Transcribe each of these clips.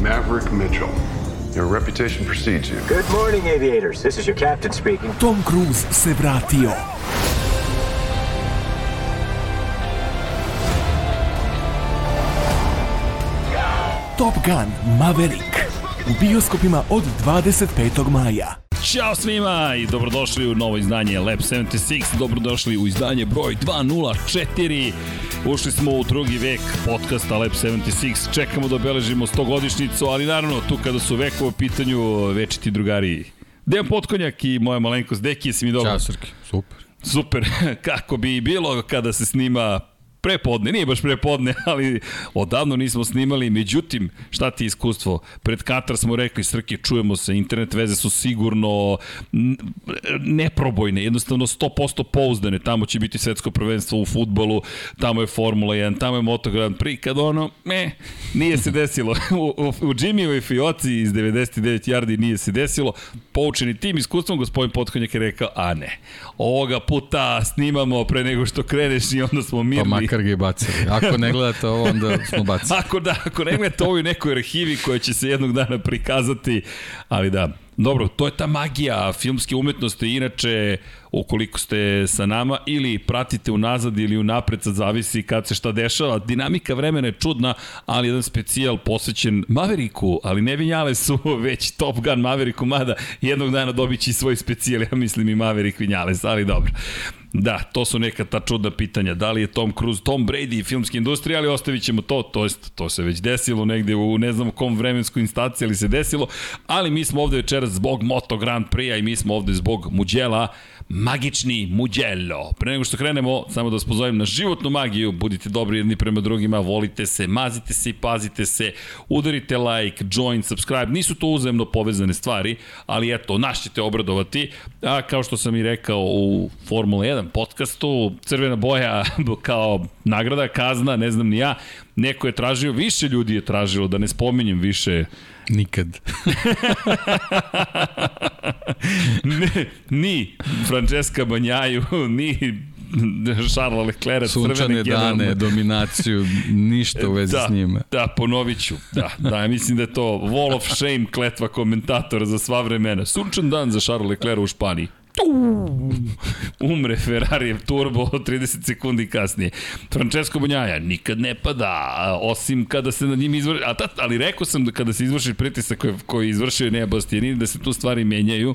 Maverick Mitchell. Your reputation precedes you. Good morning, aviators. This is your captain speaking. Tom Cruise se vratio. Top Gun Maverick u bioskopima od 25. maja. Ćao svima i dobrodošli u novo izdanje Lab 76, dobrodošli u izdanje broj 204. Ušli smo u drugi vek podcasta Lab 76, čekamo da obeležimo 100 godišnicu, ali naravno tu kada su vekova u pitanju večiti drugari. Dejan Potkonjak i moja malenkost Deki, jesi mi dobro? Ćao Srki, super. Super, kako bi bilo kada se snima prepodne, nije baš prepodne, ali odavno nismo snimali, međutim, šta ti iskustvo? Pred Katar smo rekli, Srki, čujemo se, internet veze su sigurno neprobojne, jednostavno 100% pouzdane, tamo će biti svetsko prvenstvo u futbolu, tamo je Formula 1, tamo je Moto Grand Prix, kad ono, me, nije se desilo. u, u, u Jimmyvoj fioci iz 99 yardi nije se desilo, poučeni tim iskustvom, gospodin Potkonjak je rekao, a ne, ovoga puta snimamo pre nego što kreneš i onda smo mirni. Pa makar ga i bacili. Ako ne gledate ovo, onda smo bacili. Ako da, ako ne gledate ovo u nekoj arhivi koja će se jednog dana prikazati, ali da, Dobro, to je ta magija filmske umetnosti, inače, ukoliko ste sa nama ili pratite unazad ili unapred, sad zavisi kad se šta dešava. Dinamika vremena je čudna, ali jedan specijal posvećen Mavericku, ali ne vinjale su već Top Gun Mavericku, mada jednog dana dobit će svoj specijal, ja mislim i Maverick Vinjales, ali dobro. Da, to su neka ta čudna pitanja. Da li je Tom Cruise, Tom Brady i filmske industrije, ali ostavit ćemo to, to, jest, to se već desilo negde u ne znam kom vremensku instanciji, ali se desilo, ali mi smo ovde večeras zbog Moto Grand Prix-a i mi smo ovde zbog Muđela, magični Muđelo. Pre nego što krenemo, samo da vas pozovem na životnu magiju, budite dobri jedni prema drugima, volite se, mazite se i pazite se, udarite like, join, subscribe, nisu to uzemno povezane stvari, ali eto, naš ćete obradovati, a kao što sam i rekao u Formula 1 podcastu, crvena boja kao nagrada, kazna, ne znam ni ja, neko je tražio, više ljudi je tražilo, da ne spominjem više Nikad. ne, ni Francesca Banjaju, ni Charles Leclerc, Sunčane dane, dominaciju, ništa u vezi da, s njima. Da, ponovit ću. Da, da, mislim da je to wall of shame kletva komentatora za sva vremena. Sunčan dan za Charles Leclerc u Španiji umre Ferrari turbo 30 sekundi kasnije. Francesco Bonjaja nikad ne pada, osim kada se na njim izvrši, a tat, ali rekao sam da kada se izvrši pritisak koji, koji izvršio Nea Bastianini, da se tu stvari menjaju,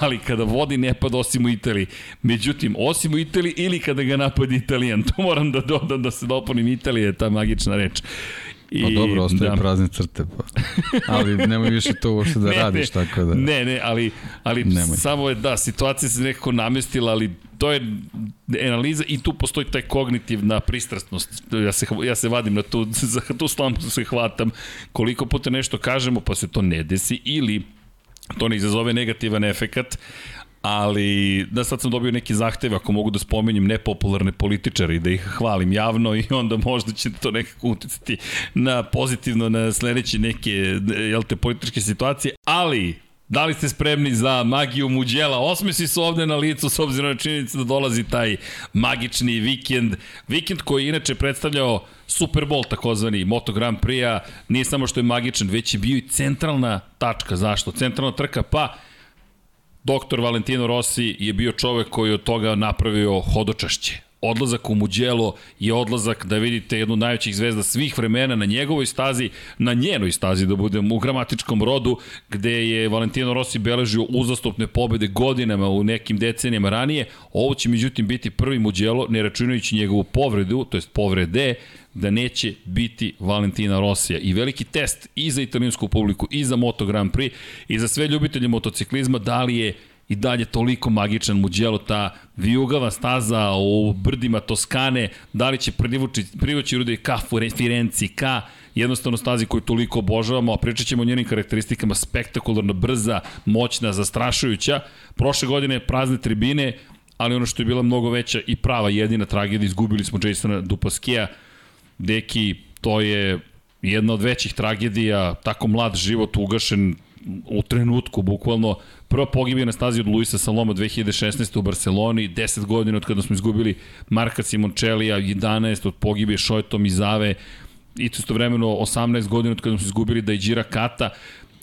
ali kada vodi ne pada osim u Italiji. Međutim, osim u Italiji ili kada ga napadi Italijan, to moram da dodam da se dopunim Italije, je ta magična reč. I, pa dobro, ostaje da. prazne crte, pa. Ali nemoj više to uopšte da ne, radiš, ne, tako da... Ne, ne, ali, ali nemoj. samo je, da, situacija se nekako namestila, ali to je analiza i tu postoji taj kognitivna pristrasnost. Ja se, ja se vadim na tu, za tu slampu se hvatam. Koliko puta nešto kažemo, pa se to ne desi, ili to ne izazove negativan efekat, ali da sad sam dobio neki zahtev ako mogu da spomenjem nepopularne političare i da ih hvalim javno i onda možda će to nekako uticati na pozitivno na sledeće neke jel te, političke situacije, ali Da li ste spremni za magiju muđela? Osmesi su ovde na licu s obzirom na činjenicu da dolazi taj magični vikend. Vikend koji je inače predstavljao Super Bowl takozvani Moto Grand Prix-a. Nije samo što je magičan, već je bio i centralna tačka. Zašto? Centralna trka, pa Doktor Valentino Rossi je bio čovek koji je od toga napravio hodočašće. Odlazak u Muđelo je odlazak da vidite jednu najvećih zvezda svih vremena na njegovoj stazi, na njenoj stazi da budem u gramatičkom rodu, gde je Valentino Rossi beležio uzastopne pobede godinama u nekim decenijama ranije. Ovo će međutim biti prvi Muđelo, ne računajući njegovu povredu, to jest povrede, da neće biti Valentina Rosija. I veliki test i za italijansku publiku, i za Moto Grand Prix, i za sve ljubitelje motociklizma, da li je i dalje toliko magičan Mugello, ta vijugava staza u brdima Toskane, da li će privući, privući ljudi ka Firenci, ka jednostavno stazi koju toliko obožavamo, a pričat ćemo o njenim karakteristikama, spektakularno brza, moćna, zastrašujuća. Prošle godine prazne tribine, ali ono što je bila mnogo veća i prava jedina tragedija, izgubili smo Jasona Dupaskija, Deki, to je jedna od većih tragedija, tako mlad život ugašen u trenutku, bukvalno. Prva pogibija na stazi od Luisa Saloma 2016. u Barceloni, 10 godina od kada smo izgubili Marka Simoncellija, 11 od pogibije Šojtom i Zave, istovremeno 18 godina od kada smo izgubili da je Đira Kata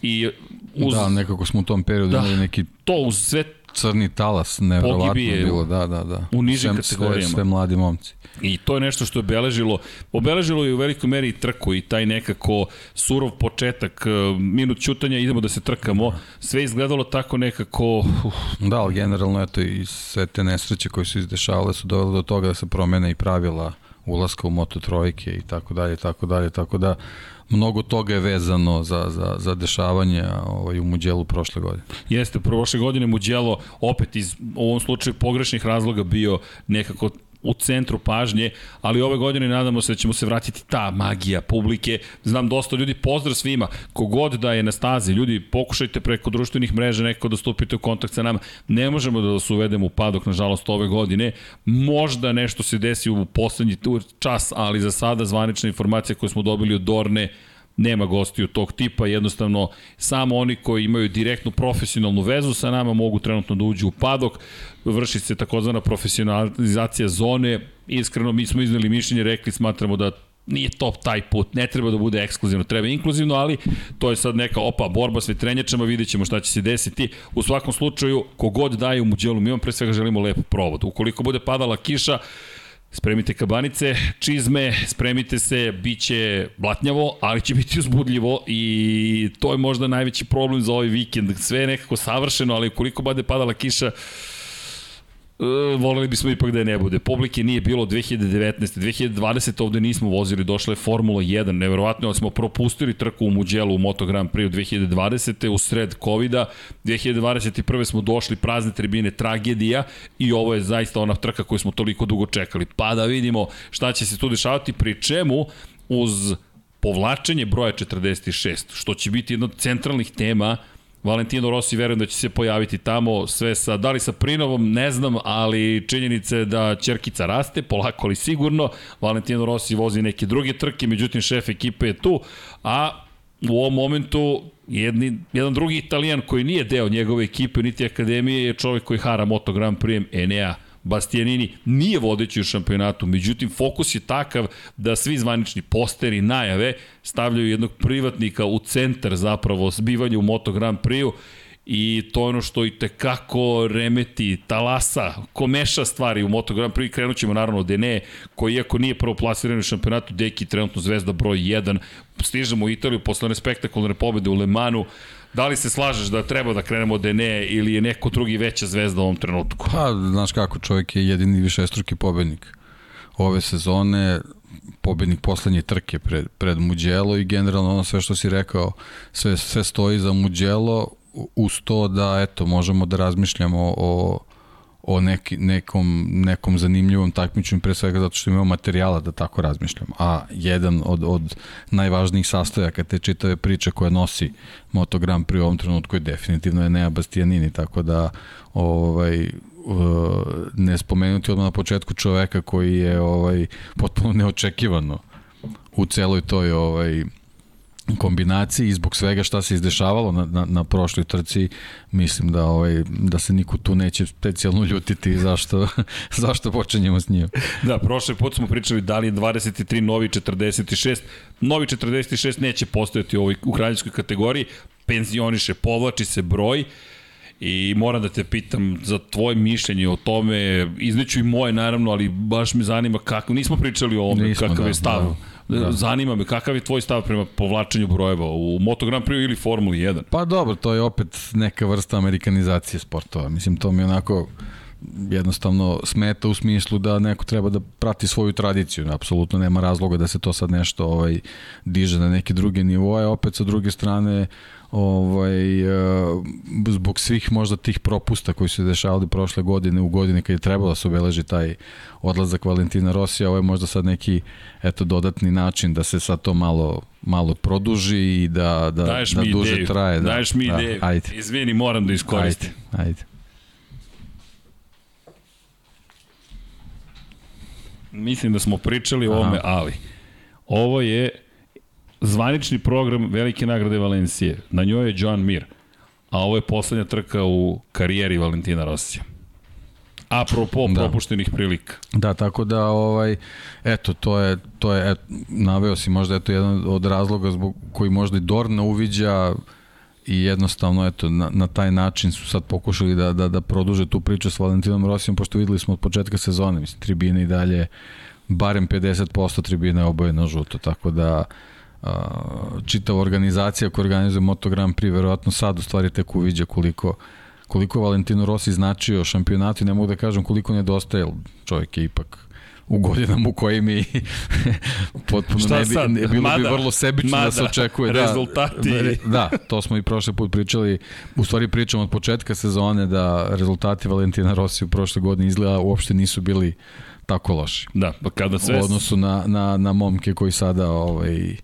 i uz... Da, nekako smo u tom periodu da, imali neki to uz sve crni talas, nevjerovatno bilo, da, da, da. U nižim sve, kategorijama. Sve, sve mladi momci. I to je nešto što je obeležilo, obeležilo je u velikoj meri i trku i taj nekako surov početak, e, minut čutanja, idemo da se trkamo, sve izgledalo tako nekako... Uf. Da, ali generalno eto i sve te nesreće koje su izdešavale su dovele do toga da se promene i pravila ulaska u Moto trojke i tako dalje, tako dalje, tako da mnogo toga je vezano za, za, za dešavanje ovaj, u Muđelu prošle godine. Jeste, prošle godine Muđelo opet iz u ovom slučaju pogrešnih razloga bio nekako u centru pažnje, ali ove godine nadamo se da ćemo se vratiti ta magija publike. Znam dosta ljudi, pozdrav svima, kogod da je na stazi, ljudi pokušajte preko društvenih mreža neko da stupite u kontakt sa nama. Ne možemo da vas uvedemo u padok, nažalost, ove godine. Možda nešto se desi u poslednji čas, ali za sada zvanična informacija koju smo dobili od Dorne nema gostiju tog tipa, jednostavno samo oni koji imaju direktnu profesionalnu vezu sa nama mogu trenutno da uđu u padok, vrši se takozvana profesionalizacija zone, iskreno mi smo izneli mišljenje, rekli smatramo da nije top taj put, ne treba da bude ekskluzivno, treba inkluzivno, ali to je sad neka opa borba s vetrenjačama, vidjet ćemo šta će se desiti. U svakom slučaju, kogod daje u muđelu, mi vam pre svega želimo lep provod. Ukoliko bude padala kiša, Spremite kabanice, čizme, spremite se, bit će blatnjavo, ali će biti uzbudljivo i to je možda najveći problem za ovaj vikend. Sve je nekako savršeno, ali ukoliko bude padala kiša, voleli bismo ipak da je ne bude. Publike nije bilo 2019. 2020. ovde nismo vozili, došla je Formula 1, neverovatno, ali smo propustili trku u Muđelu u Moto Grand Prix 2020. u sred COVID-a. 2021. smo došli prazne tribine, tragedija i ovo je zaista ona trka koju smo toliko dugo čekali. Pa da vidimo šta će se tu dešavati, pri čemu uz povlačenje broja 46, što će biti jedna od centralnih tema Valentino Rossi verujem da će se pojaviti tamo, sve sa, da li sa Prinovom, ne znam, ali činjenica je da Čerkica raste, polako ali sigurno, Valentino Rossi vozi neke druge trke, međutim šef ekipe je tu, a u ovom momentu jedni, jedan drugi italijan koji nije deo njegove ekipe, niti akademije, je čovjek koji hara Moto Grand Prix Enea Bastianini nije vodeći u šampionatu, međutim fokus je takav da svi zvanični posteri, najave stavljaju jednog privatnika u centar zapravo zbivanja u Moto Grand Prix-u i to je ono što i tekako remeti, talasa, komeša stvari u Moto Grand Prix. Krenut ćemo naravno od Ene, koji iako nije prvo plasiran u šampionatu, Deki trenutno zvezda broj 1. Stižemo u Italiju posle one spektakularne pobede u Le Manu. Da li se slažeš da treba da krenemo od Ene ili je neko drugi veća zvezda u ovom trenutku? Pa, znaš kako, čovjek je jedini višestruki pobednik ove sezone, pobednik poslednje trke pred, pred Muđelo i generalno ono sve što si rekao, sve, sve stoji za Muđelo uz to da eto možemo da razmišljamo o o neki, nekom, nekom zanimljivom takmičenju, pre svega zato što imamo materijala da tako razmišljamo. A jedan od, od najvažnijih sastojaka te čitave priče koje nosi Moto Grand Prix u ovom trenutku je definitivno Enea Bastianini, tako da ovaj, ne spomenuti odmah na početku čoveka koji je ovaj potpuno neočekivano u celoj toj ovaj kombinaciji i zbog svega šta se izdešavalo na, na, na prošloj trci, mislim da ovaj da se niko tu neće specijalno ljutiti zašto zašto počinjemo s njim. Da, prošle put smo pričali da li je 23 novi 46. Novi 46 neće postojati u ovoj u kraljevskoj kategoriji, penzioniše, povlači se broj I moram da te pitam za tvoje mišljenje o tome, izneću i moje naravno, ali baš me zanima kako, nismo pričali o ovome, nismo, kakav da, je stav. Da Da. Zanima me, kakav je tvoj stav prema povlačenju brojeva u Moto Grand Prix ili Formuli 1? Pa dobro, to je opet neka vrsta amerikanizacije sportova. Mislim, to mi onako jednostavno smeta u smislu da neko treba da prati svoju tradiciju. Apsolutno nema razloga da se to sad nešto ovaj diže na neke druge nivoje. Opet sa druge strane ovaj, e, zbog svih možda tih propusta koji su se dešavali prošle godine u godini kad je trebalo da se obeleži taj odlazak Valentina Rosija, ovo je možda sad neki eto dodatni način da se sad to malo malo produži i da da Daješ da duže ideju. traje. Da, Daješ mi da, ideju. Ajde. Izvini, moram da iskoristim. Ajde, ajde. Mislim da smo pričali o ovome, ali ovo je zvanični program Velike nagrade Valencije. Na njoj je John Mir. A ovo je poslednja trka u karijeri Valentina Rosija. Apropo Da. propuštenih prilika. Da, tako da ovaj eto to je to je et, naveo si možda eto jedan od razloga zbog koji možda i Dorna uviđa i jednostavno eto na, na taj način su sad pokušali da, da, da produže tu priču s Valentinom Rosijom pošto videli smo od početka sezone mislim tribine i dalje barem 50% tribina je obojeno žuto tako da a, čitava organizacija koja organizuje Moto Grand Prix verovatno sad u stvari tek uviđa koliko koliko Valentino Rossi značio šampionatu i ne mogu da kažem koliko nedostaje, čovjek je ipak u godinama u kojim i potpuno Šta ne bi, sad? ne, bilo Mada, bi vrlo sebično da se mada, očekuje. rezultati. Da, da, to smo i prošle put pričali, u stvari pričamo od početka sezone da rezultati Valentina Rossi u prošle godine izgleda uopšte nisu bili tako loši. Da, pa kada sve... U odnosu na, na, na momke koji sada ovaj,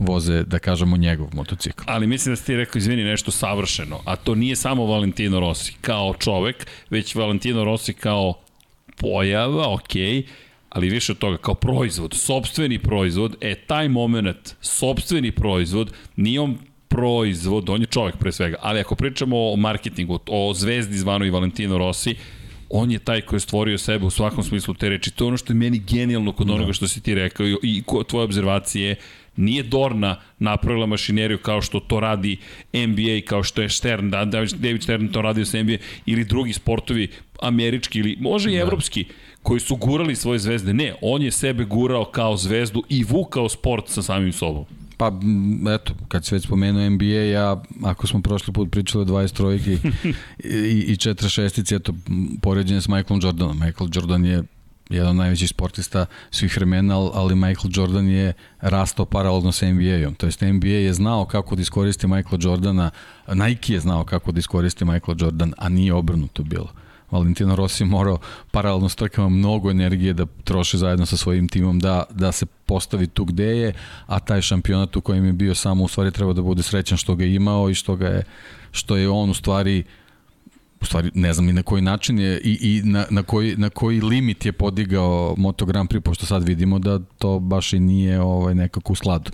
voze, da kažemo, njegov motocikl. Ali mislim da si ti rekao, izvini, nešto savršeno. A to nije samo Valentino Rossi kao čovek, već Valentino Rossi kao pojava, okej, ali više od toga, kao proizvod, sobstveni proizvod, e, taj moment, sobstveni proizvod, nije on proizvod, on je čovek pre svega, ali ako pričamo o marketingu, o zvezdi zvano i Valentino Rossi, on je taj koji je stvorio sebe u svakom smislu te reči. To je ono što je meni genijalno kod onoga što si ti rekao i, i tvoje obzervacije nije Dorna napravila mašineriju kao što to radi NBA, kao što je Stern, da, David Stern to radio sa NBA, ili drugi sportovi, američki ili može i evropski, koji su gurali svoje zvezde. Ne, on je sebe gurao kao zvezdu i vukao sport sa samim sobom. Pa, eto, kad se već spomenuo NBA, ja, ako smo prošli put pričali o 23 i, i 46 eto, m, poređenje s Michaelom Jordanom. Michael Jordan je jedan od najvećih sportista svih vremena, al- ali Michael Jordan je rastao paralelno sa NBA-om. To jest NBA je znao kako da iskoristi Michaela Jordana, Nike je znao kako da iskoristi Michaela Jordan, a nije obrnuto bilo. Valentino Rossi morao paralelno s trkama mnogo energije da troši zajedno sa svojim timom da, da se postavi tu gde je, a taj šampionat u kojem je bio samo u stvari treba da bude srećan što ga je imao i što ga je što je on u stvari u stvari ne znam ni na koji način je i, i na, na, koji, na koji limit je podigao Moto Grand Prix, pošto sad vidimo da to baš i nije ovaj, nekako u skladu.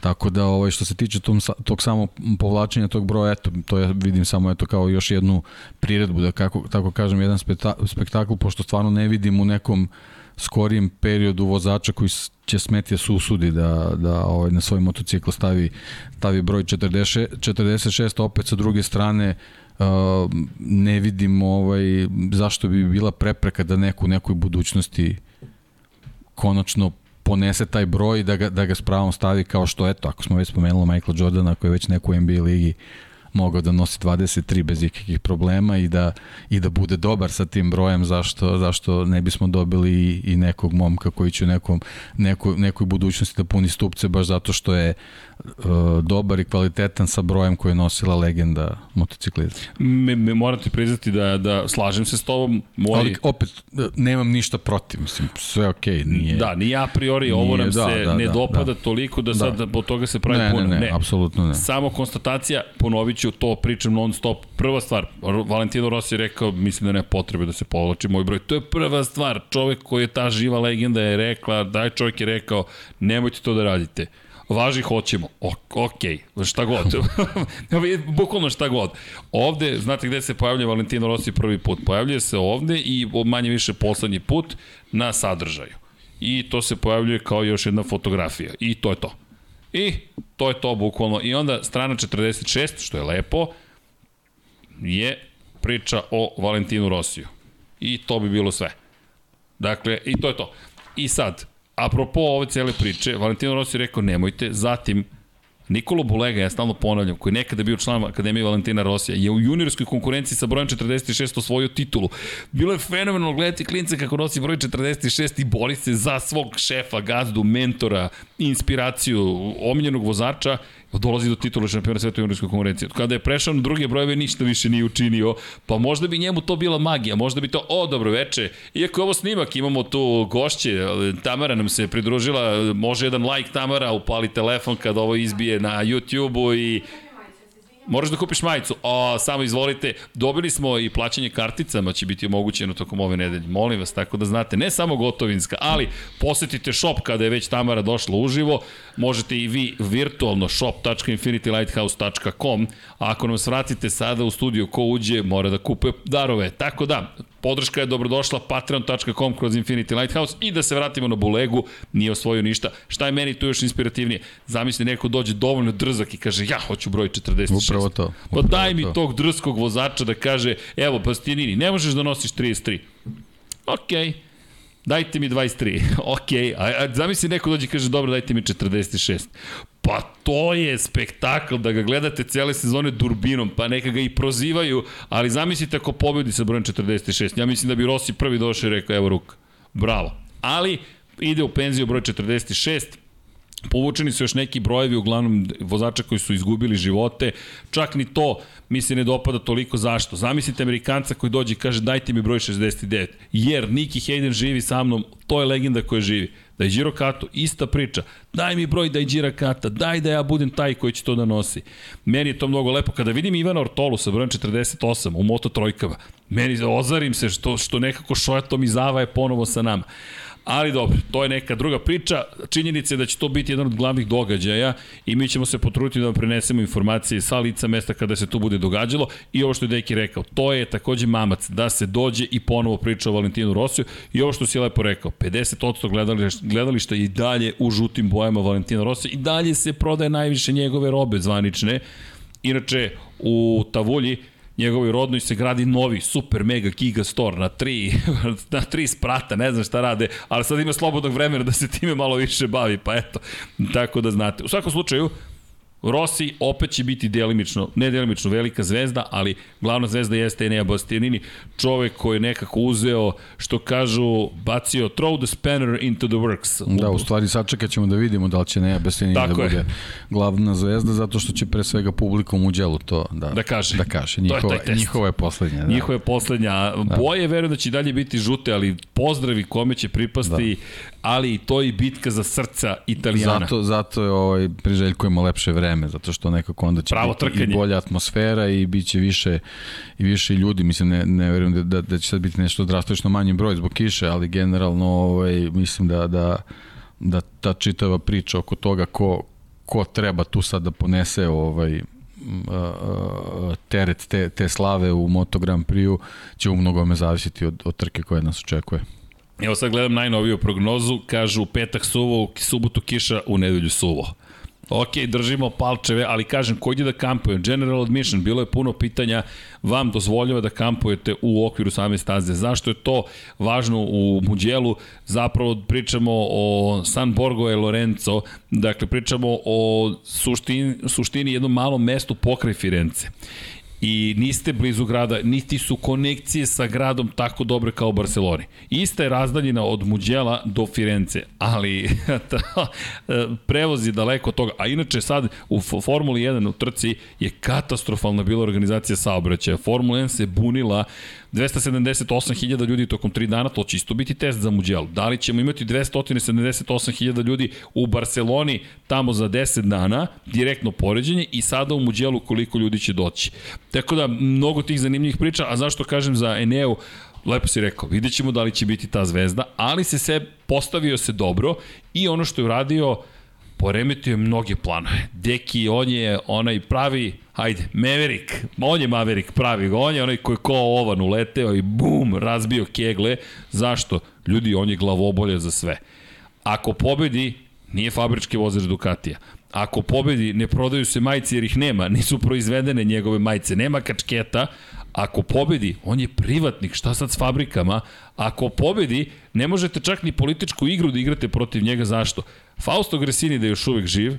Tako da ovaj što se tiče tom, tog samo povlačenja tog broja, eto, to ja vidim samo eto kao još jednu priredbu, da kako, tako kažem, jedan spekta, spektakl, pošto stvarno ne vidim u nekom skorijem periodu vozača koji će smeti da se usudi da, da ovaj, na svoj motocikl stavi, stavi broj 40, 46, opet sa druge strane ne vidim ovaj, zašto bi bila prepreka da neko u nekoj budućnosti konačno ponese taj broj da ga, da ga s pravom stavi kao što eto, ako smo već spomenuli Michael Jordana koji je već neku NBA ligi mogao da nosi 23 bez ikakvih problema i da, i da bude dobar sa tim brojem, zašto, zašto ne bismo dobili i, i nekog momka koji će u nekom, nekoj, nekoj budućnosti da puni stupce baš zato što je uh, dobar i kvalitetan sa brojem koji je nosila legenda motociklizma. Me, me moram ti priznati da, da slažem se s tobom. Moj, Ali opet, nemam ništa protiv, mislim, sve okej, okay, nije... Da, nije a priori, ovo Nije, nam da, se da, ne da, dopada da. toliko da Da. sad od toga se pravi ne, puno. ne, ne, apsolutno ne. Samo konstatacija, ponovit ću to, pričam non stop. Prva stvar, Valentino Rossi je rekao, mislim da nema potrebe da se povlači moj broj. To je prva stvar. Čovek koji je ta živa legenda je rekla, daj čovjek je rekao, nemojte to da radite. Važi, hoćemo. O, ok, šta god. Bukvalno šta god. Ovde, znate gde se pojavlja Valentino Rossi prvi put? Pojavljuje se ovde i manje više poslednji put na sadržaju. I to se pojavljuje kao još jedna fotografija. I to je to. I to je to bukvalno. I onda strana 46, što je lepo, je priča o Valentinu Rosiju. I to bi bilo sve. Dakle, i to je to. I sad, apropo ove cele priče, Valentino Rossi je rekao nemojte, zatim Nikolo Bulega, ja stalno ponavljam, koji nekada bio član Akademije Valentina Rosija, je u juniorskoj konkurenciji sa brojem 46 osvojio titulu. Bilo je fenomenalno gledati klince kako nosi broj 46 i bori se za svog šefa, gazdu, mentora, inspiraciju, omiljenog vozača, dolazi do titula šampiona sveta u juniorskoj konkurenciji. Kada je prešao na druge brojeve, ništa više nije učinio, pa možda bi njemu to bila magija, možda bi to, o, dobro veče, iako je ovo snimak, imamo tu gošće, Tamara nam se pridružila, može jedan like Tamara, upali telefon kada ovo izbije na YouTube-u i Moraš da kupiš majicu. O, samo izvolite, dobili smo i plaćanje karticama će biti omogućeno tokom ove nedelje. Molim vas, tako da znate, ne samo gotovinska, ali posetite shop kada je već Tamara došla uživo, možete i vi virtualno shop.infinitylighthouse.com, a ako nam svratite sada u studiju ko uđe, mora da kupuje darove. Tako da, podrška je dobrodošla patreon.com kroz Infinity Lighthouse i da se vratimo na Bulegu, nije osvojio ništa. Šta je meni tu još inspirativnije? Zamisli neko dođe dovoljno drzak i kaže ja hoću broj 46. Upravo to. Pa Upravo daj mi to. tog drskog vozača da kaže evo Bastianini, ne možeš da nosiš 33. Okej. Okay. Dajte mi 23. ok, a, a zamisli neko dođe i kaže dobro dajte mi 46. Pa to je spektakl da ga gledate cele sezone durbinom, pa neka ga i prozivaju, ali zamislite ako pobedi sa brojem 46. Ja mislim da bi Rossi prvi došao i rekao evo ruka. Bravo. Ali ide u penziju broj 46, Povučeni su još neki brojevi, uglavnom vozača koji su izgubili živote, čak ni to mi se ne dopada toliko zašto. Zamislite Amerikanca koji dođe i kaže dajte mi broj 69, jer Niki Hayden živi sa mnom, to je legenda koja živi. Da je Giro Kato, ista priča, daj mi broj da je Gira Kata, daj da ja budem taj koji će to da nosi. Meni je to mnogo lepo. Kada vidim Ivana Ortolu sa brojem 48 u Moto Trojkama, meni ozarim se što, što nekako Šojatom i Zava je ponovo sa nama. Ali dobro, to je neka druga priča. Činjenica je da će to biti jedan od glavnih događaja i mi ćemo se potruditi da vam prenesemo informacije sa lica mesta kada se to bude događalo i ovo što je Deki rekao, to je takođe mamac da se dođe i ponovo priča o Valentinu Rosiju i ovo što si lepo rekao, 50% gledališta, gledališta i dalje u žutim bojama Valentina Rosija i dalje se prodaje najviše njegove robe zvanične. Inače, u Tavulji njegovoj rodnoj se gradi novi super mega giga store na tri, na tri sprata, ne znam šta rade, ali sad ima slobodnog vremena da se time malo više bavi, pa eto, tako da znate. U svakom slučaju, Rossi opet će biti delimično, ne delimično velika zvezda, ali glavna zvezda jeste Enea Bastianini, čovek koji je nekako uzeo, što kažu, bacio throw the spanner into the works. Da, u stvari sačekat ćemo da vidimo da li će Neja Bastianini da Tako je. bude glavna zvezda, zato što će pre svega publikom u djelu to da, Da kaže. Da kaže. To je Njihova, test. njihova je poslednja. Da. Njihova je poslednja. Boje verujem da će dalje biti žute, ali pozdravi kome će pripasti, da. Ali i to je i bitka za srca Italijana. Zato, zato je ovaj, priželjkujemo lepše vreme, zato što nekako onda će Pravo biti trkanje. i bolja atmosfera i bit će više, i više ljudi. Mislim, ne, ne verujem da, da, da će sad biti nešto drastično manji broj zbog kiše, ali generalno ovaj, mislim da, da, da ta čitava priča oko toga ko, ko treba tu sad da ponese ovaj, teret te, te slave u Moto Grand Prix-u će u mnogome zavisiti od, od trke koja nas očekuje. Evo sad gledam najnoviju prognozu, kažu u petak suvo, u subotu kiša, u nedelju suvo. Ok, držimo palčeve, ali kažem, ko ide da kampuje? General admission, bilo je puno pitanja, vam dozvoljava da kampujete u okviru same staze. Zašto je to važno u Muđelu? Zapravo pričamo o San Borgo e Lorenzo, dakle pričamo o suštini, suštini jednom malom mestu pokraj Firence i niste blizu grada, niti su konekcije sa gradom tako dobre kao u Barceloni. Ista je razdaljina od Muđela do Firence, ali ta, prevoz je daleko od toga. A inače sad u Formuli 1 u trci je katastrofalna bila organizacija saobraćaja. Formula 1 se bunila 278.000 ljudi tokom 3 dana, to će isto biti test za Muđel. Da li ćemo imati 278.000 ljudi u Barceloni tamo za 10 dana, direktno poređenje i sada u Muđelu koliko ljudi će doći. Tako da, mnogo tih zanimljivih priča, a zašto kažem za Eneu, lepo si rekao, vidjet ćemo da li će biti ta zvezda, ali se se postavio se dobro i ono što je uradio, poremetio je mnoge planove. Deki, on je onaj pravi, hajde, Maverick, on je Maverick pravi, on je onaj koji ko ovan uleteo i bum, razbio kegle. Zašto? Ljudi, on je glavobolje za sve. Ako pobedi, nije fabrički vozač Ducatija. Ako pobedi, ne prodaju se majice jer ih nema, nisu proizvedene njegove majice, nema kačketa, Ako pobedi, on je privatnik, šta sad s fabrikama? Ako pobedi, ne možete čak ni političku igru da igrate protiv njega, zašto? Fausto Gresini da je još uvek živ,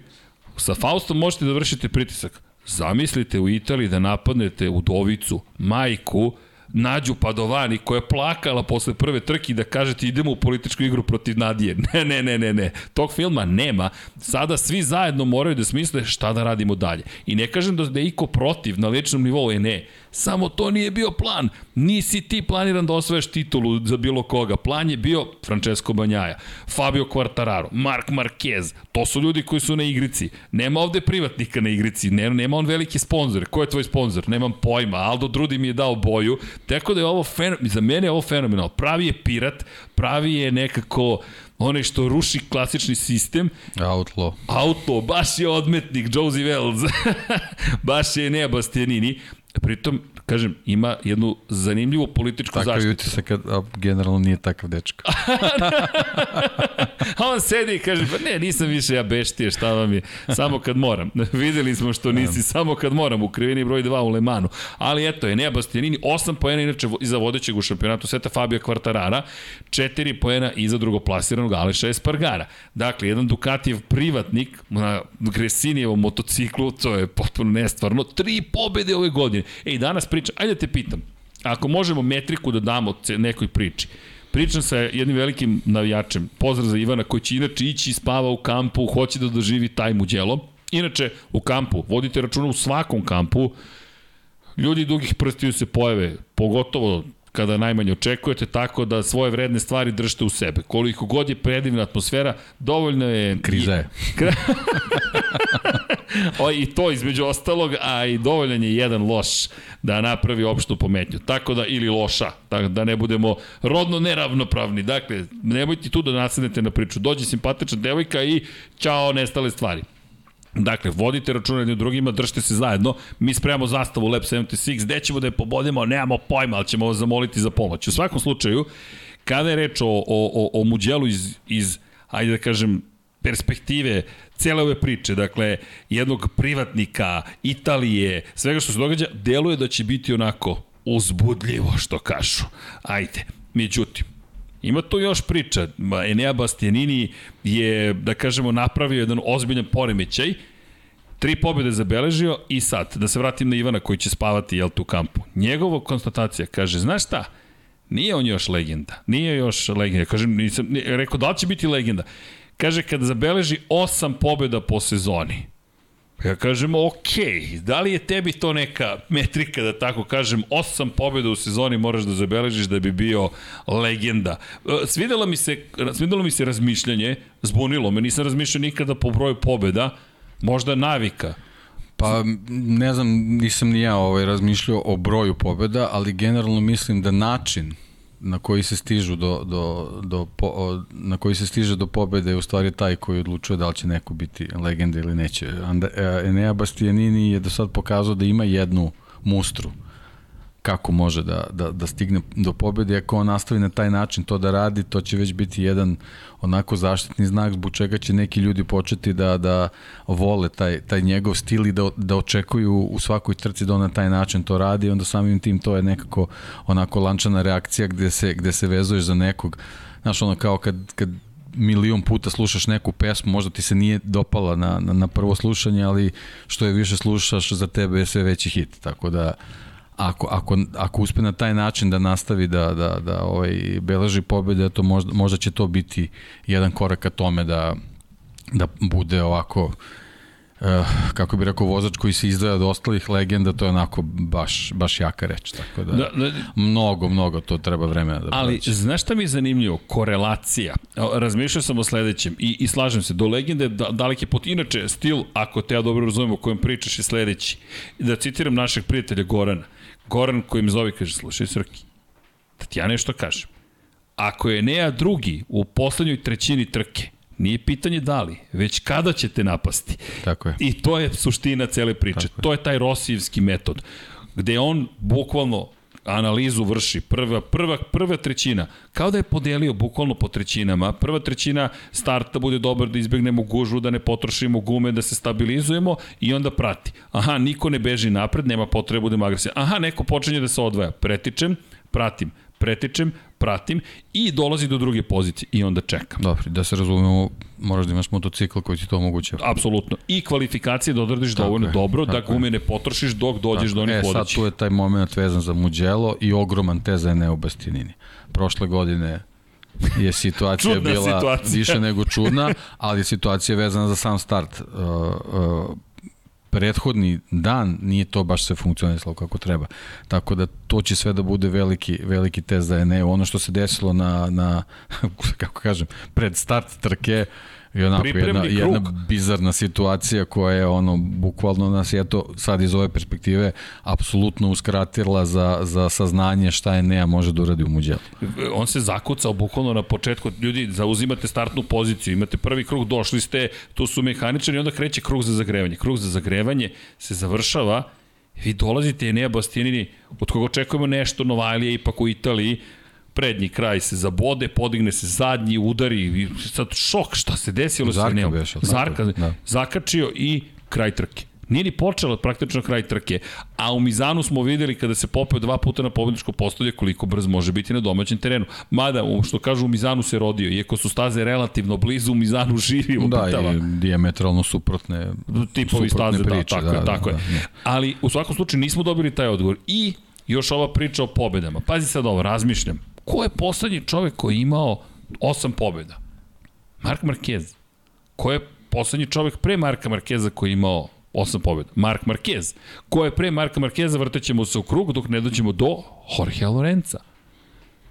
sa Faustom možete da vršite pritisak. Zamislite u Italiji da napadnete udovicu, majku, Nađu Padovani koja je plakala posle prve trke da kažete idemo u političku igru protiv Nadije. Ne, ne, ne, ne, ne. Tog filma nema. Sada svi zajedno moraju da smisle šta da radimo dalje. I ne kažem da, da je iko protiv na ličnom nivou, je ne. Samo to nije bio plan. Nisi ti planiran da osvojaš titulu za bilo koga. Plan je bio Francesco Banjaja, Fabio Quartararo, Mark Marquez. To su ljudi koji su na igrici. Nema ovde privatnika na igrici. Nema, on veliki sponsor. Ko je tvoj sponsor? Nemam pojma. Aldo Drudi mi je dao boju. Tako da je ovo fenomenal. Za mene je ovo fenomenal. Pravi je pirat, pravi je nekako onaj što ruši klasični sistem. Outlaw. Outlaw, baš je odmetnik, Josie Wells. baš je Nea Bastianini. Pritom, kažem, ima jednu zanimljivu političku Takav zaštitu. Takav utisak, a generalno nije takav dečka. A on sedi i kaže, pa ne, nisam više ja beštije, šta vam je, samo kad moram. Videli smo što nisi, samo kad moram, u krivini broj 2 u Lemanu. Ali eto je, Nea Bastianini, 8 poena inače iza vodećeg u šampionatu sveta Fabio Quartarara, 4 poena iza drugoplasiranog Aleša Espargara. Dakle, jedan Ducatijev privatnik na Gresinijevom motociklu, to je potpuno nestvarno, tri pobede ove godine. Ej, danas pričam, ajde da te pitam, ako možemo metriku da damo nekoj priči, Pričam sa jednim velikim navijačem, pozdrav za Ivana, koji će inače ići spava u kampu, hoće da doživi taj muđelo. Inače, u kampu, vodite računa u svakom kampu, ljudi dugih prstiju se pojave, pogotovo kada najmanje očekujete, tako da svoje vredne stvari držite u sebe. Koliko god je predivna atmosfera, dovoljno je... Kriza je. o, I to između ostalog, a i dovoljan je jedan loš da napravi opštu pometnju. Tako da, ili loša, tako da ne budemo rodno neravnopravni. Dakle, nemojte tu da nasadnete na priču. Dođe simpatična devojka i čao, nestale stvari. Dakle, vodite računa jednim drugima, držite se zajedno. Mi spremamo zastavu Lab 76, gde ćemo da je pobodimo, nemamo pojma, ali ćemo vas zamoliti za pomoć. U svakom slučaju, kada je reč o, o, o, o muđelu iz, iz, ajde da kažem, perspektive cele ove priče, dakle, jednog privatnika, Italije, svega što se događa, deluje da će biti onako uzbudljivo, što kažu. Ajde, međutim, Ima tu još priča. Enea Bastianini je, da kažemo, napravio jedan ozbiljan poremećaj. Tri pobjede zabeležio i sad, da se vratim na Ivana koji će spavati jel, tu kampu. Njegova konstatacija kaže, znaš šta, nije on još legenda. Nije još legenda. Kažem, nisam, rekao, da li će biti legenda? Kaže, kada zabeleži osam pobjeda po sezoni, Ja kažem, ok, da li je tebi to neka metrika, da tako kažem, osam pobjeda u sezoni moraš da zabeležiš da bi bio legenda. E, svidelo mi se, svidelo mi se razmišljanje, zbunilo me, nisam razmišljao nikada po broju pobjeda, možda navika. Pa ne znam, nisam ni ja ovaj, razmišljao o broju pobjeda, ali generalno mislim da način na koji se stižu do, do, do po, na koji se stiže do pobede je u stvari taj koji odlučuje da li će neko biti legenda ili neće. E, Enea Bastianini je do sad pokazao da ima jednu mustru kako može da, da, da stigne do pobede. Ako on nastavi na taj način to da radi, to će već biti jedan onako zaštitni znak zbog čega će neki ljudi početi da, da vole taj, taj njegov stil i da, da očekuju u svakoj trci da on na taj način to radi. Onda samim tim to je nekako onako lančana reakcija gde se, gde se vezuješ za nekog. Znaš, ono kao kad, kad milion puta slušaš neku pesmu, možda ti se nije dopala na, na, na prvo slušanje, ali što je više slušaš, za tebe je sve veći hit. Tako da, ako, ako, ako uspe na taj način da nastavi da, da, da ovaj, beleži pobjede, to možda, možda će to biti jedan korak ka tome da, da bude ovako uh, kako bi rekao vozač koji se izdvaja od ostalih legenda, to je onako baš, baš jaka reč, tako da, da, da mnogo, mnogo to treba vremena da Ali, proći. znaš šta mi je zanimljivo? Korelacija. Razmišljao sam o sledećem i, i slažem se, do legende da, dalek je pot. Inače, stil, ako te ja dobro razumem o kojem pričaš je sledeći. Da citiram našeg prijatelja Gorana. Goran koji me zove kaže, slušaj Srki, da ti ja nešto kažem. Ako je Nea drugi u poslednjoj trećini trke, nije pitanje da li, već kada ćete napasti. Tako je. I to je suština cele priče. Tako to je taj Rosijevski metod, gde on bukvalno analizu vrši, prva, prva, prva trećina, kao da je podelio bukvalno po trećinama, prva trećina starta bude dobar da izbegnemo gužu, da ne potrošimo gume, da se stabilizujemo i onda prati. Aha, niko ne beži napred, nema potrebe da budemo agresivni. Aha, neko počinje da se odvaja, pretičem, pratim, pretičem, pratim i dolazi do druge pozicije i onda čekam. Dobro, da se razumemo, moraš da imaš motocikl koji ti to omogućava. Apsolutno. I kvalifikacije da odradiš tako dovoljno je, dobro da gume ne potrošiš dok dođeš tako. do onih vodećih. E, sad tu je taj moment vezan za Mugello i ogroman teza je Neo Bastianini. Prošle godine je situacija bila situacija. više nego čudna, ali situacija je vezana za sam start. Uh, uh, prethodni dan nije to baš sve funkcionisalo kako treba. Tako da to će sve da bude veliki, veliki test za Eneo. Ono što se desilo na, na kako kažem, pred start trke, I onako jedna, krug. jedna bizarna situacija koja je ono, bukvalno nas je to sad iz ove perspektive apsolutno uskratila za, za saznanje šta je Nea može da uradi u muđelu. On se zakucao bukvalno na početku, ljudi zauzimate startnu poziciju, imate prvi krug, došli ste, tu su mehaničari i onda kreće krug za zagrevanje. Krug za zagrevanje se završava vi dolazite Enea Bastianini, od koga očekujemo nešto, Novajlija ipak u Italiji, prednji kraj se zabode, podigne se zadnji, udari, i sad šok šta se desilo Zarka sa. Bešao, Zarka, da. zakačio i kraj trke. Nije ni počelo praktično kraj trke, a u Mizanu smo videli kada se popeo dva puta na pobedničko postolje koliko brz može biti na domaćem terenu. Mada, što kažu, u Mizanu se rodio, iako su staze relativno blizu, u Mizanu živi u Da, i diametralno suprotne tipovi staze, da, priče, da, tako da, tako da, je. Da, da. Ali u svakom slučaju nismo dobili taj odgovor. I još ova priča o pobedama. Pazi sad ovo, razmišljam Ko je poslednji čovek koji je imao osam pobjeda? Mark Marquez. Ko je poslednji čovek pre Marka Markeza koji je imao osam pobjeda? Mark Marquez. Ko je pre Marka Markeza, vrtećemo se u krug dok ne dođemo do Jorge Lorenza.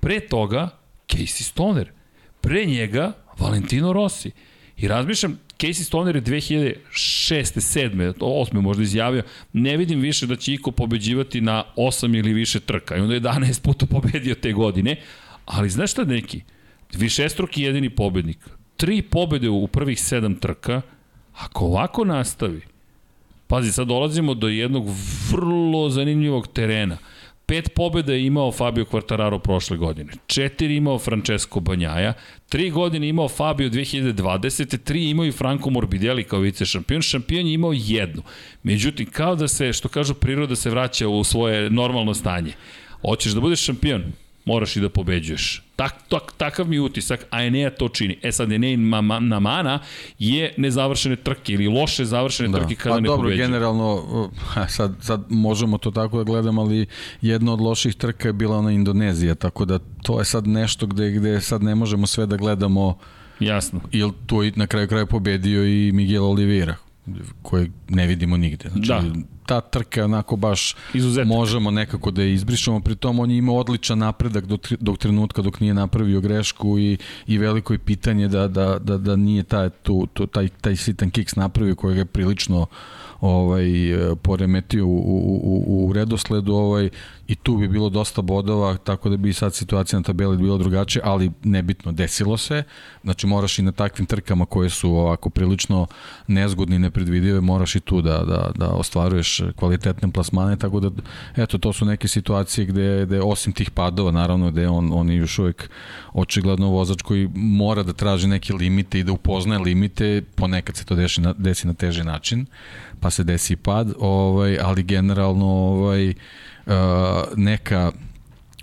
Pre toga, Casey Stoner. Pre njega, Valentino Rossi. I razmišljam, Casey Stoner je 2006. 7. 8. možda izjavio, ne vidim više da će Iko pobeđivati na 8 ili više trka. I onda je 11 puta pobedio te godine. Ali znaš šta neki? Višestruki jedini pobednik. Tri pobede u prvih 7 trka. Ako ovako nastavi, pazi, sad dolazimo do jednog vrlo zanimljivog terena. Pet pobjeda je imao Fabio Quartararo prošle godine. Četiri imao Francesco Banjaja. Tri godine imao Fabio 2020. Tri imao i Franco Morbidelli kao vice šampion. Šampion je imao jednu. Međutim, kao da se, što kažu, priroda se vraća u svoje normalno stanje. Hoćeš da budeš šampion? Moraš i da pobeđuješ. Tak, tak, takav mi utisak, a Enea to čini. E sad, Enea na mana je nezavršene trke ili loše završene da. trke kada pa, ne dobro, pobeđuje. generalno, sad, sad možemo to tako da gledamo, ali jedna od loših trka je bila na Indonezija, tako da to je sad nešto gde, gde sad ne možemo sve da gledamo Jasno. Ili tu na kraju kraja pobedio i Miguel Oliveira, koje ne vidimo nigde. Znači, da ta trka onako baš Izuzetno. možemo nekako da je izbrišemo, pri tom on je imao odličan napredak do, dok trenutka dok nije napravio grešku i, i veliko je pitanje da, da, da, da nije taj, tu, tu, taj, taj sitan kiks napravio koji je prilično ovaj poremetio u, u, u, u redosledu ovaj i tu bi bilo dosta bodova tako da bi sad situacija na tabeli bila drugačija ali nebitno desilo se. Znači moraš i na takvim trkama koje su ovako prilično nezgodne i nepredvidive moraš i tu da, da, da ostvaruješ kvalitetne plasmane tako da eto to su neke situacije gde, gde osim tih padova naravno gde on, on je još uvek očigledno vozač koji mora da traži neke limite i da upoznaje limite ponekad se to desi na, desi na teži način pa se desi pad, ovaj, ali generalno ovaj, uh, neka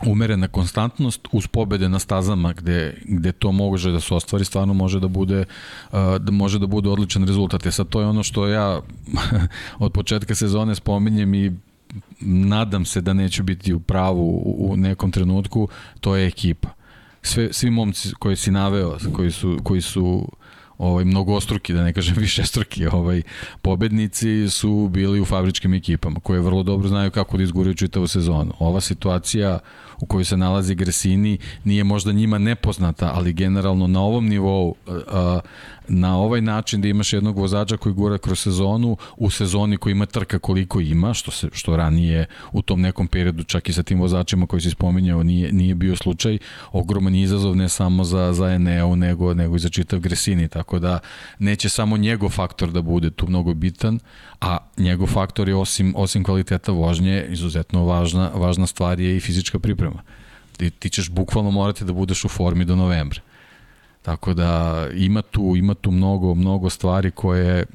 umerena konstantnost uz pobede na stazama gde, gde to može da se ostvari stvarno može da bude uh, da može da bude odličan rezultat. E sad to je ono što ja od početka sezone spominjem i nadam se da neću biti u pravu u nekom trenutku, to je ekipa. Sve, svi momci koji si naveo, koji su, koji su ovaj mnogostruki, da ne kažem višestruki, ovaj pobednici su bili u fabričkim ekipama koje vrlo dobro znaju kako da izguraju čitavu sezonu. Ova situacija u kojoj se nalazi Gresini nije možda njima nepoznata, ali generalno na ovom nivou a, na ovaj način da imaš jednog vozača koji gura kroz sezonu u sezoni koji ima trka koliko ima, što se što ranije u tom nekom periodu čak i sa tim vozačima koji se spominjao nije nije bio slučaj, ogroman izazov ne samo za za Eneo nego nego i za čitav Gresini, tako da neće samo njegov faktor da bude tu mnogo bitan, a njegov faktor je osim osim kvaliteta vožnje izuzetno važna važna stvar je i fizička priprema. Ti, ti ćeš bukvalno morati da budeš u formi do novembra. Tako da ima tu, ima tu mnogo, mnogo stvari koje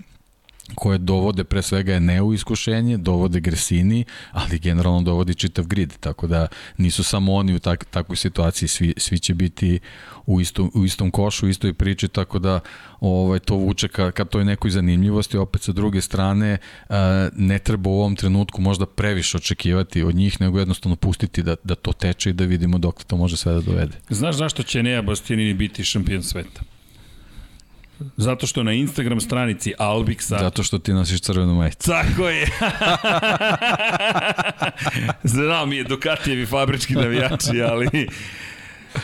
koje dovode pre svega je neu iskušenje, dovode Gresini, ali generalno dovodi čitav grid, tako da nisu samo oni u tak, takvoj situaciji, svi, svi će biti u istom, u istom košu, u istoj priči, tako da ovaj, to vuče ka, ka toj nekoj zanimljivosti, opet sa druge strane ne treba u ovom trenutku možda previše očekivati od njih, nego jednostavno pustiti da, da to teče i da vidimo dok to može sve da dovede. Znaš zašto će Neja Bastianini biti šampion sveta? Zato što na Instagram stranici Albixa... Zato što ti nosiš crvenu majicu. Tako je. Znao mi je Ducatijevi fabrički navijači, ali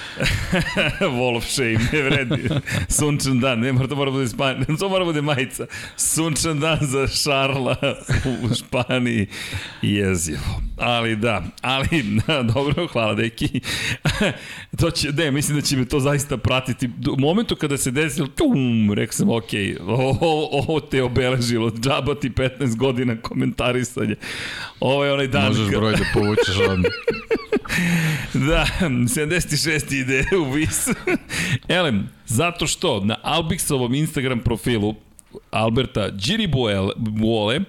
Wall of shame, ne vredi. Sunčan dan, ne mora to mora bude Španija, to mora bude majica. Sunčan dan za Šarla u Španiji. Jezivo. Ali da, ali da, dobro, hvala deki. to će, ne, mislim da će me to zaista pratiti. U momentu kada se desilo, tum, rekao sam, ok, ovo, ovo te obeležilo, džaba ti 15 godina komentarisanje. Ovo je onaj dan. Možeš broj da povučeš odmah. da, 76 ide u vis. Elem, zato što na Albixovom Instagram profilu Alberta Giribuole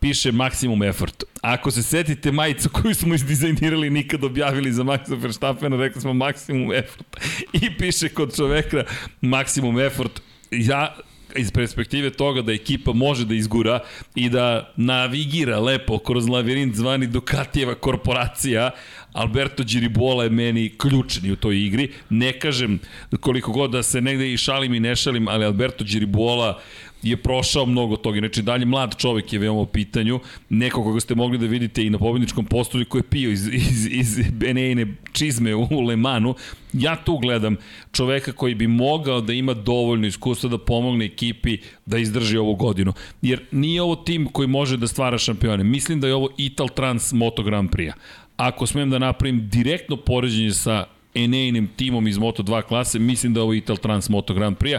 piše maksimum effort. Ako se setite majicu koju smo izdizajnirali nikad objavili za Maxa Verstappena, rekli smo maksimum effort. I piše kod čoveka maksimum effort. Ja iz perspektive toga da ekipa može da izgura i da navigira lepo kroz lavirint zvani Ducatijeva korporacija, Alberto Giribola je meni ključni u toj igri. Ne kažem koliko god da se negde i šalim i ne šalim, ali Alberto Giribola je prošao mnogo toga. Znači, dalje mlad čovek je veoma u pitanju. Neko koga ste mogli da vidite i na pobedničkom postolju koji je pio iz, iz, iz Benejne čizme u Lemanu. Ja tu gledam čoveka koji bi mogao da ima dovoljno iskustva da pomogne ekipi da izdrži ovu godinu. Jer nije ovo tim koji može da stvara šampione. Mislim da je ovo Ital Trans Moto Grand Prix. Ako smem da napravim direktno poređenje sa Eneinim timom iz Moto2 klase, mislim da je ovo Ital Trans Moto Grand Prix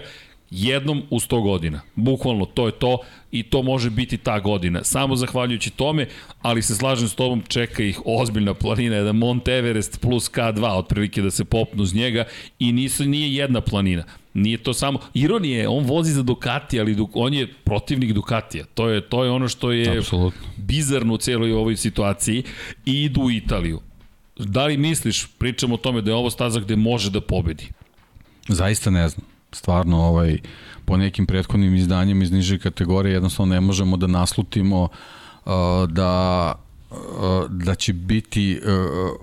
jednom u 100 godina. Bukvalno, to je to i to može biti ta godina. Samo zahvaljujući tome, ali se slažem s tobom, čeka ih ozbiljna planina, jedan Mont Everest plus K2, otprilike da se popnu z njega i nisu, nije jedna planina. Nije to samo ironije, on vozi za Ducati, ali on je protivnik Ducatija. To je to je ono što je Apsolutno. bizarno u celoj ovoj situaciji i idu u Italiju. Da li misliš, pričamo o tome da je ovo staza gde može da pobedi? Zaista ne znam stvarno ovaj, po nekim prethodnim izdanjima iz niže kategorije jednostavno ne možemo da naslutimo uh, da uh, da će biti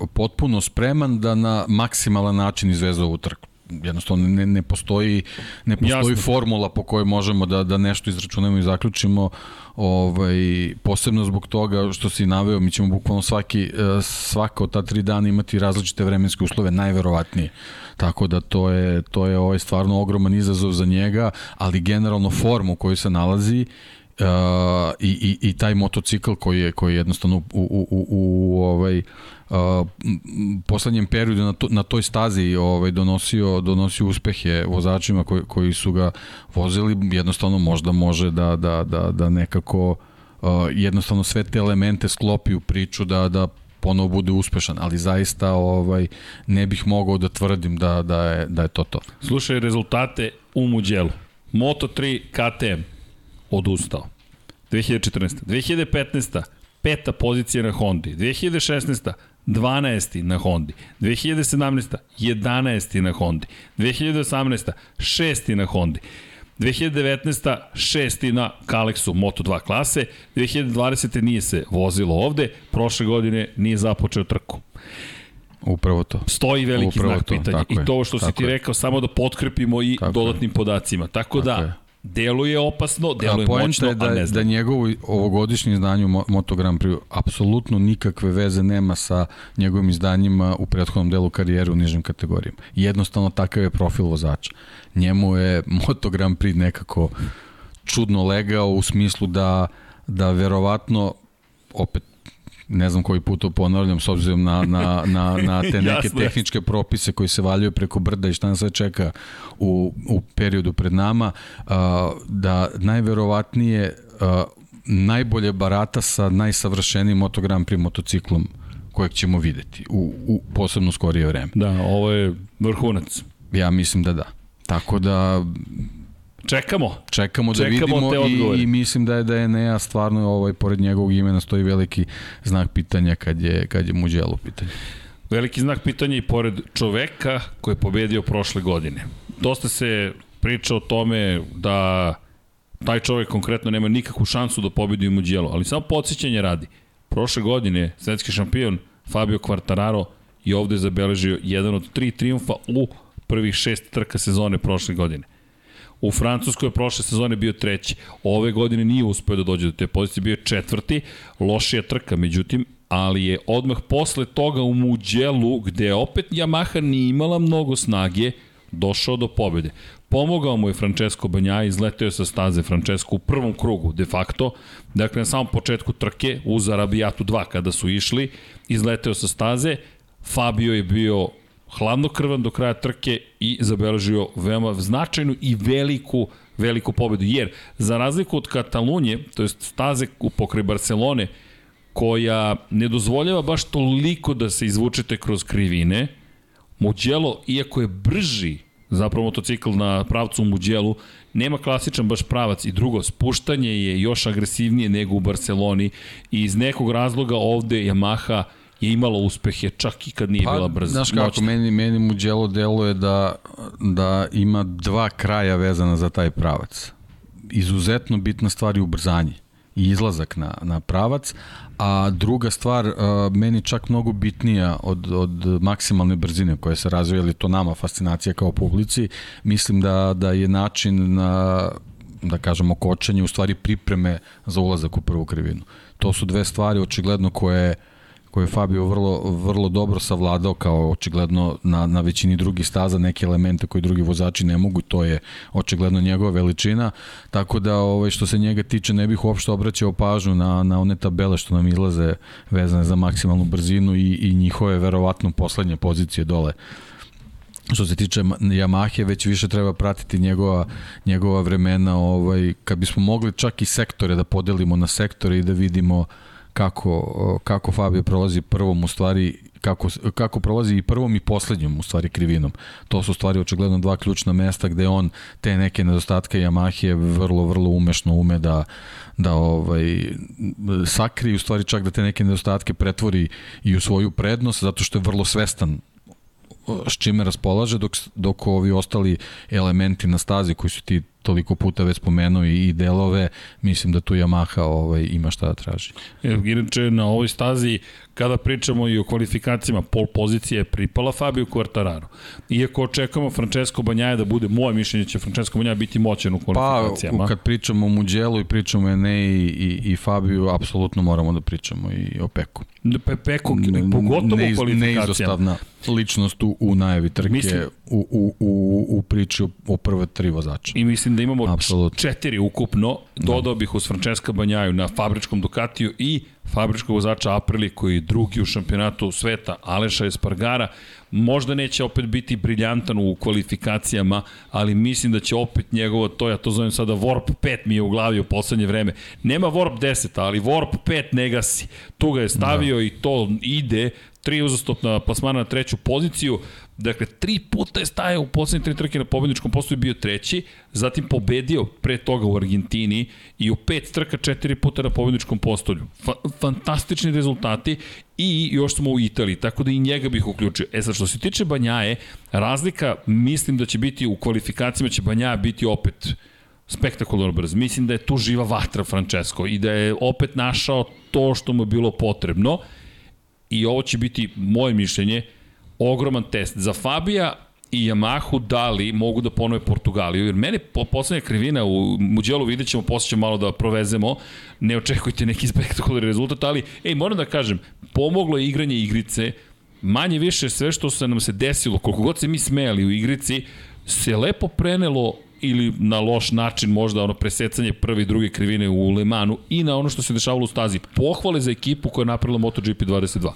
uh, potpuno spreman da na maksimalan način izveze ovu trku jednostavno ne, ne postoji ne postoji Jasno. formula po kojoj možemo da da nešto izračunamo i zaključimo ovaj posebno zbog toga što si naveo mi ćemo bukvalno svaki svaka od ta tri dana imati različite vremenske uslove najverovatnije Tako da to je, to je ovaj stvarno ogroman izazov za njega, ali generalno formu u kojoj se nalazi i, i, i taj motocikl koji je, koji je jednostavno u, u, u, u ovaj, uh, poslednjem periodu na, to, na toj stazi ovaj donosio donosio uspehe vozačima koji, koji su ga vozili jednostavno možda može da da da da nekako uh, jednostavno sve te elemente sklopi u priču da da ponovo bude uspešan, ali zaista ovaj ne bih mogao da tvrdim da, da, je, da je to to. Slušaj rezultate u Muđelu. Moto3 KTM odustao. 2014. 2015. Peta pozicija na Hondi. 2016. 12. na Hondi. 2017. 11. na Hondi. 2018. 6. na Hondi. 2019. šesti na Kalexu Moto2 klase, 2020. nije se vozilo ovde, prošle godine nije započeo trku. Upravo to. Stoji veliki Upravo znak to, pitanja. I to što si ti je. rekao, samo da potkrepimo i tako dodatnim je. podacima. Tako, tako da, je deluje opasno, deluje a moćno, je da, a ne znam. da njegovo ovogodišnje izdanje u Moto Grand Prix apsolutno nikakve veze nema sa njegovim izdanjima u prethodnom delu karijere u nižim kategorijama. Jednostavno takav je profil vozača. Njemu je Moto Grand Prix nekako čudno legao u smislu da da verovatno opet ne znam koji put to ponavljam s obzirom na, na, na, na te neke tehničke propise koji se valjaju preko brda i šta nas sve čeka u, u periodu pred nama, da najverovatnije najbolje barata sa najsavršenijim Moto Grand Prix motociklom kojeg ćemo videti u, u posebno skorije vreme. Da, ovo je vrhunac. Ja mislim da da. Tako da Čekamo. Čekamo da Čekamo vidimo i, i mislim da je da je Nea stvarno ovaj pored njegovog imena stoji veliki znak pitanja kad je kad je Mugello pitanje. Veliki znak pitanja i pored čoveka koji je pobedio prošle godine. Dosta se priča o tome da taj čovek konkretno nema nikakvu šansu da pobedi u Mugello, ali samo podsjećanje radi. Prošle godine svetski šampion Fabio Quartararo je ovde zabeležio jedan od tri triumfa u prvih šest trka sezone prošle godine. U Francuskoj je prošle sezone bio treći. Ove godine nije uspeo da dođe do te pozicije, bio je četvrti. Lošija trka, međutim, ali je odmah posle toga u Muđelu, gde opet Yamaha nije imala mnogo snage, došao do pobede. Pomogao mu je Francesco Banja, izleteo sa staze Francesco u prvom krugu, de facto. Dakle, na samom početku trke, uz Arabijatu 2 kada su išli, izleteo sa staze. Fabio je bio hladnokrvan do kraja trke i zabeležio veoma značajnu i veliku veliku pobedu. Jer, za razliku od Katalunje, to je staze pokraj Barcelone, koja ne dozvoljava baš toliko da se izvučete kroz krivine, Mugello, iako je brži zapravo motocikl na pravcu u Mugello, nema klasičan baš pravac i drugo, spuštanje je još agresivnije nego u Barceloni i iz nekog razloga ovde Yamaha je imala uspehe čak i kad nije pa, bila brza. Znaš kako, Moćna. meni, meni Mugello deluje da, da ima dva kraja vezana za taj pravac. Izuzetno bitna stvar je ubrzanje i izlazak na, na pravac, a druga stvar, meni čak mnogo bitnija od, od maksimalne brzine koja se razvija, to nama fascinacija kao publici, mislim da, da je način na da kažemo kočenje u stvari pripreme za ulazak u prvu krivinu. To su dve stvari očigledno koje uh, koje je Fabio vrlo, vrlo dobro savladao kao očigledno na, na većini drugih staza neke elemente koji drugi vozači ne mogu, to je očigledno njegova veličina, tako da ovaj, što se njega tiče ne bih uopšte obraćao pažnju na, na one tabele što nam izlaze vezane za maksimalnu brzinu i, i njihove verovatno poslednje pozicije dole. Što se tiče Yamahe, već više treba pratiti njegova, njegova vremena, ovaj, kad bismo mogli čak i sektore da podelimo na sektore i da vidimo uh, kako, kako Fabio prolazi prvom u stvari kako, kako prolazi i prvom i poslednjom u stvari krivinom. To su stvari očigledno dva ključna mesta gde on te neke nedostatke Yamahe vrlo, vrlo umešno ume da, da ovaj, sakri u stvari čak da te neke nedostatke pretvori i u svoju prednost zato što je vrlo svestan s čime raspolaže dok, dok ovi ostali elementi na stazi koji su ti toliko puta već spomenuo i delove, mislim da tu Yamaha ovaj, ima šta da traži. Inače, na ovoj stazi, kada pričamo i o kvalifikacijama, pol pozicija je pripala Fabio Quartararo. Iako očekamo Francesco Banjaja da bude, moje mišljenje će Francesco Banjaja biti moćan u kvalifikacijama. Pa, kad pričamo o Mugello i pričamo o Ene i, i, i Fabio, apsolutno moramo da pričamo i o Peku. Pe, Peku, pogotovo ne, u kvalifikacijama. Neizostavna ličnost u, u najavi trke, mislim, u, u, u, u priči o prve tri vozača. I mislim da imamo Absolut. četiri ukupno, dodao bih uz Francesca Banjaju na fabričkom Ducatiju i fabričkog vozača Aprili koji je drugi u šampionatu sveta, Aleša Espargara, možda neće opet biti briljantan u kvalifikacijama, ali mislim da će opet njegovo, to ja to zovem sada Warp 5 mi je u glavi u poslednje vreme. Nema Warp 10, ali Warp 5 ne gasi. Tu ga je stavio da. i to ide, tri uzastopna plasmana na treću poziciju, Dakle, tri puta je stajao u poslednje tri trke na pobedničkom postoju bio treći, zatim pobedio pre toga u Argentini i u pet trka četiri puta na pobedničkom postolju. Fa fantastični rezultati i još smo u Italiji, tako da i njega bih uključio. E sad, što se tiče Banjaje, razlika mislim da će biti u kvalifikacijama će Banjaja biti opet spektakularno brz. Mislim da je tu živa vatra Francesco i da je opet našao to što mu je bilo potrebno i ovo će biti moje mišljenje, ogroman test. Za Fabija i Yamahu da li mogu da ponove Portugaliju, jer mene po poslednja krivina u Muđelu vidjet ćemo, posle ćemo malo da provezemo, ne očekujte neki spektakularni rezultat, ali, ej, moram da kažem, pomoglo je igranje igrice, manje više sve što se nam se desilo, koliko god se mi smejali u igrici, se lepo prenelo ili na loš način možda ono presecanje prve i druge krivine u Le Manu i na ono što se dešavalo u stazi. Pohvale za ekipu koja je napravila MotoGP 22.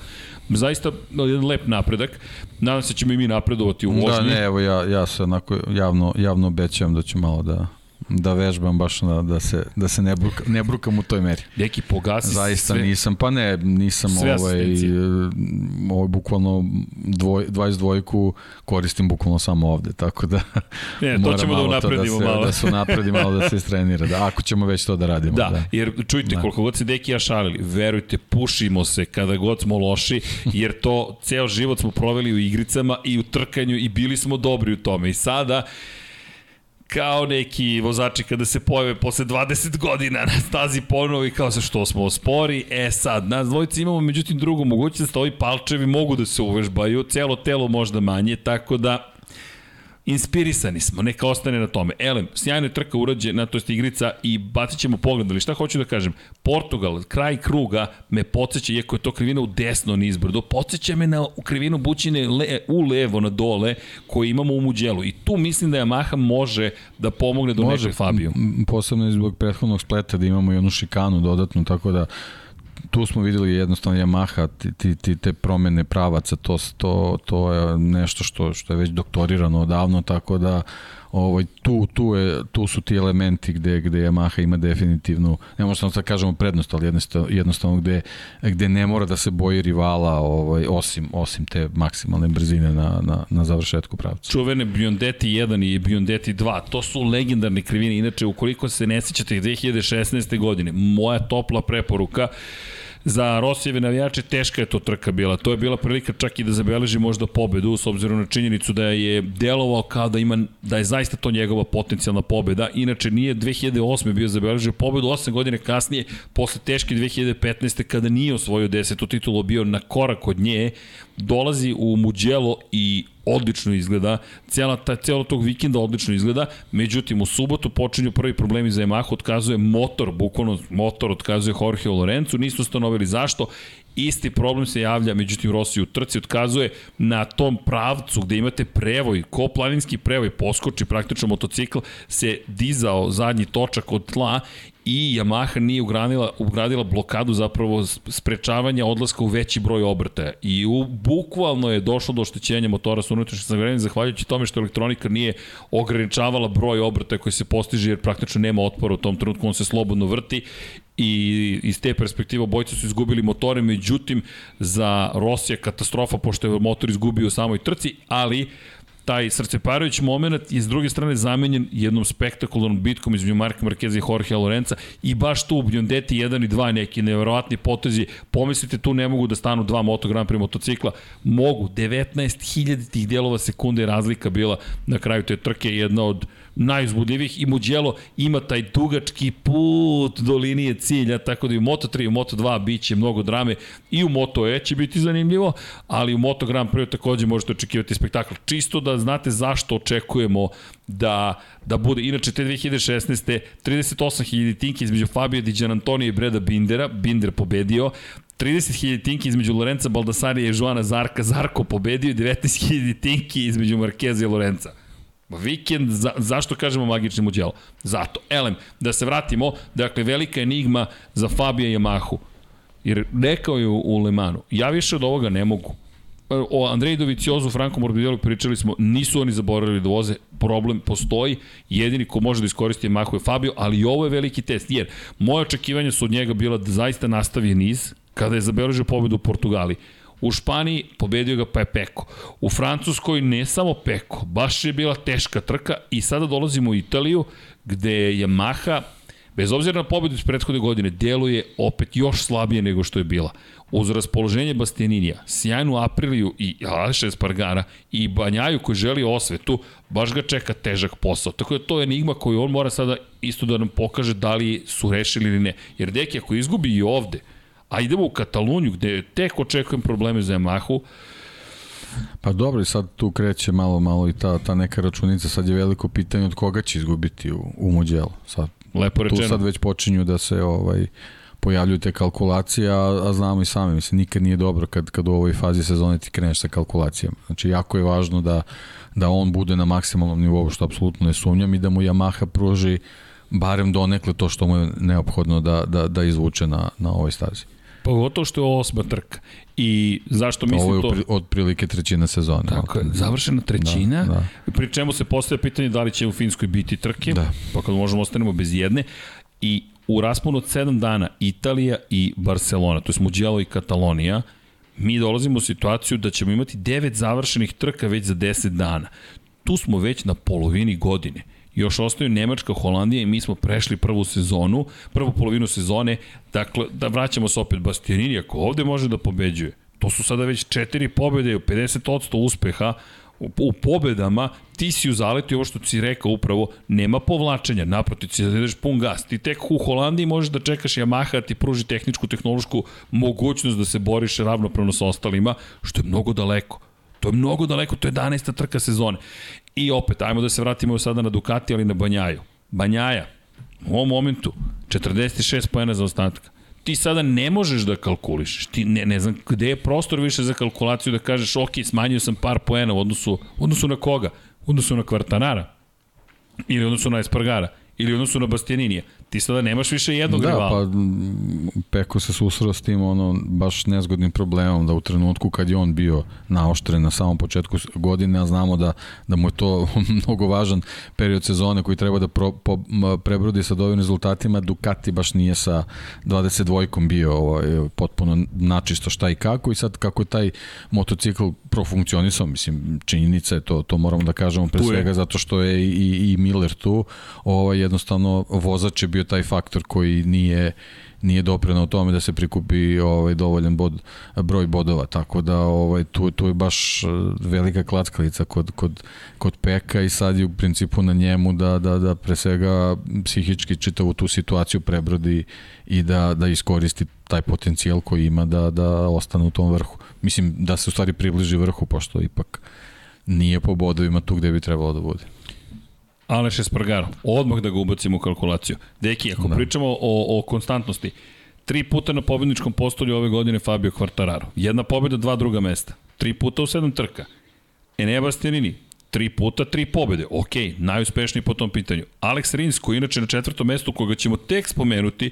Zaista jedan lep napredak. Nadam se da ćemo i mi napredovati u vožnji. Da, ne, evo ja, ja se onako javno, javno obećavam da ću malo da da vežbam baš na, da se, da se ne, bruka, ne brukam u toj meri. Neki pogasi Zaista sve, nisam, pa ne, nisam sve ovaj, ovaj, bukvalno dvoj, 22 koristim bukvalno samo ovde, tako da ne, to ćemo da unapredimo da se, malo. Da se unapredi malo, da se istrenira, da, ako ćemo već to da radimo. Da, da. jer čujte, da. koliko god se deki ja šalili, verujte, pušimo se kada god smo loši, jer to ceo život smo proveli u igricama i u trkanju i bili smo dobri u tome. I sada, kao neki vozači kada se pojave posle 20 godina na stazi ponovo i kao sa što smo spori. E sad, nas dvojice imamo međutim drugu mogućnost, ovi palčevi mogu da se uvežbaju, celo telo možda manje, tako da inspirisani smo, neka ostane na tome. Elem, sjajna je trka urađena, to je igrica i bacit ćemo pogled, ali šta hoću da kažem, Portugal, kraj kruga me podsjeća, iako je to krivina u desno nizbrdo, podsjeća me na krivinu bućine le, u levo na dole koju imamo u Muđelu i tu mislim da Yamaha može da pomogne do može, nekog Fabiju. Posebno zbog prethodnog spleta da imamo i onu šikanu dodatnu, tako da tu smo videli jednostavno Yamaha, ti, ti, ti, te promene pravaca, to, to, to je nešto što, što je već doktorirano odavno, tako da ovaj, tu, tu, je, tu su ti elementi gde, gde Yamaha ima definitivnu, ne možemo sad kažemo prednost, ali jednostavno, jednostavno gde, gde ne mora da se boji rivala ovaj, osim, osim te maksimalne brzine na, na, na završetku pravca. Čuvene Biondetti 1 i Biondetti 2, to su legendarne krivine, inače ukoliko se ne sećate 2016. godine, moja topla preporuka, za Rosijeve navijače teška je to trka bila. To je bila prilika čak i da zabeleži možda pobedu s obzirom na činjenicu da je delovao kao da ima da je zaista to njegova potencijalna pobeda. Inače nije 2008. bio zabeležio pobedu 8 godine kasnije posle teške 2015. kada nije osvojio 10. titulu bio na korak od nje dolazi u Mugello i odlično izgleda, cijela, ta, cijela tog vikenda odlično izgleda, međutim u subotu počinju prvi problemi za Yamaha, otkazuje motor, bukvalno motor otkazuje Jorge Lorenzu, nisu ustanovili zašto. Isti problem se javlja, međutim Rossi u trci otkazuje na tom pravcu gde imate prevoj, ko planinski prevoj, poskoči praktično motocikl, se dizao zadnji točak od tla i Yamaha nije ugradila, ugradila blokadu zapravo sprečavanja odlaska u veći broj obrtaja. I u, bukvalno je došlo do oštećenja motora sa unutrašnjim zagrevanjem zahvaljujući tome što elektronika nije ograničavala broj obrtaja koji se postiže jer praktično nema otpora u tom trenutku, on se slobodno vrti i iz te perspektive obojci su izgubili motore, međutim za Rosija katastrofa pošto je motor izgubio u samoj trci, ali taj srceparajući moment je s druge strane zamenjen jednom spektakularnom bitkom između Marka Markeza i Jorge Lorenza i baš tu u Bjondeti 1 i 2 neki neverovatni potezi. Pomislite tu ne mogu da stanu dva Moto Grand motocikla. Mogu. 19.000 tih dijelova sekunde razlika bila na kraju te trke jedna od najuzbudljivih i Mugello ima taj dugački put do linije cilja, tako da i u Moto3 i u Moto2 biće mnogo drame i u Moto E će biti zanimljivo, ali u Moto Grand Prix takođe možete očekivati spektakl. Čisto da znate zašto očekujemo da, da bude, inače te 2016. 38.000 tinki između Fabio Di Antonija i Breda Bindera, Binder pobedio, 30.000 tinki između Lorenza Baldassarija i Joana Zarka, Zarko pobedio i 19.000 tinki između Markeza i Lorenza. Vikend, za, zašto kažemo magični muđelo? Zato. Elem, da se vratimo, dakle, velika enigma za Fabija Yamahu. Jer rekao je u, Lemanu, ja više od ovoga ne mogu. O Andreji Doviciozu, Franko Morbidelog pričali smo, nisu oni zaboravili da voze, problem postoji, jedini ko može da iskoristi Yamahu je Fabio, ali i ovo je veliki test, jer moje očekivanja su od njega bila da zaista nastavi niz, kada je zabeležio pobedu u Portugali. U Španiji pobedio ga pa je Peko. U Francuskoj ne samo Peko, baš je bila teška trka i sada dolazimo u Italiju gde je Maha bez obzira na pobedu iz prethodne godine, deluje opet još slabije nego što je bila. Uz raspoloženje Bastianinija, sjajnu Apriliju i Aleša Espargara i Banjaju koji želi osvetu, baš ga čeka težak posao. Tako da to je enigma koju on mora sada isto da nam pokaže da li su rešili ili ne. Jer deki ako izgubi i ovde, A idemo u Kataluniju gde tek očekujem probleme za Yamahu. Pa dobro, i sad tu kreće malo, malo i ta, ta neka računica. Sad je veliko pitanje od koga će izgubiti u, u Muđelu. Sad, Lepo rečeno. Tu sad već počinju da se ovaj, pojavljuju te kalkulacije, a, a znamo i sami, mislim, nikad nije dobro kad, kad u ovoj fazi sezone ti kreneš sa kalkulacijama. Znači, jako je važno da, da on bude na maksimalnom nivou, što apsolutno ne sumnjam, i da mu Yamaha pruži barem donekle to što mu je neophodno da, da, da izvuče na, na ovoj stazi. Pogotovo što je osma trka. I zašto mislim to? Ovo je od prilike trećina sezone. Tako je, završena trećina, da, da. pri čemu se postavlja pitanje da li će u Finskoj biti trke, da. pa kad možemo ostanemo bez jedne. I u rasponu od 7 dana Italija i Barcelona, to je Mugello i Katalonija, mi dolazimo u situaciju da ćemo imati 9 završenih trka već za 10 dana. Tu smo već na polovini godine još ostaju Nemačka, Holandija i mi smo prešli prvu sezonu, prvu polovinu sezone, dakle, da vraćamo se opet Bastianini, ako ovde može da pobeđuje, to su sada već četiri pobede, 50% uspeha, u pobedama ti si u zaletu ovo što si rekao upravo, nema povlačenja, naprotiv ti da pun gas. Ti tek u Holandiji možeš da čekaš Yamaha ti pruži tehničku, tehnološku mogućnost da se boriš ravnopravno sa ostalima, što je mnogo daleko. To je mnogo daleko, to je 11. trka sezone. I opet, ajmo da se vratimo sada na Ducati, ali na Banjaju. Banjaja, u ovom momentu, 46 pojena za ostatka. Ti sada ne možeš da kalkulišeš. Ti ne, ne znam gde je prostor više za kalkulaciju da kažeš ok, smanjio sam par poena u odnosu, u odnosu na koga? U odnosu na Kvartanara? Ili u odnosu na Espargara? Ili u odnosu na Bastianinija? Ti sada nemaš više jednog da, rivala. pa m, Peko se susreo s tim ono, baš nezgodnim problemom da u trenutku kad je on bio naoštren na samom početku godine, a znamo da, da mu je to mnogo važan period sezone koji treba da pro, po, prebrodi sa ovim rezultatima, Ducati baš nije sa 22-kom bio ovaj, potpuno načisto šta i kako i sad kako je taj motocikl profunkcionisao, mislim, činjenica je to, to moramo da kažemo pre svega zato što je i, i Miller tu, ovaj, jednostavno vozač je bio taj faktor koji nije nije doprenao tome da se prikupi ovaj dovoljan bod, broj bodova tako da ovaj tu tu je baš eh, velika klackalica kod kod kod Peka i sad je u principu na njemu da da da pre svega psihički čitavu tu situaciju prebrodi i da da iskoristi taj potencijal koji ima da da ostane u tom vrhu. Mislim da se u stvari približi vrhu pošto ipak nije po bodovima tu gde bi trebalo da bude. Aleš Espargaro, odmah da ga ubacimo u kalkulaciju. Deki, ako da. pričamo o, o konstantnosti, tri puta na pobedničkom postolju ove godine Fabio Quartararo. Jedna pobeda, dva druga mesta. Tri puta u sedam trka. Enea Bastianini, tri puta, tri pobede. Ok, najuspešniji po tom pitanju. Alex Rins, koji inače na četvrtom mestu, koga ćemo tek spomenuti,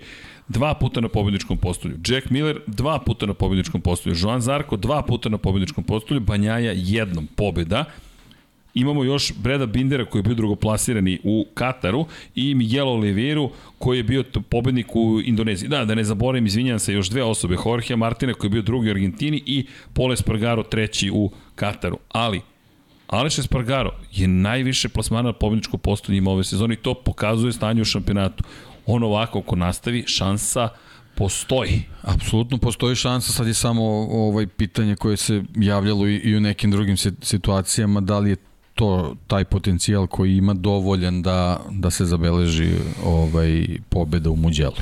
dva puta na pobedničkom postolju. Jack Miller, dva puta na pobedničkom postolju. Joan Zarko, dva puta na pobedničkom postolju. Banjaja, jednom pobeda. Imamo još Breda Bindera koji je bio drugoplasirani u Kataru i Miguel Oliveira koji je bio pobednik u Indoneziji. Da, da ne zaboravim, izvinjam se, još dve osobe. Jorge Martina koji je bio drugi u Argentini i Pole Spargaro treći u Kataru. Ali, Aleš Espargaro je najviše plasmana na pobedničko postolje ima ove sezone i to pokazuje stanje u šampionatu. On ovako, ako nastavi, šansa postoji. Apsolutno postoji šansa, sad je samo ovaj pitanje koje se javljalo i, i u nekim drugim si- situacijama, da li je to taj potencijal koji ima dovoljan da da se zabeleži ovaj pobeda u Muđelu.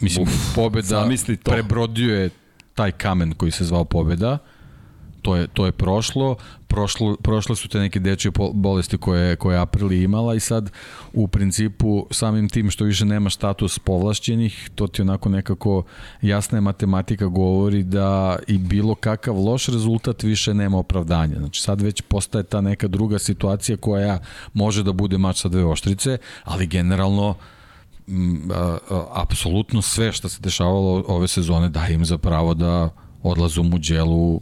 Mislim Uf, pobeda prebrodio je taj kamen koji se zvao pobeda. To je to je prošlo, prošlo prošle su te neke dečije po- bolesti koje koje je Aprili imala i sad u principu samim tim što više nema status povlašćenih, to ti onako nekako jasna je matematika govori da i bilo kakav loš rezultat više nema opravdanja. Znači sad već postaje ta neka druga situacija koja može da bude mač sa dve oštrice, ali generalno apsolutno sve što se dešavalo ove sezone daje im za pravo da odlaze u Muđelu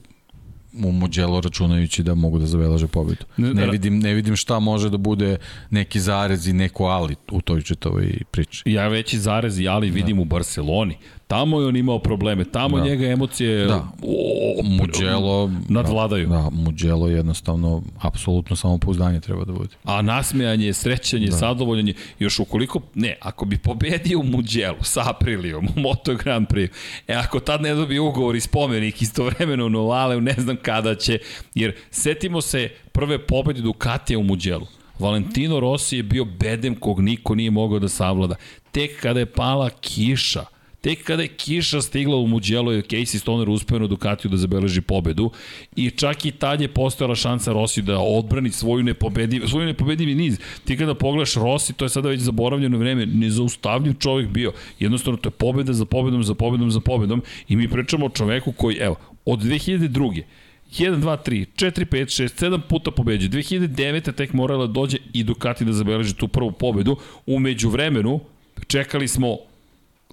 u Muđelo računajući da mogu da zabeleže pobedu. Ne, vidim, ne vidim šta može da bude neki zarez i neko ali u toj čitavoj priči. Ja veći zarez i ali vidim u Barceloni. Tamo je on imao probleme, tamo Da. njega emocije Da. o, Muđelo nadvladaju. Da, Muđelo jednostavno apsolutno samopouzdanje treba da bude. A nasmejanje, srećanje, da. zadovoljanje, još ukoliko, ne, ako bi pobedio u Muđelu sa Aprilijom u Moto Grand Prix, e ako tad ne dobije ugovor i spomenik istovremeno u Novale, ne znam kada će, jer setimo se prve pobede Ducatija u Muđelu. Valentino Rossi je bio bedem kog niko nije mogao da savlada. Tek kada je pala kiša, Tek kada je kiša stigla u Mugello je Casey Stoner uspeo na Ducatiju da zabeleži pobedu i čak i tad je postojala šansa Rossi da odbrani svoju nepobediv, svoju nepobedivi niz. Ti kada pogledaš Rossi, to je sada već zaboravljeno vreme, nezaustavljiv čovjek bio. Jednostavno to je pobeda za pobedom, za pobedom, za pobedom i mi pričamo o čoveku koji, evo, od 2002. 1, 2, 3, 4, 5, 6, 7 puta pobeđuje. 2009. tek morala da dođe i Ducati da zabeleži tu prvu pobedu. Umeđu vremenu čekali smo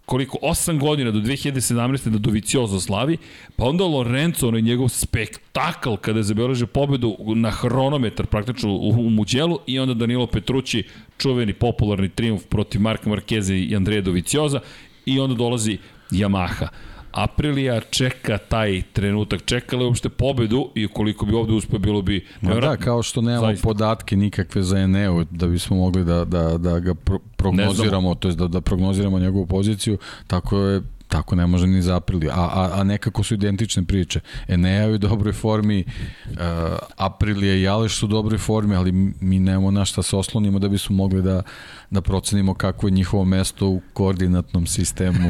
koliko, 8 godina do 2017. da Doviciozo slavi, pa onda Lorenzo, onaj njegov spektakl kada je zabeležio pobedu na hronometar praktično u, u Muđelu i onda Danilo Petrući, čuveni popularni triumf protiv Marka Markeza i Andreja Dovicioza i onda dolazi Yamaha. Aprilija čeka taj trenutak, čekala je uopšte pobedu i ukoliko bi ovde uspeo bilo bi Ma da, kao što nemamo Zaista. podatke nikakve za Eneo da bismo mogli da, da, da ga pro, prognoziramo, to jest da, da prognoziramo njegovu poziciju, tako je tako ne može ni za Apriliju. A, a, a nekako su identične priče. Enea je u dobroj formi, uh, Aprilija i Aleš su u dobroj formi, ali mi nemamo na šta se oslonimo da bismo mogli da, da procenimo kako je njihovo mesto u koordinatnom sistemu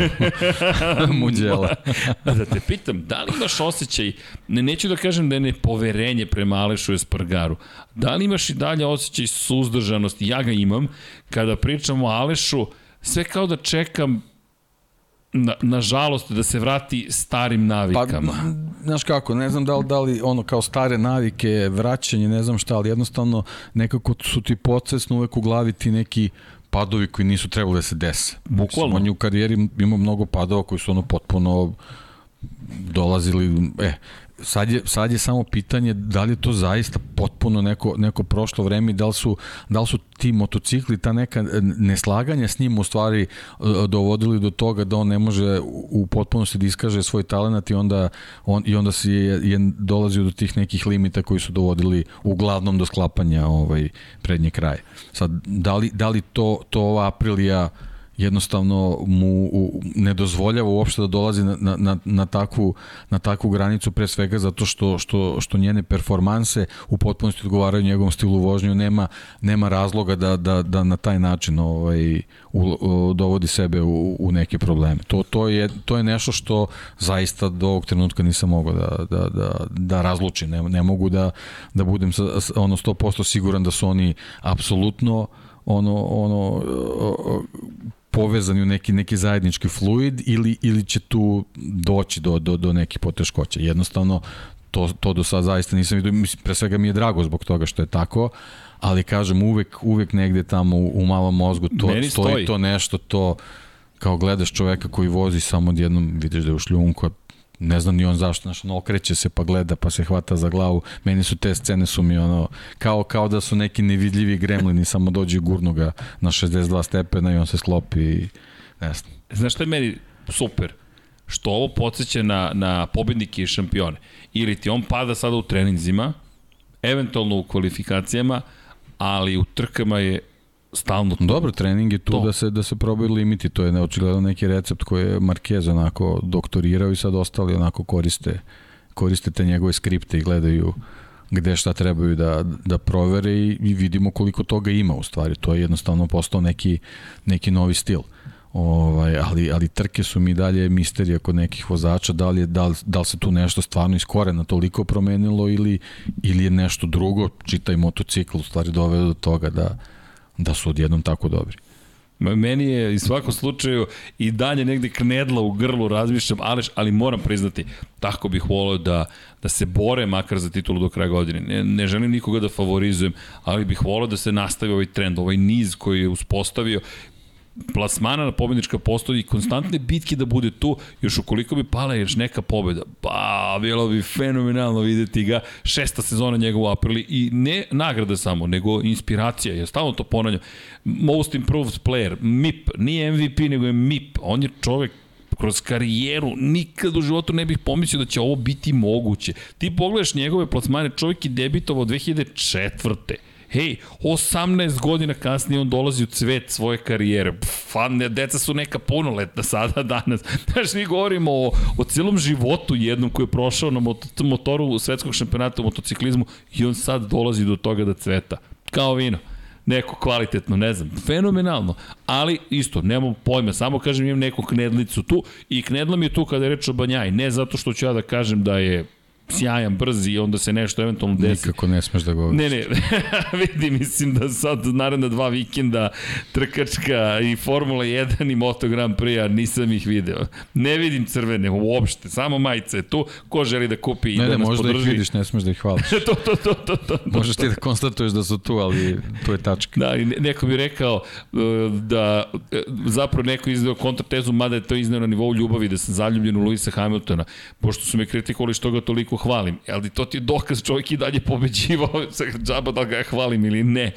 muđela. da te pitam, da li imaš osjećaj, ne, neću da kažem da je nepoverenje prema Alešu Espargaru, da li imaš i dalje osjećaj suzdržanosti, ja ga imam, kada pričamo o Alešu, sve kao da čekam na, nažalost da se vrati starim navikama. Pa, znaš kako, ne znam da li, da li ono kao stare navike, vraćanje, ne znam šta, ali jednostavno nekako su ti podsesno uvek u glavi ti neki padovi koji nisu trebali da se dese. Bukvalno. On je u karijeri imao mnogo padova koji su ono potpuno dolazili, e, sad je, sad je samo pitanje da li je to zaista potpuno neko, neko prošlo vreme i da li su, da li su ti motocikli, ta neka neslaganja s njim u stvari e, dovodili do toga da on ne može u potpunosti da iskaže svoj talent i onda, on, i onda se je, je dolazio do tih nekih limita koji su dovodili uglavnom do sklapanja ovaj, prednje kraje. Sad, da li, da li to, to ova Aprilija jednostavno mu ne dozvoljava uopšte da dolazi na, na, na, takvu, na takvu granicu pre svega zato što, što, što njene performanse u potpunosti odgovaraju njegovom stilu vožnju nema, nema razloga da, da, da na taj način ovaj, u, u, dovodi sebe u, u neke probleme. To, to, je, to je nešto što zaista do ovog trenutka nisam mogao da, da, da, da razlučim. Ne, ne mogu da, da budem sa, ono 100% siguran da su oni apsolutno ono, ono povezani u neki, neki zajednički fluid ili, ili će tu doći do, do, do nekih poteškoća. Jednostavno, to, to do sada zaista nisam vidio, mislim, pre svega mi je drago zbog toga što je tako, ali kažem, uvek, uvek negde tamo u, u malom mozgu to, Meni stoji, stoji to nešto, to kao gledaš čoveka koji vozi samo odjednom vidiš da je u šljunku, ne znam ni on zašto, znaš, ono, okreće se pa gleda, pa se hvata za glavu. Meni su te scene su mi ono, kao, kao da su neki nevidljivi gremlini, samo dođe i gurnu ga na 62 stepena i on se sklopi i ne znam. Znaš što je meni super? Što ovo podsjeća na, na pobednike i šampione. Ili ti on pada sada u treninzima, eventualno u kvalifikacijama, ali u trkama je stalno to. Dobro, trening je tu to. da se da se probaju limiti, to je neočigledno neki recept koji je Marquez onako doktorirao i sad ostali onako koriste koriste te njegove skripte i gledaju gde šta trebaju da, da provere i, i vidimo koliko toga ima u stvari. To je jednostavno postao neki, neki novi stil. Ovaj, ali, ali trke su mi dalje misterija kod nekih vozača, da li, je, da, li, da li se tu nešto stvarno iz korena toliko promenilo ili, ili je nešto drugo, čitaj motocikl, u stvari dovede do toga da, da su odjednom tako dobri. Meni je u svakom slučaju i dalje negde knedla u grlu razmišljam, ali, ali moram priznati, tako bih volio da, da se bore makar za titulu do kraja godine. Ne, ne želim nikoga da favorizujem, ali bih volio da se nastavi ovaj trend, ovaj niz koji je uspostavio plasmana na pobednička postoji i konstantne bitke da bude tu, još ukoliko bi pala još neka pobeda, pa bilo bi fenomenalno videti ga, šesta sezona njegov u aprili i ne nagrada samo, nego inspiracija, ja stalno to ponavljam, most improved player, MIP, nije MVP nego je MIP, on je čovek kroz karijeru nikad u životu ne bih pomislio da će ovo biti moguće. Ti pogledaš njegove plasmane, čovjek je debitovao 2004 hej, 18 godina kasnije on dolazi u cvet svoje karijere. Fan, deca su neka punoletna sada, danas. Znaš, mi govorimo o, o celom životu jednom koji je prošao na motoru svetskog šampionata u motociklizmu i on sad dolazi do toga da cveta. Kao vino neko kvalitetno, ne znam, fenomenalno, ali isto, nemam pojma, samo kažem imam neku knedlicu tu i knedla mi je tu kada je reč o Banjaj, ne zato što ću ja da kažem da je sjajan, brz i onda se nešto eventualno desi. Nikako ne smeš da govoriš. Ne, ne, vidi, mislim da sad naredna dva vikenda trkačka i Formula 1 i Moto Grand Prix, a nisam ih video. Ne vidim crvene uopšte, samo majice je tu, ko želi da kupi i ne, da ne, nas podrži. Ne, ne, možda ih vidiš, ne smeš da ih hvališ. to, to, to, to, to, to. Možeš ti da konstatuješ da su tu, ali to je tačka. Da, i neko bi rekao uh, da uh, zapravo neko izdeo kontratezu, mada je to izneo na nivou ljubavi, da sam zaljubljen u Luisa Hamiltona, pošto su me kritikovali što ga toliko hvalim, ali to ti je dokaz čovjek i dalje pobeđivao, džaba da ga ja hvalim ili ne.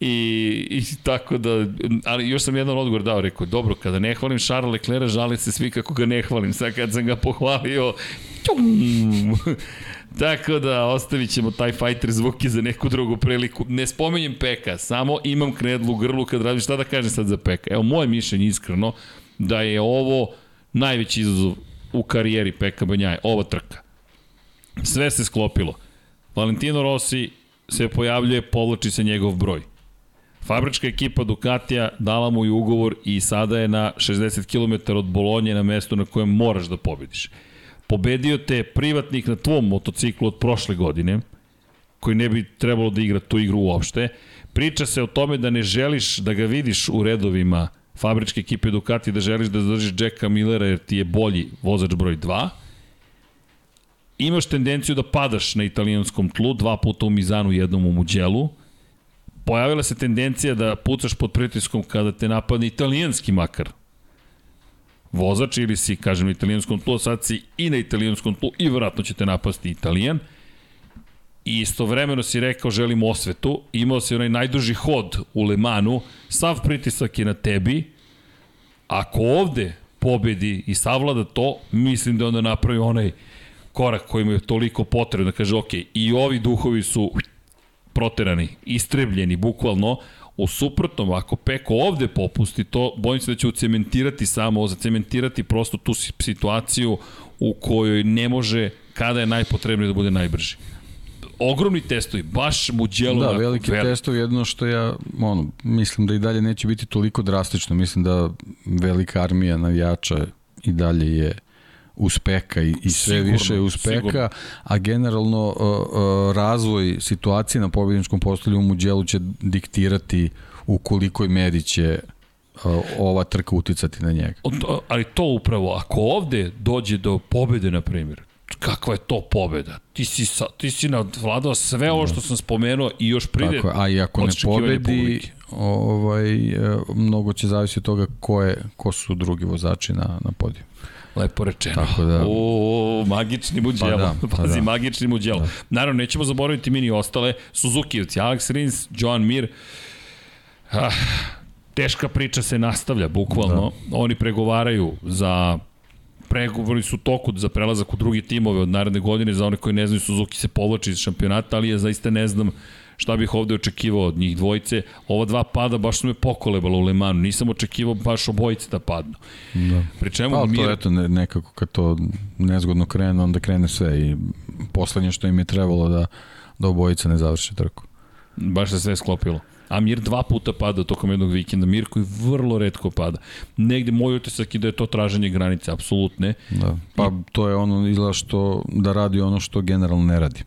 I, I tako da, ali još sam jedan odgovor dao, rekao, dobro, kada ne hvalim Charles Leclerc, žali se svi kako ga ne hvalim. Sad kad sam ga pohvalio, tjum, Tako da ostavit ćemo taj fighter zvuki za neku drugu priliku. Ne spomenjem Peka, samo imam knedlu u grlu kad radim šta da kažem sad za Peka. Evo, moje mišljenje iskreno da je ovo najveći izazov u karijeri Peka Banjaje, ova trka. Sve se sklopilo. Valentino Rossi se pojavljuje, povlači se njegov broj. Fabrička ekipa Ducatija dala mu i ugovor i sada je na 60 km od Bolonje na mestu na kojem moraš da pobediš. Pobedio te privatnik na tvom motociklu od prošle godine, koji ne bi trebalo da igra tu igru uopšte. Priča se o tome da ne želiš da ga vidiš u redovima fabričke ekipe Ducati, da želiš da zadržiš Jacka Millera jer ti je bolji vozač broj 2. Imaš tendenciju da padaš na italijanskom tlu, dva puta u Mizanu, jednom u Muđelu. Pojavila se tendencija da pucaš pod pritiskom kada te napadne italijanski makar vozač ili si, kažem, na italijanskom tlu, sad si i na italijanskom tlu i vratno će te napasti italijan. I istovremeno si rekao želim osvetu, imao si onaj najduži hod u Lemanu, sav pritisak je na tebi, ako ovde pobedi i savlada to, mislim da onda napravi onaj korak koji mu je toliko potrebno da kaže ok, i ovi duhovi su proterani, istrebljeni bukvalno, U suprotnom, ako Peko ovde popusti to, bojim se da će ucementirati samo, zacementirati prosto tu situaciju u kojoj ne može kada je najpotrebnije da bude najbrži ogromni testovi, baš mu djelo Da, veliki velik. testovi, jedno što ja ono, mislim da i dalje neće biti toliko drastično, mislim da velika armija navijača i dalje je uspeha i, i sve sigurno, više uspeha, sigurno. a generalno uh, uh, razvoj situacije na pobjedničkom postolju u Muđelu će diktirati u kolikoj meri će uh, ova trka uticati na njega. Ali to upravo, ako ovde dođe do pobede, na primjer, kakva je to pobeda. Ti si, sa, ti si nadvladao sve ovo što sam spomenuo i još pride Tako, a i ako ne pobedi, ovaj, e, mnogo će zavisiti od toga ko, je, ko su drugi vozači na, na podiju. Lepo rečeno. Tako da... O, magični muđelo. Pa da, pa Pazi, da. magični muđelo. Da. Naravno, nećemo zaboraviti mini ostale. Suzukijevci, Alex Rins, Joan Mir. Ah, teška priča se nastavlja, bukvalno. Da. Oni pregovaraju za pregovori su toku za prelazak u drugi timove od naredne godine, za one koji ne znaju Suzuki se povlači iz šampionata, ali ja zaista ne znam šta bih ovde očekivao od njih dvojice. Ova dva pada baš su me pokolebala u Lemanu. Nisam očekivao baš obojice da padnu. Da. Pri čemu pa, mir... to eto ne, nekako kad to nezgodno krene, onda krene sve i poslednje što im je trebalo da, da obojica ne završe trku. Baš se sve sklopilo. A Mir dva puta pada tokom jednog vikenda. Mir koji vrlo redko pada. Negde moj utisak je da je to traženje granice, apsolutne. Da. Pa to je ono izgleda što da radi ono što generalno ne radi.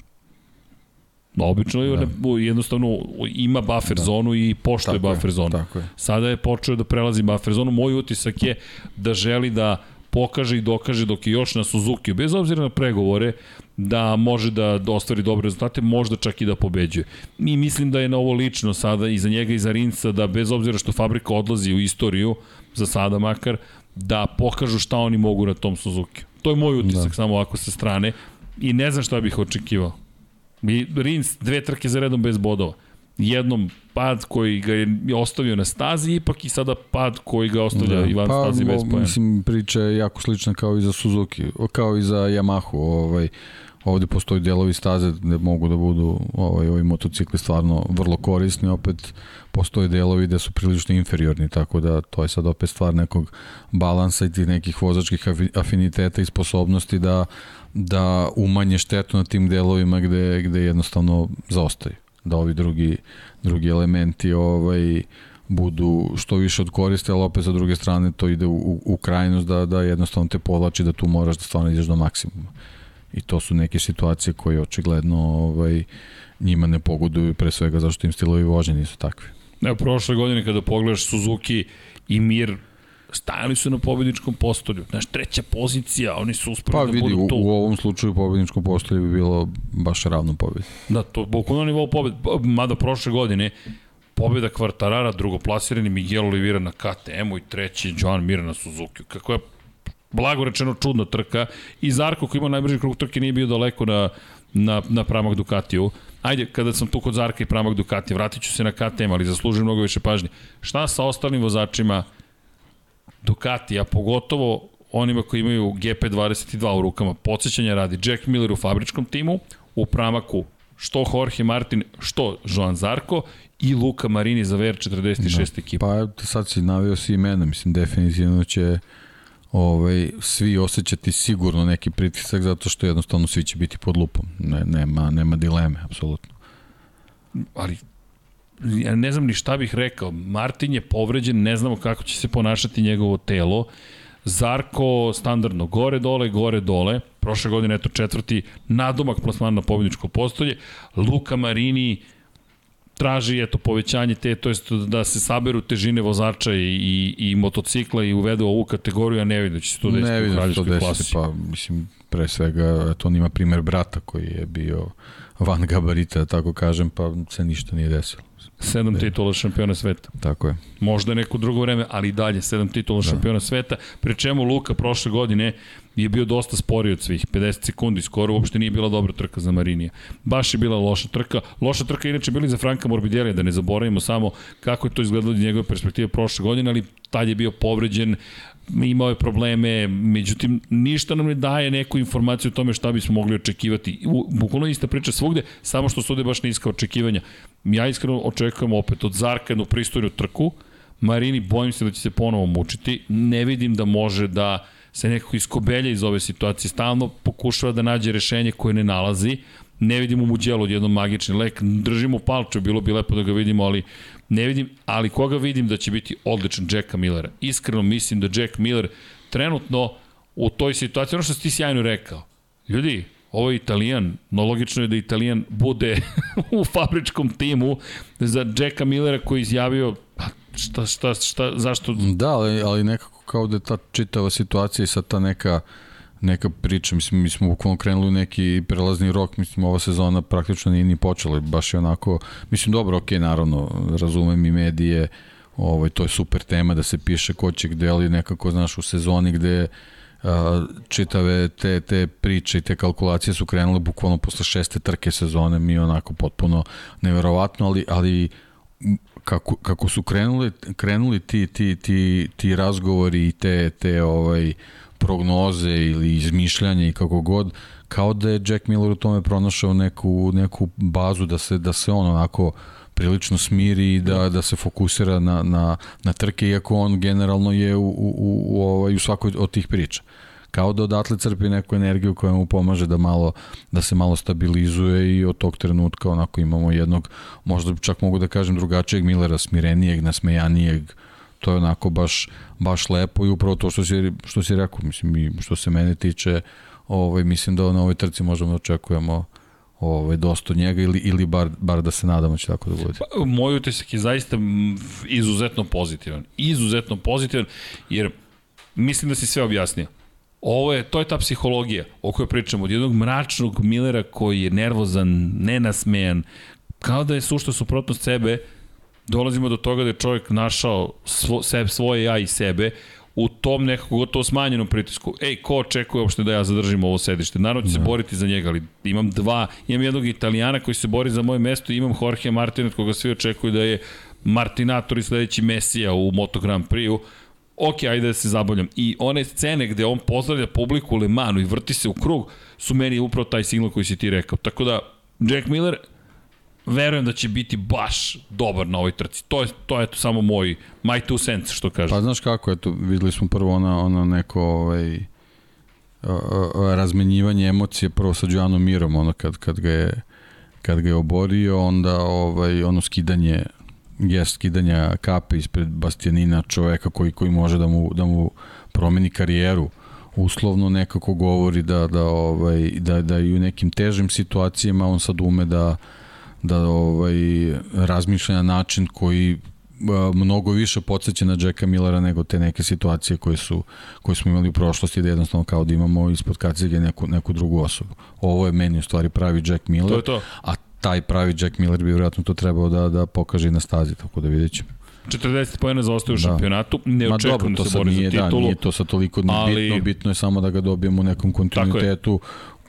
Obično je da. jednostavno ima buffer da. zonu i poštuje tako buffer je, zonu. Tako je. Sada je počeo da prelazi buffer zonu. Moj utisak je da želi da pokaže i dokaže dok je još na Suzuki, bez obzira na pregovore, da može da ostvari dobre rezultate, možda čak i da pobeđuje. I mislim da je na ovo lično sada i za njega i za Rinca, da bez obzira što fabrika odlazi u istoriju, za sada makar, da pokažu šta oni mogu na tom Suzuki. To je moj utisak, da. samo ovako sa strane. I ne znam šta bih očekivao. I Rins dve trke za redom bez bodova. Jednom pad koji ga je ostavio na stazi, ipak i sada pad koji ga ostavlja da, Ivan pa, stazi bez pojena. Mislim, priča je jako slična kao i za Suzuki, kao i za Yamahu. Ovaj, ovde postoji delovi staze gde mogu da budu ovaj, ovi motocikli stvarno vrlo korisni, opet postoje delovi gde su prilično inferiorni, tako da to je sad opet stvar nekog balansa i tih nekih vozačkih afiniteta i sposobnosti da da umanje štetu na tim delovima gde, gde jednostavno zaostaju. Da ovi drugi, drugi elementi ovaj, budu što više od koriste, ali opet sa druge strane to ide u, u krajnost da, da jednostavno te povlači da tu moraš da stvarno ideš do maksimuma. I to su neke situacije koje očigledno ovaj, njima ne pogoduju pre svega zašto im stilovi vožnje nisu takvi. Evo, prošle godine kada pogledaš Suzuki i Mir stajali su na pobedničkom postolju. Znaš, treća pozicija, oni su uspeli pa, da vidi, budu to. U, u ovom slučaju pobedničko postolje bi bilo baš ravno pobedi. Da, to bukvalno nivou pobed. Mada prošle godine pobeda Kvartarara, drugoplasirani Miguel Oliveira na KTM-u i treći Joan Mir na Suzuki. Kako je blago rečeno čudna trka i Zarko koji ima najbrži krug trke nije bio daleko na, na, na pramak Ducatiju. Ajde, kada sam tu kod Zarka i pramak Ducati, vratit ću se na KTM, ali zaslužujem mnogo više pažnje. Šta sa ostalim vozačima Ducati, a pogotovo onima koji imaju GP22 u rukama, podsjećanja radi Jack Miller u fabričkom timu, u pramaku što Jorge Martin, što Joan Zarko i Luka Marini za VR46 da. ekipa. Pa sad si navio si imena, mislim definitivno će ovaj, svi osjećati sigurno neki pritisak zato što jednostavno svi će biti pod lupom. Ne, nema, nema dileme, apsolutno. Ali ja ne znam ni šta bih rekao. Martin je povređen, ne znamo kako će se ponašati njegovo telo. Zarko standardno gore dole, gore dole. Prošle godine eto četvrti nadomak plasmana na pobjedičko postolje. Luka Marini traži eto povećanje te, to jest da se saberu težine vozača i, i, i motocikla i uvedu ovu kategoriju, a ne vidim da će se to desiti ne u vidim da to desiti, klasi. pa mislim pre svega eto on ima primer brata koji je bio van gabarita, da tako kažem, pa se ništa nije desilo. Sedam titula šampiona sveta. Tako je. Možda neko drugo vreme, ali i dalje sedam titula da. šampiona sveta, pri čemu Luka prošle godine je bio dosta sporiji od svih, 50 sekundi skoro, uopšte nije bila dobra trka za Marinija. Baš je bila loša trka. Loša trka inače bili za Franka Morbidelija, da ne zaboravimo samo kako je to izgledalo od njegove perspektive prošle godine, ali tad je bio povređen, imao je probleme, međutim, ništa nam ne daje neku informaciju o tome šta bismo mogli očekivati. Bukvalno ista priča svugde, samo što su ovde baš niska očekivanja. Ja iskreno očekujem opet od Zarka jednu pristojnu trku, Marini bojim se da će se ponovo mučiti, ne vidim da može da se nekako iskobelja iz ove situacije, stalno pokušava da nađe rešenje koje ne nalazi, ne vidimo mu djelo odjednom magični lek, držimo palču, bilo bi lepo da ga vidimo, ali ne vidim, ali koga vidim da će biti odličan Jacka Millera. Iskreno mislim da Jack Miller trenutno u toj situaciji, ono što si ti sjajno rekao, ljudi, ovo je Italijan, no logično je da Italijan bude u fabričkom timu za Jacka Millera koji izjavio pa šta, šta, šta, zašto... Da, ali, ali nekako kao da je ta čitava situacija i sad ta neka neka priča, mislim, mi smo bukvalno krenuli neki prelazni rok, mislim, ova sezona praktično nije ni počela, baš je onako, mislim, dobro, okej, okay, naravno, razumem i medije, ovaj, to je super tema da se piše ko će gde, ali nekako, znaš, u sezoni gde a, čitave te, te priče i te kalkulacije su krenule bukvalno posle šeste trke sezone, mi onako potpuno neverovatno, ali, ali kako, kako su krenuli, krenuli ti, ti, ti, ti razgovori i te, te ovaj, prognoze ili izmišljanje i kako god, kao da je Jack Miller u tome pronašao neku, neku bazu da se, da se on onako prilično smiri i da, da se fokusira na, na, na trke, iako on generalno je u, u, u, u, ovaj, u svakoj od tih priča kao da odatle crpi neku energiju koja mu pomaže da malo da se malo stabilizuje i od tog trenutka onako imamo jednog možda čak mogu da kažem drugačijeg Millera, smirenijeg, nasmejanijeg, to je onako baš, baš lepo i upravo to što si, što si rekao, mislim, i što se mene tiče, ovaj, mislim da na ovoj trci možemo da očekujemo ovaj, dosta od njega ili, ili bar, bar da se nadamo će tako da bude. Pa, moj utisak je zaista izuzetno pozitivan. Izuzetno pozitivan, jer mislim da si sve objasnio. Ovo je, to je ta psihologija o kojoj pričamo. Od jednog mračnog Millera koji je nervozan, nenasmejan, kao da je sušta suprotnost sebe, dolazimo do toga da je čovjek našao svo, seb, svoje ja i sebe u tom nekako gotovo smanjenom pritisku. Ej, ko očekuje uopšte da ja zadržim ovo sedište? Naravno će se boriti za njega, ali imam dva, imam jednog italijana koji se bori za moje mesto i imam Jorge Martina koga svi očekuju da je Martinator i sledeći Mesija u Moto Grand Prix-u. Ok, ajde da se zabavljam. I one scene gde on pozdravlja publiku u Le i vrti se u krug su meni upravo taj signal koji si ti rekao. Tako da, Jack Miller, verujem da će biti baš dobar na ovoj trci. To je, to je to samo moj, my two cents, što kaže. Pa znaš kako, eto, videli smo prvo ona, ona neko, ovaj, razmenjivanje emocije prvo sa Đoanom Mirom, ono kad, kad ga je kad ga je oborio, onda ovaj, ono skidanje gest skidanja kape ispred Bastianina, čoveka koji, koji može da mu, da mu promeni karijeru uslovno nekako govori da, da, ovaj, da, da i u nekim težim situacijama on sad ume da, da ovaj, razmišlja na način koji mnogo više podsjeća na Jacka Millera nego te neke situacije koje su koje smo imali u prošlosti da jednostavno kao da imamo ispod kacige neku, neku drugu osobu. Ovo je meni u stvari pravi Jack Miller, to je to. a taj pravi Jack Miller bi vjerojatno to trebao da, da pokaže na stazi, tako da vidjet ćemo. 40 pojena zaostaje u da. šampionatu, ne Ma očekujem dobro, da se bori nije, za titulu. Da, nije to sad toliko ali... bitno, bitno je samo da ga dobijemo u nekom kontinuitetu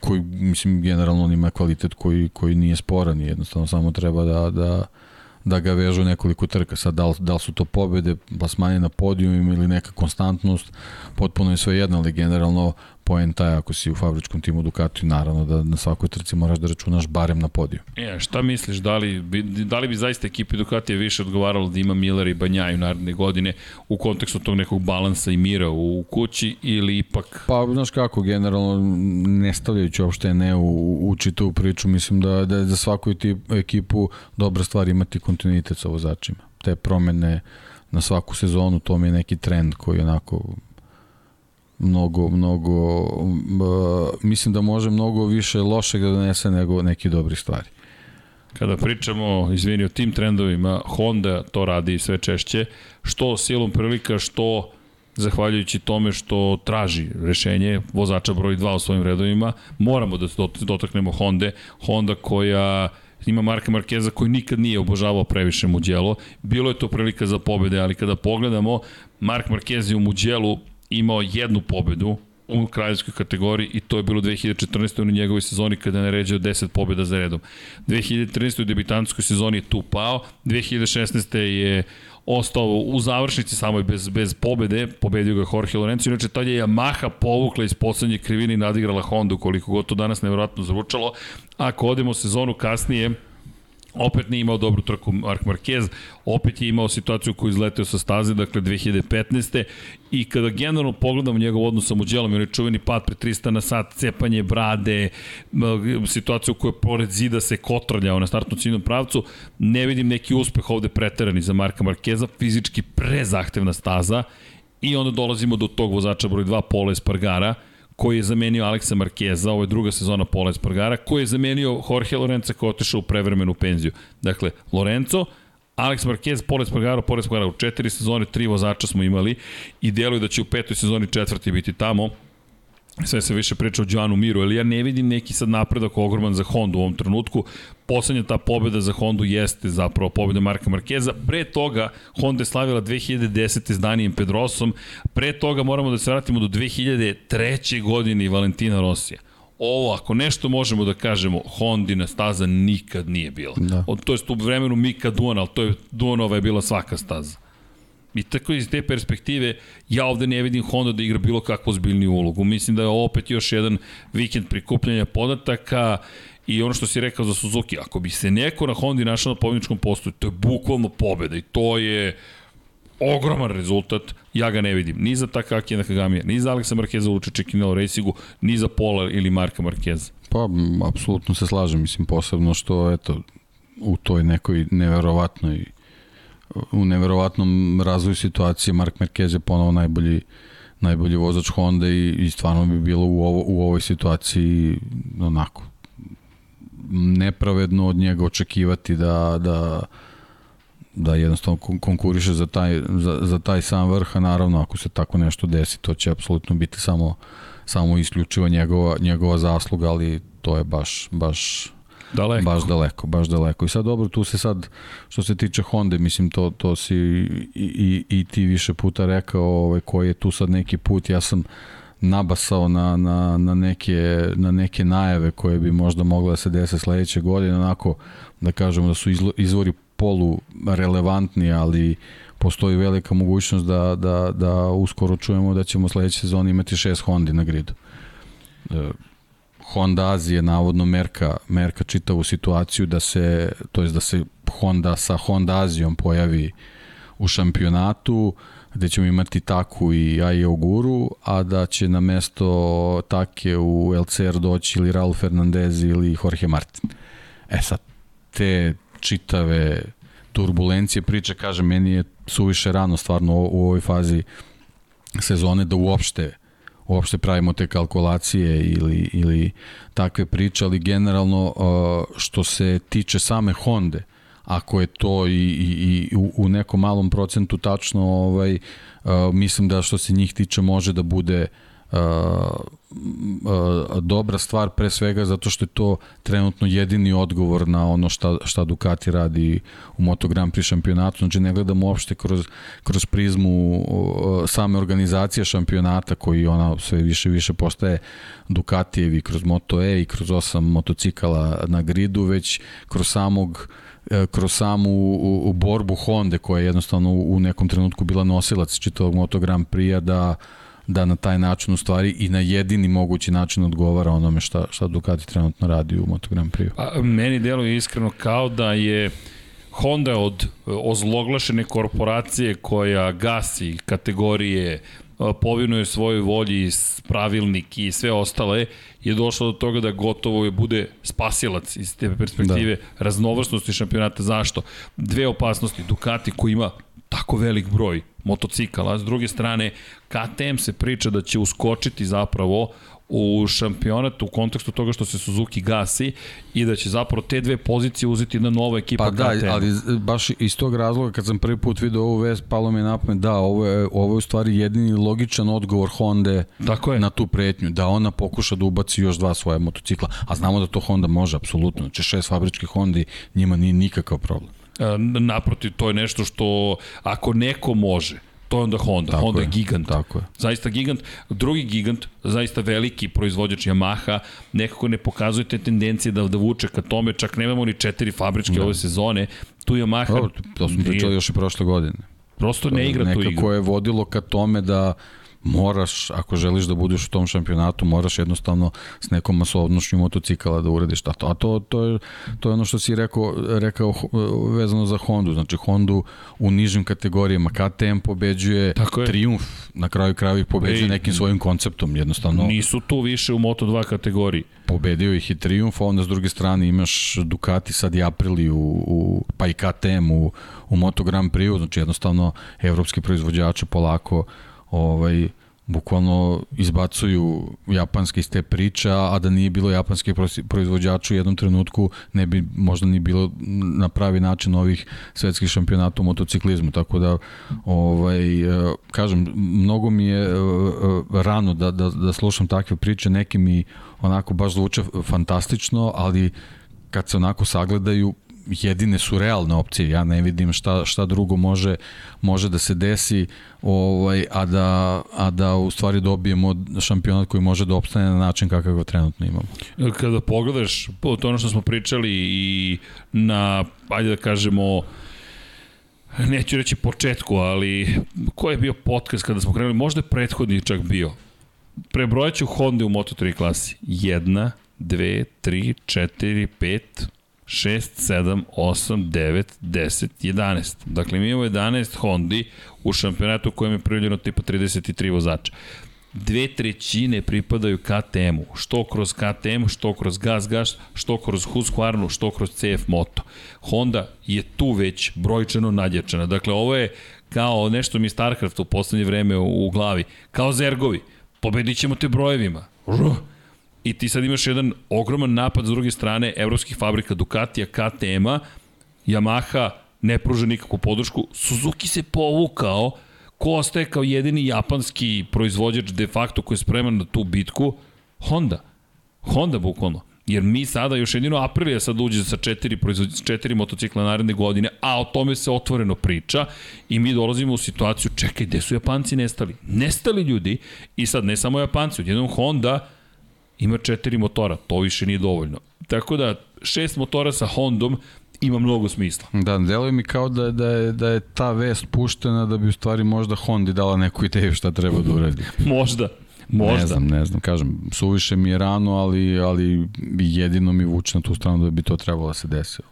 koji, mislim, generalno on ima kvalitet koji, koji nije sporan i jednostavno samo treba da, da, da ga vežu nekoliko trka. Sad, da li, da li su to pobede, plasmanje na podijumima ili neka konstantnost, potpuno je sve jedno, ali generalno poenta je ako si u fabričkom timu Ducati, naravno da na svakoj trci moraš da računaš barem na podiju. E, šta misliš, da li bi, da li bi zaista ekipi Ducatija više odgovaralo da ima Miller i Banjaju naredne godine u kontekstu tog nekog balansa i mira u kući ili ipak... Pa, znaš kako, generalno, ne stavljajući uopšte ne u, u čitavu priču, mislim da, da je za svaku tip, ekipu dobra stvar imati kontinuitet sa vozačima. Te promene na svaku sezonu, to mi je neki trend koji onako mnogo, mnogo, uh, mislim da može mnogo više lošeg da donese nego neki dobri stvari. Kada pričamo, izvini, o tim trendovima, Honda to radi sve češće, što silom prilika, što zahvaljujući tome što traži rešenje vozača broj 2 u svojim redovima, moramo da dotaknemo Honda, Honda koja ima Marka Markeza koji nikad nije obožavao previše Muđelo. Bilo je to prilika za pobede, ali kada pogledamo, Mark Marquez je u Muđelu imao jednu pobedu u kraljevskoj kategoriji i to je bilo 2014. u njegovoj sezoni kada je naređao 10 pobjeda za redom. 2013. u debitantskoj sezoni je tu pao, 2016. je ostao u završnici samo bez, bez pobede, pobedio ga Jorge Lorenzo, inače tad je Yamaha povukla iz poslednje krivine i nadigrala Honda, koliko god to danas nevjerojatno zvučalo. Ako odemo sezonu kasnije, opet nije imao dobru trku Mark Marquez, opet je imao situaciju koju izleteo sa staze, dakle 2015. I kada generalno pogledamo njegov odnos sa Muđelom, je čuveni pad pre 300 na sat, cepanje brade, situaciju u kojoj pored zida se kotrljao na startnom ciljnom pravcu, ne vidim neki uspeh ovde preterani za Marka Markeza, fizički prezahtevna staza i onda dolazimo do tog vozača broj 2, Pola Espargara, koji je zamenio Aleksa Markeza, ovo je druga sezona Pola Espargara, koji je zamenio Jorge Lorenza koji je otišao u prevremenu penziju. Dakle, Lorenzo, Alex Marquez, Pola Espargaro, Pola Espargaro, u četiri sezone tri vozača smo imali i deluje da će u petoj sezoni četvrti biti tamo sve se više priča o Joanu Miru, ali ja ne vidim neki sad napredak ogroman za Hondu u ovom trenutku. Poslednja ta pobeda za Hondu jeste zapravo pobeda Marka Markeza. Pre toga Honda je slavila 2010. s Danijem Pedrosom. Pre toga moramo da se vratimo do 2003. godine i Valentina Rosija. Ovo, ako nešto možemo da kažemo, Hondina staza nikad nije bila. Da. to je u vremenu Mika Duana, ali to je Duanova je bila svaka staza. I tako iz te perspektive, ja ovde ne vidim Honda da igra bilo kakvu zbiljniju ulogu. Mislim da je opet još jedan vikend prikupljanja podataka i ono što si rekao za Suzuki, ako bi se neko na Hondi našao na pobjedničkom postoju, to je bukvalno pobeda i to je ogroman rezultat, ja ga ne vidim. Ni za Takaki Nakagamija, ni za Aleksa Markeza u Kinelo Racingu, ni za Pola ili Marka Markeza. Pa, apsolutno se slažem, mislim, posebno što, eto, u toj nekoj neverovatnoj u neverovatnom razvoju situacije Mark Marquez je ponovo najbolji najbolji vozač Honda i, i stvarno bi bilo u, ovo, u ovoj situaciji onako nepravedno od njega očekivati da, da, da jednostavno konkuriše za taj, za, za taj sam vrh, a naravno ako se tako nešto desi, to će apsolutno biti samo, samo isključivo njegova, njegova zasluga, ali to je baš, baš Daleko. Baš daleko, baš daleko. I sad dobro, tu se sad, što se tiče Honda, mislim, to, to si i, i, i ti više puta rekao ovaj, koji je tu sad neki put. Ja sam nabasao na, na, na, neke, na neke najave koje bi možda mogle da se dese sledeće godine, onako da kažemo da su izvori polu relevantni, ali postoji velika mogućnost da, da, da uskoro čujemo da ćemo sledeće sezone imati šest Hondi na gridu. E, Honda Azije navodno merka, merka čitavu situaciju da se, to jest da se Honda sa Honda Azijom pojavi u šampionatu, gde ćemo imati Taku i Aje Oguru, a da će na mesto Take u LCR doći ili Raul Fernandez ili Jorge Martin. E sad, te čitave turbulencije priče, kažem, meni je suviše rano stvarno u ovoj fazi sezone da uopšte uopšte pravimo te kalkulacije ili, ili takve priče, ali generalno uh, što se tiče same Honda, ako je to i, i, i u, u nekom malom procentu tačno, ovaj, uh, mislim da što se njih tiče može da bude uh, dobra stvar pre svega zato što je to trenutno jedini odgovor na ono šta, šta Ducati radi u Moto Grand Prix šampionatu, znači ne gledamo uopšte kroz, kroz prizmu same organizacije šampionata koji ona sve više više postaje Ducatijevi kroz Moto E i kroz osam motocikala na gridu, već kroz samog e, kroz samu u, u borbu Honda koja je jednostavno u, u nekom trenutku bila nosilac čitavog Moto Grand Prix-a da da na taj način u stvari i na jedini mogući način odgovara onome šta, šta Ducati trenutno radi u Moto Grand Prix. A, meni deluje iskreno kao da je Honda od ozloglašene korporacije koja gasi kategorije povinuje svojoj volji pravilnik i sve ostale je došlo do toga da gotovo je bude spasilac iz te perspektive da. raznovrsnosti šampionata. Zašto? Dve opasnosti. Ducati koji ima tako velik broj motocikala, s druge strane KTM se priča da će uskočiti zapravo u šampionat u kontekstu toga što se Suzuki gasi i da će zapravo te dve pozicije uzeti na nova ekipa pa da, KTM. ali baš iz tog razloga kad sam prvi put video ovu vest, palo mi je napamet, da, ovo je, ovo je u stvari jedini logičan odgovor Honda Tako je. na tu pretnju, da ona pokuša da ubaci još dva svoje motocikla, a znamo da to Honda može, apsolutno, znači šest fabričkih Hondi njima nije nikakav problem. Naprotiv, to je nešto što ako neko može, to je onda Honda. Tako Honda je, je gigant. Tako je. Zaista gigant. Drugi gigant, zaista veliki proizvođač Yamaha, nekako ne pokazuje te tendencije da, da vuče ka tome, čak nemamo ni četiri fabričke da. ove sezone. Tu Yamaha... Dobro, to smo pričali još i prošle godine. Prosto ne igra tu igru. Nekako je vodilo ka tome da moraš, ako želiš da budeš u tom šampionatu, moraš jednostavno s nekom masovnošću motocikala da uradiš. A to, a to, to, je, to je ono što si rekao, rekao vezano za Hondu. Znači Hondu u nižim kategorijama KTM pobeđuje Triumf, na kraju kraju pobeđuje Ej, nekim svojim konceptom. Jednostavno, nisu tu više u Moto2 kategoriji. Pobedio ih i Triumf, a onda s druge strane imaš Ducati sad i Aprili u, u, pa i KTM u, u Moto Grand Prix, znači jednostavno evropski proizvođači polako ovaj, bukvalno izbacuju japanske iz te priča, a da nije bilo japanskih proizvođača u jednom trenutku ne bi možda ni bilo na pravi način ovih svetskih šampionata u motociklizmu, tako da ovaj, e, kažem, mnogo mi je e, e, rano da, da, da slušam takve priče, neki mi onako baš zvuče fantastično, ali kad se onako sagledaju, jedine su realne opcije. Ja ne vidim šta, šta drugo može, može da se desi, ovaj, a, da, a da u stvari dobijemo šampionat koji može da opstane na način kakav ga trenutno imamo. Kada pogledaš to ono što smo pričali i na, ajde da kažemo, neću reći početku, ali ko je bio podcast kada smo krenuli, možda je prethodni čak bio. Prebrojat ću Honda u Moto3 klasi. Jedna, dve, tri, četiri, pet, 6, 7, 8, 9, 10, 11. Dakle, mi imamo 11 Hondi u šampionatu u kojem je prijavljeno tipa 33 vozača. Dve trećine pripadaju KTM-u, što kroz KTM, što kroz Gas Gas, što kroz Husqvarnu, što kroz CF Moto. Honda je tu već brojčano nadjačana. Dakle, ovo je kao nešto mi StarCraft u poslednje vreme u, u glavi. Kao Zergovi. Pobedit ćemo te brojevima. Ruh i ti sad imaš jedan ogroman napad s druge strane evropskih fabrika Ducatija, KTM-a, Yamaha ne pruža nikakvu podršku, Suzuki se povukao, ko ostaje kao jedini japanski proizvođač de facto koji je spreman na tu bitku? Honda. Honda bukvalno. Jer mi sada, još jedino Aprilija sad uđe sa četiri, četiri motocikla naredne godine, a o tome se otvoreno priča i mi dolazimo u situaciju, čekaj, gde su Japanci nestali? Nestali ljudi i sad ne samo Japanci, odjednom Honda ima četiri motora, to više nije dovoljno. Tako da, šest motora sa Hondom ima mnogo smisla. Da, deluje mi kao da, da, je, da je ta vest puštena da bi u stvari možda Hondi dala neku ideju šta treba da uradi. možda. Možda. Ne znam, ne znam, kažem, suviše mi je rano, ali, ali jedino mi vuče na tu stranu da bi to trebalo da se desi.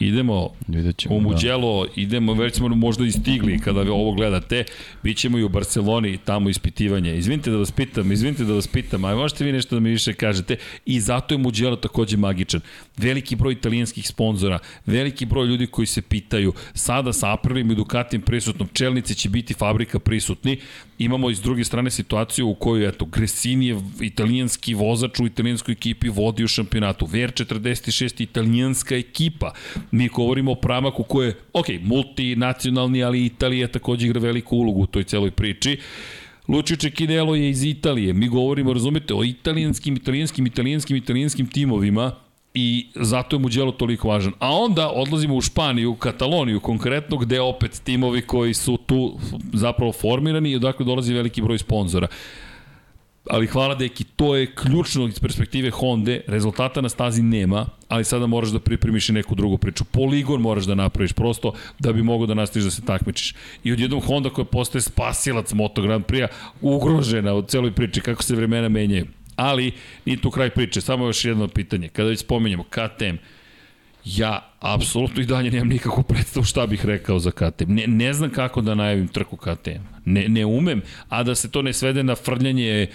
Idemo ćemo, u. Mugello, da. idemo, već smo možda i stigli kada ovo gledate, bit ćemo i u Barceloni, tamo ispitivanje. Izvinite da vas pitam, izvinite da vas pitam, a možete vi nešto da mi više kažete? I zato je Mugello takođe magičan. Veliki broj italijanskih sponzora, veliki broj ljudi koji se pitaju, sada sa Aprilim i Ducatijem prisutnom, čelnici će biti fabrika prisutni, imamo iz druge strane situaciju u kojoj, eto, Gresini je italijanski vozač u italijanskoj ekipi vodi u šampionatu. VR46 italijanska ekipa. Mi govorimo o Pramaku koji je, ok, multinacionalni, ali Italija takođe igra veliku ulogu u toj celoj priči. Lucio Čekinelo je iz Italije. Mi govorimo, razumete, o italijanskim, italijanskim, italijanskim, italijanskim timovima i zato je Mugello toliko važan. A onda odlazimo u Španiju, u Kataloniju konkretno, gde opet timovi koji su tu zapravo formirani i odakle dolazi veliki broj sponzora. ali hvala deki, to je ključno iz perspektive Honda, rezultata na stazi nema, ali sada moraš da pripremiš i neku drugu priču. Poligon moraš da napraviš prosto da bi mogao da nastaviš da se takmičiš. I odjednom Honda koja postaje spasilac Moto Grand Prix-a, ugrožena od celoj priči, kako se vremena menjaju. Ali, ni tu kraj priče, samo još jedno pitanje. Kada već spomenjamo KTM, ja apsolutno i dalje nemam nikakvu predstavu šta bih rekao za KTM. Ne, ne znam kako da najavim trku KTM. Ne, ne umem, a da se to ne svede na frljanje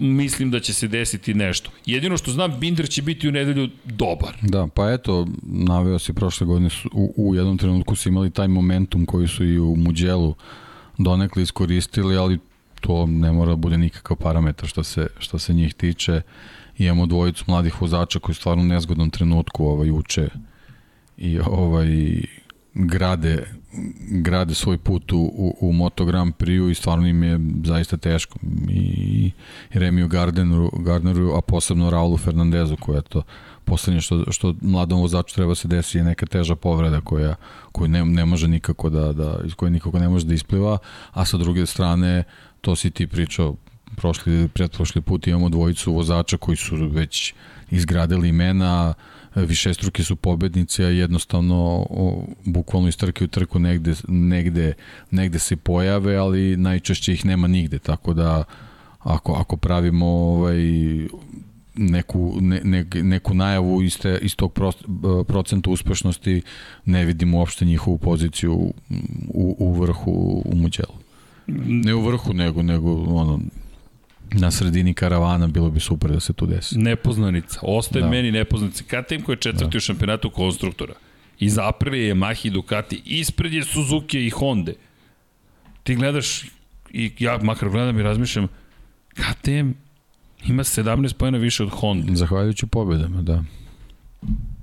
mislim da će se desiti nešto. Jedino što znam, Binder će biti u nedelju dobar. Da, pa eto, naveo si prošle godine su, u, u jednom trenutku su imali taj momentum koji su i u Muđelu donekli iskoristili, ali to ne mora da bude nikakav parametar što se, što se njih tiče. Imamo dvojicu mladih vozača koji stvarno u nezgodnom trenutku ovaj, uče i ovaj grade grade svoj put u, u, u Moto Grand Prix i stvarno im je zaista teško i, i Remiju Gardneru, Gardneru a posebno Raulu Fernandezu koja je to poslednje što, što mladom vozaču treba se desi je neka teža povreda koja, koju ne, ne može nikako da, da, iz koje nikako ne može da ispliva, a sa druge strane to si ti pričao prošli, pretprošli put imamo dvojicu vozača koji su već izgradili imena, višestruki su pobednici, a jednostavno o, bukvalno iz trke u trku negde, negde, negde se pojave, ali najčešće ih nema nigde, tako da ako, ako pravimo ovaj, neku, ne, ne, neku najavu iz, te, iz tog pro, procenta uspešnosti, ne vidimo uopšte njihovu poziciju u, u vrhu u Muđelu. Ne u vrhu, nego, nego ono, na sredini karavana bilo bi super da se tu desi. Nepoznanica. Ostaje da. meni nepoznanica. KTM koji je četvrti da. u šampionatu konstruktora. Iz Aprilia je Yamaha i Ducati. Ispred je Suzuki i Honda. Ti gledaš i ja makar gledam i razmišljam KTM ima 17 pojena više od Honda. Zahvaljujući pobedama, da.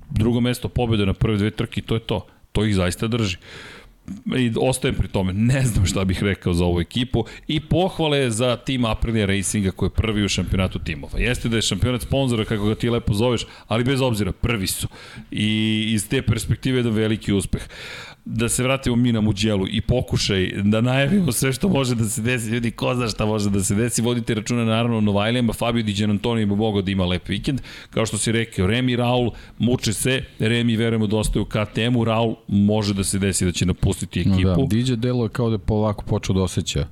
Drugo mesto pobeda na prve dve trke to je to. To ih zaista drži. Uh, i ostajem pri tome, ne znam šta bih rekao za ovu ekipu i pohvale za tim Aprilia Racinga koji je prvi u šampionatu timova. Jeste da je šampionat sponzora, kako ga ti lepo zoveš, ali bez obzira, prvi su. I iz te perspektive jedan veliki uspeh da se vratimo mi na Muđelu i pokušaj da najavimo sve što može da se desi. Ljudi, ko zna šta može da se desi. Vodite računa naravno o Novajlijama. Fabio Di Gianantoni bi mogao da ima lep vikend. Kao što si rekao, Remi Raul muče se. Remi verujemo da ostaje u KTM-u. Raul može da se desi da će napustiti ekipu. Da, Diđe delo je kao da je polako počeo da osjeća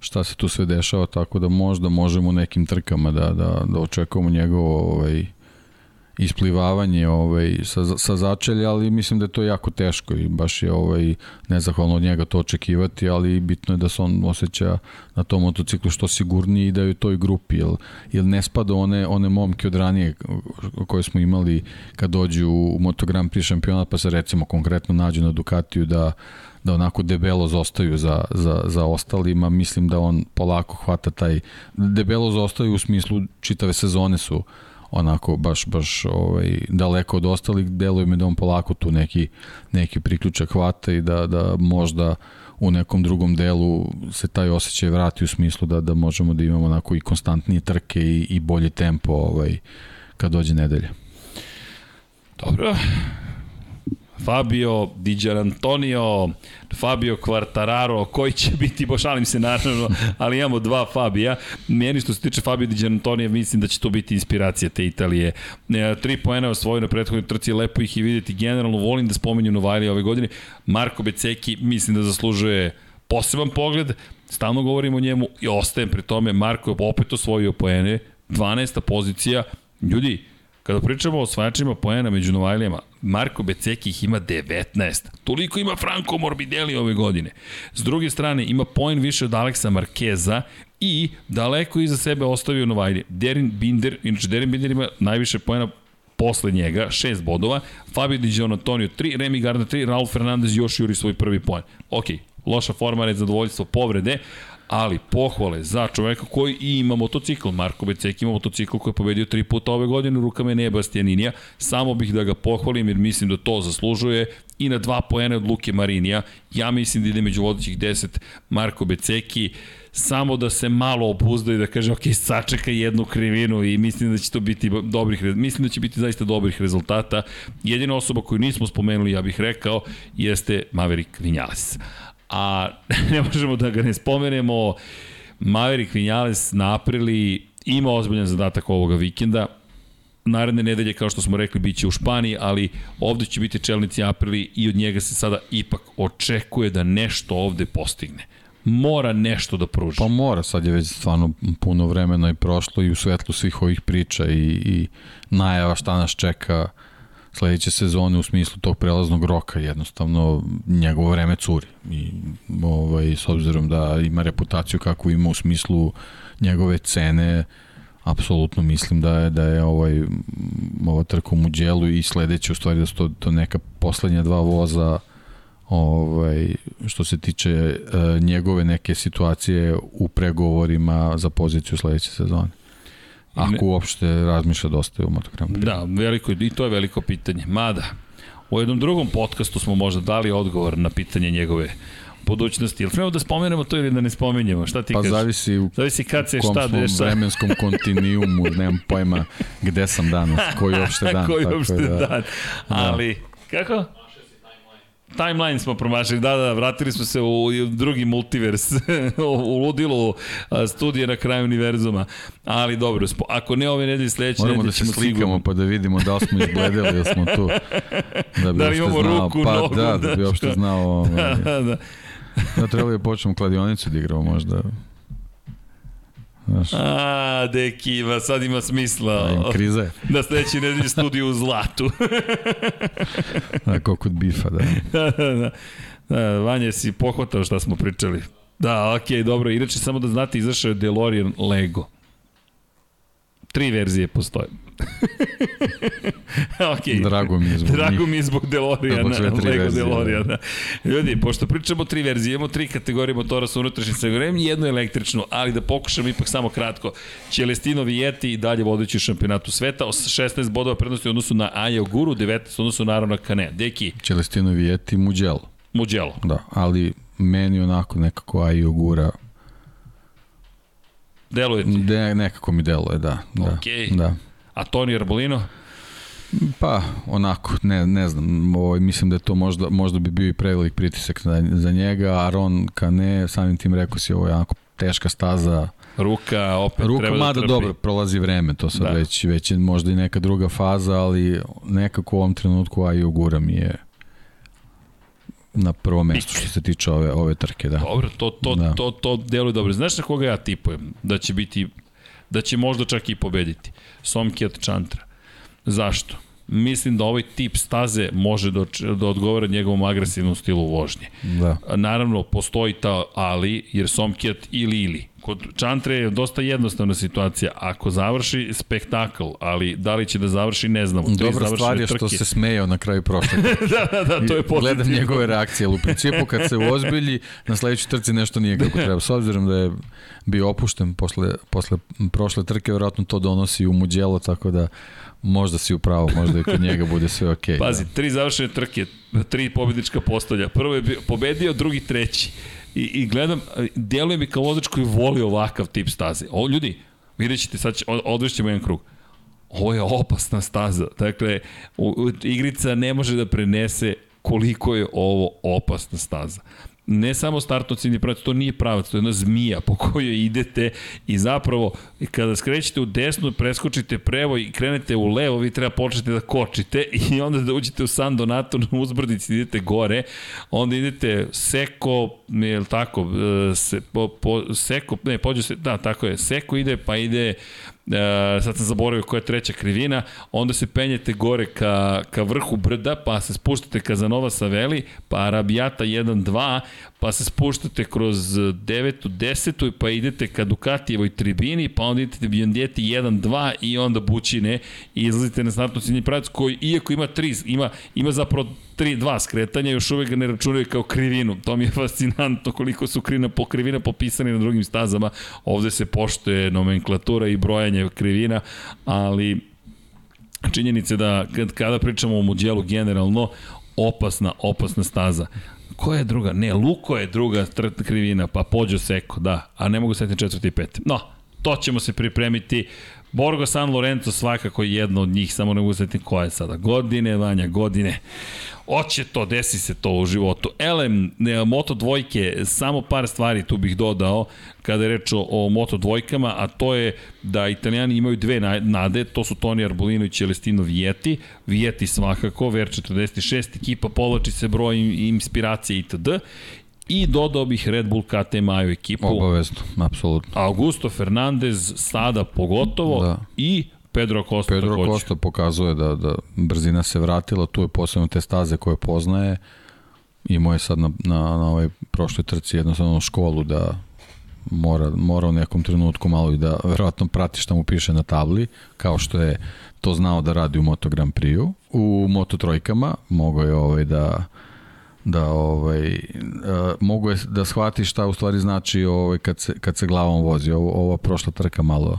šta se tu sve dešava, tako da možda možemo nekim trkama da, da, da očekujemo njegovo ovaj, isplivavanje ovaj, sa, sa začelja, ali mislim da je to jako teško i baš je ovaj, nezahvalno od njega to očekivati, ali bitno je da se on osjeća na tom motociklu što sigurniji i da je u toj grupi, jer, jer ne spada one, one momke od ranije koje smo imali kad dođu u Moto Grand Prix šampionat, pa se recimo konkretno nađu na Ducatiju da da onako debelo zostaju za, za, za ostalima, mislim da on polako hvata taj, debelo zostaju u smislu čitave sezone su onako baš baš ovaj daleko od ostalih deluje mi da on polako tu neki neki priključak hvata i da da možda u nekom drugom delu se taj osjećaj vrati u smislu da da možemo da imamo onako i konstantnije trke i, i bolji tempo ovaj kad dođe nedelja. Dobro. Fabio Di Antonio, Fabio Quartararo, koji će biti, bošalim se naravno, ali imamo dva Fabija. Meni što se tiče Fabio Di Antonio, mislim da će to biti inspiracija te Italije. E, tri poena osvojio na prethodnoj trci, lepo ih i videti. Generalno volim da spomenju Novajli ove godine. Marko Beceki mislim da zaslužuje poseban pogled, stalno govorimo o njemu i ostajem pri tome. Marko je opet osvojio poene, 12. pozicija. Ljudi, Kada pričamo o osvajačima poena među Novajlijama, Marko Beceki ih ima 19. Toliko ima Franco Morbidelli ove godine. S druge strane, ima poen više od Aleksa Markeza i daleko iza sebe ostavio Novajlije. Derin Binder, inače Derin Binder ima najviše poena posle njega, 6 bodova, Fabio Di Antonio 3, Remy Gardner 3, Raul Fernandez još juri svoj prvi poen. Ok, loša forma, nezadovoljstvo, povrede, ali pohvale za čoveka koji i ima motocikl. Marko Becek ima motocikl koji je pobedio tri puta ove godine u rukama Enea Bastianinija. Samo bih da ga pohvalim jer mislim da to zaslužuje i na dva poene od Luke Marinija. Ja mislim da ide među vodećih 10 Marko Beceki samo da se malo opuzda i da kaže ok, sačeka jednu krivinu i mislim da će to biti dobrih mislim da će biti zaista dobrih rezultata. Jedina osoba koju nismo spomenuli, ja bih rekao, jeste Maverick Vinales a ne možemo da ga ne spomenemo Maverick Vinales na Aprili ima ozbiljan zadatak ovoga vikenda, naredne nedelje, kao što smo rekli, biće u Španiji, ali ovde će biti čelnici Aprili i od njega se sada ipak očekuje da nešto ovde postigne. Mora nešto da pruži. Pa mora, sad je već stvarno puno vremena i prošlo i u svetlu svih ovih priča i, i najava šta nas čeka sledeće sezone u smislu tog prelaznog roka jednostavno njegovo vreme curi i ovaj, s obzirom da ima reputaciju kakvu ima u smislu njegove cene apsolutno mislim da je da je ovaj ova trka u Muđelu i sledeće u stvari da su to, to neka poslednja dva voza ovaj što se tiče uh, njegove neke situacije u pregovorima za poziciju sledeće sezone. Ako uopšte razmišlja dosta u Moto Grand Prix. Da, veliko, i to je veliko pitanje. Mada, u jednom drugom podcastu smo možda dali odgovor na pitanje njegove budućnosti. Ili smemo da spomenemo to ili da ne spomenjemo? Šta ti pa kažeš? zavisi u zavisi kad se šta dešava. vremenskom kontinuumu, nemam pojma gde sam danas, koji uopšte dan. koji uopšte da, dan. Ali, kako? Timeline smo promašili, da, da, vratili smo se u, drugi multivers, u ludilu studije na kraju univerzuma. Ali dobro, ako ne ove nedelje, sledeće nedelje da se ćemo slikamo sigurno. pa da vidimo da li smo izgledali, da smo tu. Da bi Da li imamo znao. ruku, pa, nogu, da, da, da bi uopšte znao. Ovaj, da, da. da trebali da počnemo kladionicu da igramo možda. Znaš, A, deki, ima, sad ima smisla. da im krize, Da sledeće nedelje studiju u zlatu. da, kao kod bifa, da. da, da, da. Da, Vanja, si pohvatao šta smo pričali. Da, okej, okay, dobro. Inače, samo da znate, izašao je DeLorean Lego. Tri verzije postoje. ok. Drago mi je zbog Drago mi je zbog DeLoreana, Lego DeLoreana. Ljudi, pošto pričamo tri verzije, imamo tri kategorije motora sa unutrašnjim sagorem i jednu električnu, ali da pokušam ipak samo kratko. Celestino Vijeti i dalje vodeći u šampionatu sveta, os- 16 bodova prednosti u odnosu na Aja Guru, 19 u odnosu naravno na Kane. Deki, Celestino Vijeti, Mugello. Mugello. Da, ali meni onako nekako Ajo gura, Deluje ti. de, nekako mi deluje, da. da Okej. Da. A Toni Arbolino? Pa, onako, ne, ne znam, ovaj, mislim da je to možda, možda bi bio i prevelik pritisak za, za njega, Aron Kane, samim tim rekao si, ovo je onako teška staza, Ruka opet Ruka, treba da mada trpi. dobro, prolazi vreme, to sad Da. da. već, već je možda i neka druga faza, ali nekako u ovom trenutku Ajo Gura mi je na prvo mesto što se tiče ove, ove trke, da. Dobro, to, to, da. Da. to, to deluje dobro. Znaš na koga ja tipujem? Da će biti, da će možda čak i pobediti. Somkijat Chantra. Zašto? Mislim da ovaj tip staze može da, da odgovara njegovom agresivnom stilu vožnje. Da. Naravno, postoji ta ali, jer Somkijat ili ili. Kod Chantre je dosta jednostavna situacija. Ako završi spektakl, ali da li će da završi, ne znamo. Dobra stvar je što trke. se smejao na kraju prošle da, da, da, to je pozitivno. Gledam njegove reakcije, ali u principu kad se ozbilji, na sledećoj trci nešto nije kako treba. S obzirom da je bio opušten posle, posle prošle trke, verovatno to donosi u muđelo, tako da možda si upravo, možda i kod njega bude sve okej. Okay, Pazi, tri završene trke, tri pobednička postolja. Prvo je bio, pobedio, drugi treći. I, i gledam, djeluje mi kao vozač koji voli ovakav tip staze. O, ljudi, vidjet ćete, sad će, od- odvešćemo jedan krug. Ovo je opasna staza. Dakle, igrica ne može da prenese koliko je ovo opasna staza. Ne samo startno ciljni pravac, to nije pravac, to je jedna zmija po kojoj idete i zapravo kada skrećete u desnu, preskočite prevo i krenete u levo, vi treba početi da kočite i onda da uđete u San Donato na uzbrdici, idete gore, onda idete seko, je tako, e, se, po, po, seko, ne, pođe se, da, tako je, seko ide, pa ide e, sad sam zaboravio koja je treća krivina, onda se penjete gore ka, ka vrhu brda, pa se spuštate ka Zanova Saveli, pa Arabijata 1-2, pa se spuštate kroz 9. 10. pa idete ka Dukatijevoj tribini, pa onda idete Bjondjeti 1-2 i onda Bućine i izlazite na startno ciljni pravac koji, iako ima 3, ima, ima zapravo 3-2 skretanja, još uvek ga ne računaju kao krivinu. To mi je fascinantno koliko su krivina po krivina popisani na drugim stazama. Ovde se poštuje nomenklatura i brojanje krivina, ali činjenice da kad, kada pričamo o Muđelu generalno, opasna, opasna staza. Koja je druga? Ne, Luko je druga krivina, pa Pođo Seko, da, a ne mogu setiti četvrti i peti. No, to ćemo se pripremiti. Borgo San Lorenzo svakako je jedno od njih, samo ne uzeti koja je sada. Godine, Vanja, godine. Oće to, desi se to u životu. Elem, Moto dvojke, samo par stvari tu bih dodao kada je reč o, o Moto dvojkama, a to je da italijani imaju dve nade, to su Toni Arbolino i Celestino Vieti. Vieti svakako, Ver 46, ekipa povlači se broj inspiracije itd. I dodao bih Red Bull KTM u ekipu. Obavezno, apsolutno. Augusto Fernandez sada pogotovo da. i Pedro Costa Pedro takođe. Costa pokazuje da, da brzina se vratila, tu je posebno te staze koje poznaje. Imao je sad na, na, na ovoj prošloj trci jednostavno školu da mora, mora u nekom trenutku malo i da verovatno prati šta mu piše na tabli, kao što je to znao da radi u Moto Grand Prix-u. U Moto Trojkama mogao je ovaj da da ovaj uh, mogu je da shvati šta u stvari znači ovaj kad se kad se glavom vozi. Ovo ova prošla trka malo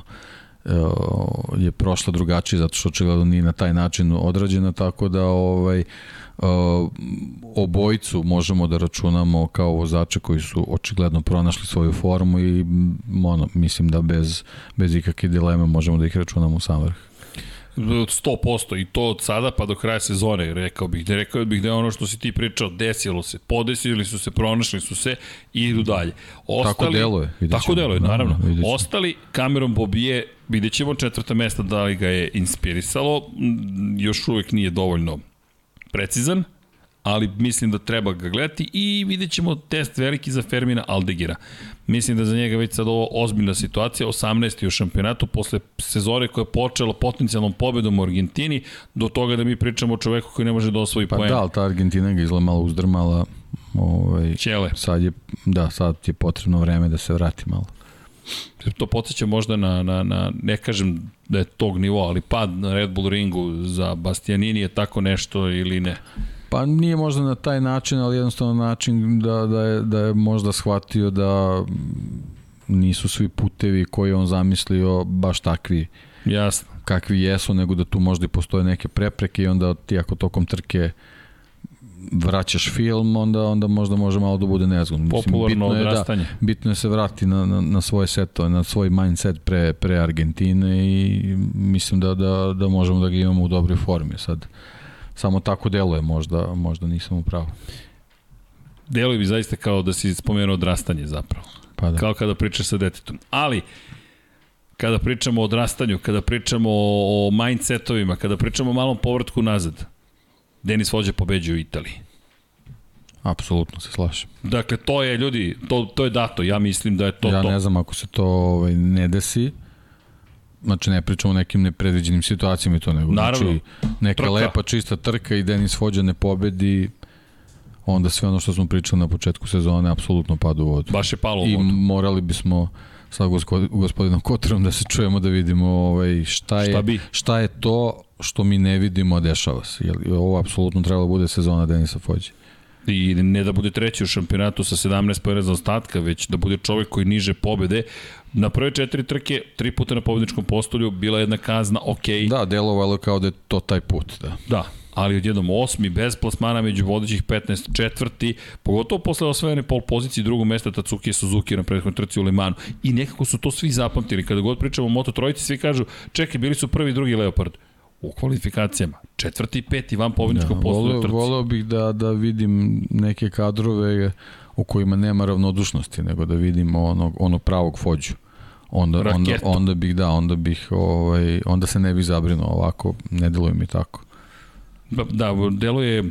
je prošla drugačije zato što očigledno nije na taj način odrađena tako da ovaj obojcu možemo da računamo kao vozače koji su očigledno pronašli svoju formu i ono, mislim da bez, bez ikakve dileme možemo da ih računamo u sam vrh. 100% i to od sada pa do kraja sezone, rekao bih, da rekao bih da je ono što si ti pričao, desilo se, podesili su se, pronašli su se i idu dalje. Ostali, tako deluje. Tako deluje, naravno. naravno Ostali, kamerom Bobije, vidjet ćemo četvrta mesta da li ga je inspirisalo, još uvek nije dovoljno precizan, ali mislim da treba ga gledati i vidjet ćemo test veliki za Fermina Aldegira. Mislim da za njega već sad ovo ozbiljna situacija, 18. u šampionatu, posle sezore koja je počela potencijalnom pobedom u Argentini, do toga da mi pričamo o čoveku koji ne može da osvoji pa poen. Pa da, ali ta Argentina ga izgleda malo uzdrmala. Ovaj, Ćele. Sad je, da, sad je potrebno vreme da se vrati malo. To podsjeća možda na, na, na, ne kažem da je tog nivoa, ali pad na Red Bull ringu za Bastianini je tako nešto ili ne? Pa nije možda na taj način, ali jednostavno način da, da, je, da je možda shvatio da nisu svi putevi koji on zamislio baš takvi Jasno. kakvi jesu, nego da tu možda i postoje neke prepreke i onda ti ako tokom trke vraćaš film, onda onda možda može malo da bude nezgodno. Popularno bitno je, odrastanje. Da, bitno je se vrati na, na, na svoje seto, na svoj mindset pre, pre Argentine i mislim da, da, da možemo da ga imamo u dobroj formi. Sad, samo tako deluje, možda, možda nisam u pravu. Deluje bi zaista kao da si spomenuo odrastanje zapravo. Pa da. Kao kada pričaš sa detetom. Ali, kada pričamo o odrastanju, kada pričamo o, o mindsetovima, kada pričamo o malom povratku nazad, Denis Vođa pobeđuje u Italiji. Apsolutno se slažem. Dakle, to je, ljudi, to, to je dato. Ja mislim da je to ja to. Ja ne znam ako se to ovaj, ne desi, Znači ne pričamo o nekim nepredviđenim situacijama i to nego. Naravno. Znači neka trka. lepa čista trka i Denis Fođa ne pobedi onda sve ono što smo pričali na početku sezone apsolutno pada u vodu. Baš je palo u vodu. I morali bismo sa gospodinom Kotorom da se čujemo da vidimo ovaj, šta, je, šta, bi? šta je to što mi ne vidimo, dešava se. Jer ovo apsolutno trebalo da bude sezona Denisa Fođe. I ne da bude treći u šampionatu sa 17 pojena za ostatka, već da bude čovek koji niže pobede. Na prve četiri trke, tri puta na pobedničkom postolju, bila jedna kazna, ok. Da, delovalo kao da je to taj put, da. Da, ali odjednom osmi, bez plasmana među vodećih 15 četvrti, pogotovo posle osvojene pol pozicije drugog mesta Tatsuki Suzuki na prethodnoj trci u Limanu. I nekako su to svi zapamtili. Kada god pričamo o Moto Trojici, svi kažu, čekaj, bili su prvi i drugi Leopard u kvalifikacijama. Četvrti i peti van pobedničkog ja, voleo, trci. Voleo bih da, da vidim neke kadrove u kojima nema ravnodušnosti, nego da vidim onog, onog pravog fođu. Onda, onda, onda bih, da, onda bih, ovaj, onda se ne bih zabrinuo ovako, ne deluje mi tako. Da, da deluje,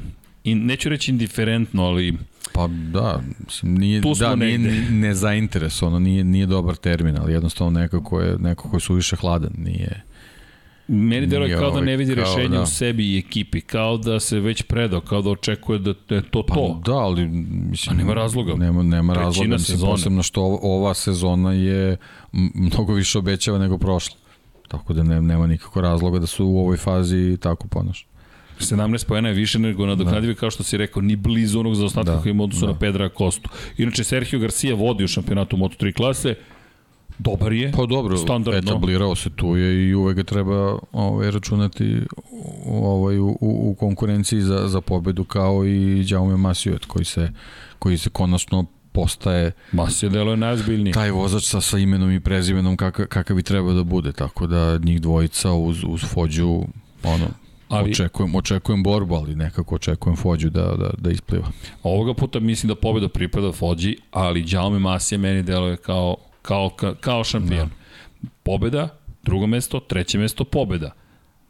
neću reći indiferentno, ali... Pa da, mislim, nije, da, nije nezainteresovano, nije, nije dobar termin, ali jednostavno nekako je, nekako je suviše hladan, nije... Meni deluje kao da ne vidi kao, rešenje da. u sebi i ekipi, kao da se već predao, kao da očekuje da je to pa, to. Da, ali mislim, A nema razloga. Nema, nema razloga, mislim, posebno što ova sezona je mnogo više obećava nego prošla. Tako da ne, nema nikako razloga da su u ovoj fazi tako ponaš. 17 pojena je više nego nadoknadivi, da. kao što si rekao, ni blizu onog zaostatka da, koji ima odnosu da. na Pedra Kostu. Inače, Sergio Garcia vodi u šampionatu Moto3 klase, dobar je. Pa dobro, standardno. etablirao se tu je i uvek ga treba ovaj, računati ovaj, u, u, konkurenciji za, za pobedu kao i Jaume Masiuet koji se, koji se konačno postaje Masija delo je najozbiljniji. taj vozač sa, sa imenom i prezimenom kakav, kakav bi trebao da bude, tako da njih dvojica uz, uz Fođu ono, Ali- očekujem, očekujem borbu, ali nekako očekujem Fođu da, da, da ispliva. Ovoga puta mislim da pobeda pripada Fođi, ali Jaume Masija meni deluje kao, kao, kao, kao šampion. Da. Pobeda, drugo mesto, treće mesto, pobeda.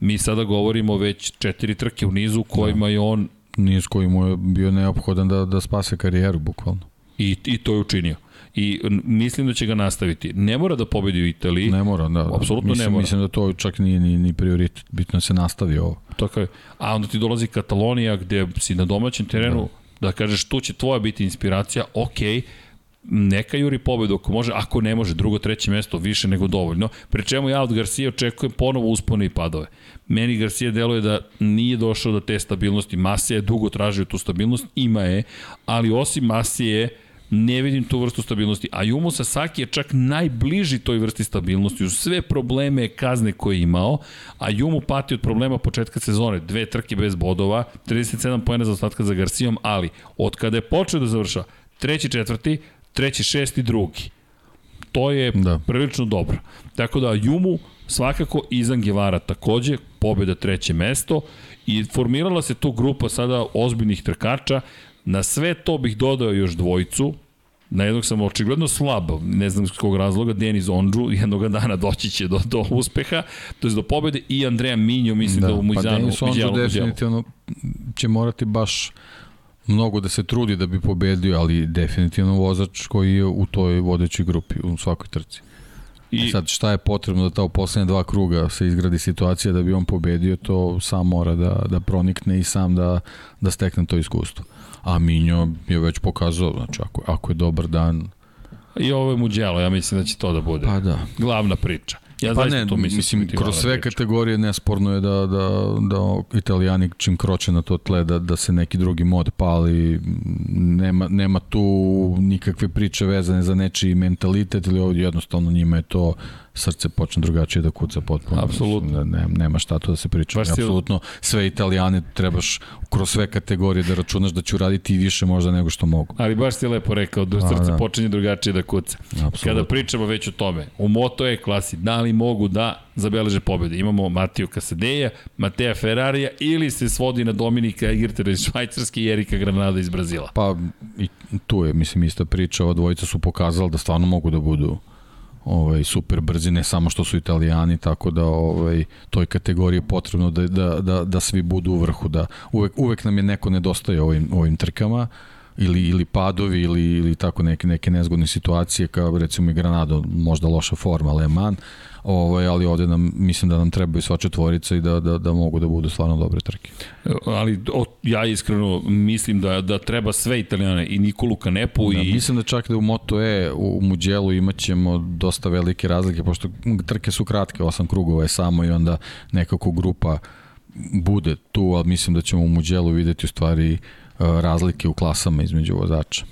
Mi sada govorimo već četiri trke u nizu kojima da. je on Niz koji mu je bio neophodan da, da spase karijeru, bukvalno. i, i to je učinio. I mislim da će ga nastaviti. Ne mora da pobedi u Italiji. Ne mora, da. da. Apsolutno mislim, ne mora. Mislim da to čak nije ni, ni prioritet. Bitno da se nastavi ovo. Tako je. A onda ti dolazi Katalonija gde si na domaćem terenu, da, da kažeš tu će tvoja biti inspiracija, ok, neka juri pobedu ako može, ako ne može, drugo, treće mesto, više nego dovoljno. Pre čemu ja od Garcia očekujem ponovo uspone i padove. Meni Garcia deluje da nije došao do te stabilnosti. Masija je dugo tražio tu stabilnost, ima je, ali osim Masije, ne vidim tu vrstu stabilnosti. A Jumo Sasaki je čak najbliži toj vrsti stabilnosti uz sve probleme kazne koje je imao, a Jumo pati od problema početka sezone. Dve trke bez bodova, 37 pojena za ostatka za Garcijom, ali od kada je počeo da završa treći, četvrti, treći, šesti, drugi. To je da. Prilično dobro. Tako da Jumu svakako Izan Gevara takođe, pobjeda treće mesto i formirala se tu grupa sada ozbiljnih trkača. Na sve to bih dodao još dvojicu, Na jednog sam očigledno slab, ne znam iz kog razloga, Denis Ondžu, jednog dana doći će do, do uspeha, to je do pobede, i Andreja Minjo, mislim da, da u pa Mujzanu, Denis Ondžo definitivno će morati baš mnogo da se trudi da bi pobedio, ali definitivno vozač koji je u toj vodećoj grupi, u svakoj trci. I I, sad šta je potrebno da ta u poslednje dva kruga se izgradi situacija da bi on pobedio, to sam mora da, da pronikne i sam da, da stekne to iskustvo. A Minjo je već pokazao, znači ako, ako je dobar dan, I ovo je Mugello, ja mislim da će to da bude pa da. glavna priča. Ja Pa ne, to mislim, mislim, kroz sve priča. kategorije nesporno je da, da, da italijani čim kroče na to tle, da, da se neki drugi mod pali, nema, nema tu nikakve priče vezane za nečiji mentalitet ili ovdje jednostavno njima je to srce počne drugačije da kuca potpuno. Apsolutno. Ne, nema šta to da se priča. Baš Apsolutno sve italijane trebaš kroz sve kategorije da računaš da će uraditi i više možda nego što mogu. Ali baš si lepo rekao, da A, srce da. počinje drugačije da kuca. Apsolutno. Kada pričamo već o tome, u Moto E klasi, da li mogu da zabeleže pobjede? Imamo Matiju Kasadeja, Mateja Ferrarija ili se svodi na Dominika Egirtera iz Švajcarske i Erika Granada iz Brazila. Pa i tu je, mislim, ista priča, ova dvojica su pokazala da stvarno mogu da budu ovaj super brzi, ne samo što su italijani, tako da ovaj toj kategoriji je potrebno da, da, da, da svi budu u vrhu, da uvek, uvek nam je neko nedostaje ovim, ovim trkama, ili, ili padovi ili, ili tako neke, neke nezgodne situacije kao recimo i Granado, možda loša forma Le Mans, ovaj, ali ovde nam, mislim da nam trebaju sva četvorica i da, da, da mogu da budu stvarno dobre trke. Ali o, ja iskreno mislim da, da treba sve italijane i Nikolu Kanepu Da, i... mislim da čak da u Moto E u Muđelu imaćemo dosta velike razlike, pošto trke su kratke, osam krugova je samo i onda nekako grupa bude tu, ali mislim da ćemo u Muđelu videti u stvari e, razlike u klasama između vozača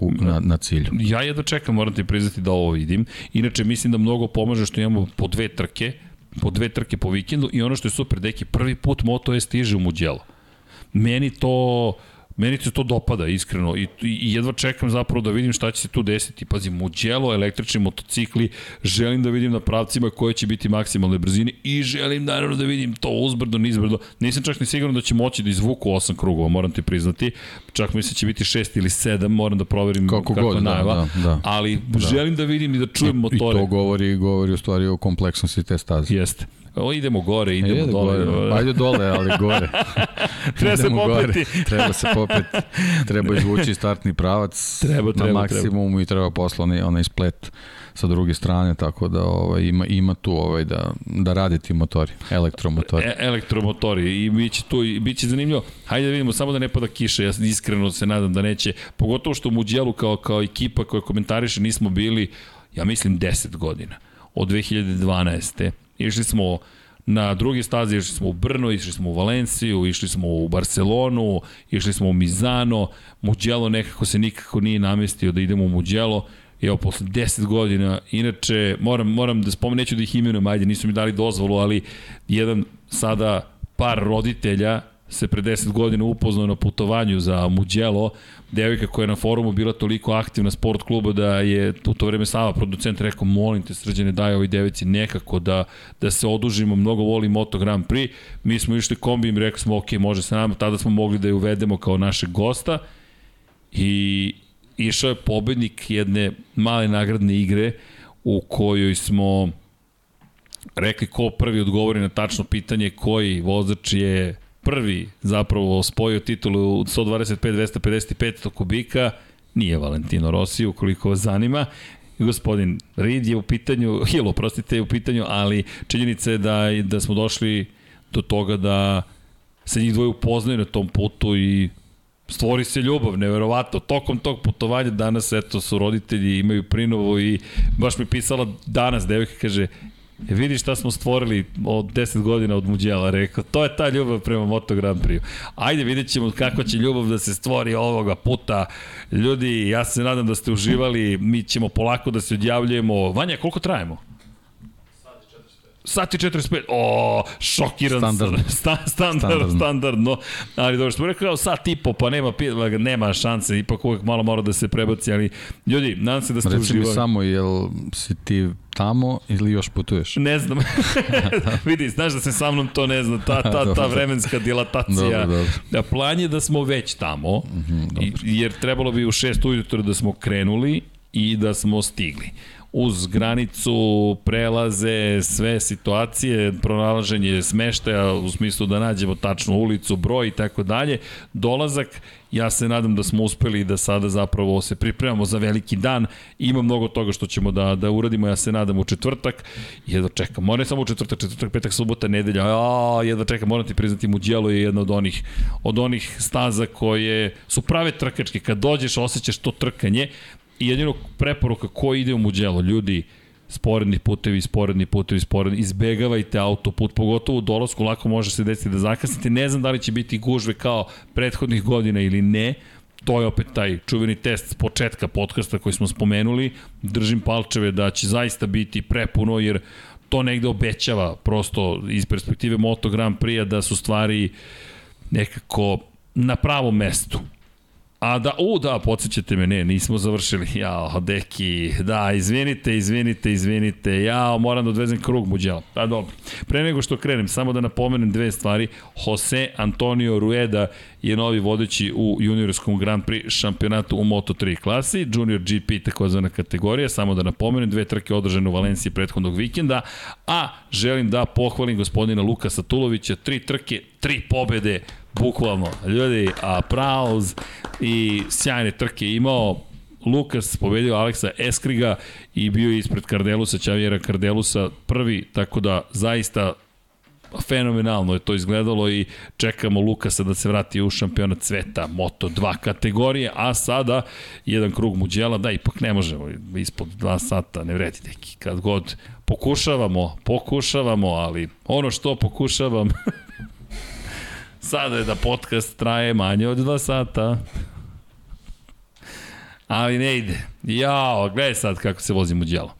u, na, na cilju. Ja jedno čekam, moram ti priznati da ovo vidim. Inače, mislim da mnogo pomaže što imamo po dve trke, po dve trke po vikendu i ono što je super, deki, prvi put Moto E stiže u Mugello. Meni to Meni se to dopada, iskreno, i, i jedva čekam zapravo da vidim šta će se tu desiti. Pazi, Mugello, električni motocikli, želim da vidim na pravcima koje će biti maksimalne brzine i želim naravno da vidim to uzbrdo, nizbrdo. Nisam čak ni siguran da će moći da izvuku osam krugova, moram ti priznati. Čak mislim da će biti šest ili sedam, moram da proverim Kako kako god, je da, da, da. Ali da. želim da vidim i da čujem I, motore. I to govori, govori u stvari o kompleksnosti te staze. Jeste. O, idemo gore, idemo Ide dole. gore. Ajde dole, ali gore. Treba se popeti. Gore. Treba se popeti. Treba izvući startni pravac Treba, treba, na maksimumu i treba posla onaj, onaj splet sa druge strane, tako da ovaj, ima, ima tu ovaj, da, da rade ti motori, elektromotori. E, elektromotori i biće tu i biće zanimljivo. Hajde da vidimo samo da ne pada kiša. Ja iskreno se nadam da neće. Pogotovo što u Muđelu kao kao ekipa koja komentariše nismo bili ja mislim 10 godina. Od 2012. Išli smo na drugi stazi, išli smo u Brno, išli smo u Valenciju, išli smo u Barcelonu, išli smo u Mizano, Mugello nekako se nikako nije namestio da idemo u Mugello, I evo, posle 10 godina, inače, moram, moram da spomenem, neću da ih imenujem, ajde, nisu mi dali dozvolu, ali jedan sada par roditelja se pre 10 godina upoznao na putovanju za Mugello, devojka koja je na forumu bila toliko aktivna sport kluba da je u to vreme sama producent rekao molim te srđane daj ovoj devici nekako da, da se odužimo, mnogo voli Moto Grand Prix. Mi smo išli kombi i rekli smo ok, može sa nama, tada smo mogli da je uvedemo kao našeg gosta i išao je pobednik jedne male nagradne igre u kojoj smo rekli ko prvi odgovori na tačno pitanje koji vozač je prvi zapravo spojio titulu u 125-255 kubika, nije Valentino Rossi, ukoliko vas zanima. Gospodin Reed je u pitanju, Hill, oprostite, je u pitanju, ali činjenica je da, da smo došli do toga da se njih dvoje upoznaju na tom putu i stvori se ljubav, neverovatno. Tokom tog putovanja danas, eto, su roditelji, imaju prinovo i baš mi pisala danas devojka, kaže, vidi šta smo stvorili od 10 godina od Muđela, rekao. To je ta ljubav prema Moto Grand Prix. Ajde vidjet ćemo kako će ljubav da se stvori ovoga puta. Ljudi, ja se nadam da ste uživali, mi ćemo polako da se odjavljujemo. Vanja, koliko trajemo? Sati 45. O, šokiran Standardno. sam. Sta, standard, standardno. standardno. Ali dobro, smo rekao sat i po, pa nema, nema šanse, ipak uvek malo mora da se prebaci, ali ljudi, nadam se da ste Reci uživali. mi samo, jel si ti tamo ili još putuješ? Ne znam. Vidi, znaš da se sa mnom to ne zna, ta, ta, ta vremenska dilatacija. Dobro, dobro. Da, plan je da smo već tamo, mm -hmm, jer trebalo bi u 6 ujutro da smo krenuli i da smo stigli uz granicu, prelaze, sve situacije, pronalaženje smeštaja u smislu da nađemo tačnu ulicu, broj i tako dalje. Dolazak, ja se nadam da smo uspeli da sada zapravo se pripremamo za veliki dan. Ima mnogo toga što ćemo da, da uradimo, ja se nadam u četvrtak. Jedva čekam, ne samo u četvrtak, četvrtak, petak, subota, nedelja. A, jedva čekam, moram ti priznati, Muđelo je jedna od onih, od onih staza koje su prave trkačke. Kad dođeš, osjećaš to trkanje i jedino preporuka ko ide u Muđelo, ljudi, sporedni putevi, sporedni putevi, sporedni, izbegavajte autoput, pogotovo u dolasku, lako može se desiti da zakasnite, ne znam da li će biti gužve kao prethodnih godina ili ne, to je opet taj čuveni test s početka podcasta koji smo spomenuli, držim palčeve da će zaista biti prepuno, jer to negde obećava prosto iz perspektive Moto Grand Prix da su stvari nekako na pravom mestu. A da, u da, podsjećate me, ne, nismo završili. Jao, deki, da, izvinite, izvinite, izvinite. Jao, moram da odvezem krug muđela. Da, dobro. Pre nego što krenem, samo da napomenem dve stvari. Jose Antonio Rueda je novi vodeći u juniorskom Grand Prix šampionatu u Moto3 klasi, Junior GP takozvana kategorija, samo da napomenem, dve trke održane u Valenciji prethodnog vikenda, a želim da pohvalim gospodina Lukasa Tulovića, tri trke, tri pobede, bukvalno, ljudi, aplauz i sjajne trke. Imao, Lukas pobedio Aleksa Eskriga i bio je ispred Kardelusa, Čavijera Kardelusa prvi, tako da zaista fenomenalno je to izgledalo i čekamo Lukasa da se vrati u šampionat sveta Moto2 kategorije, a sada jedan krug muđela, da ipak ne možemo ispod 2 sata, ne vredi neki, kad god pokušavamo, pokušavamo, ali ono što pokušavam sada je da podcast traje manje od 2 sata. Ali ne ide. Jao, gledaj sad kako se vozi muđelo.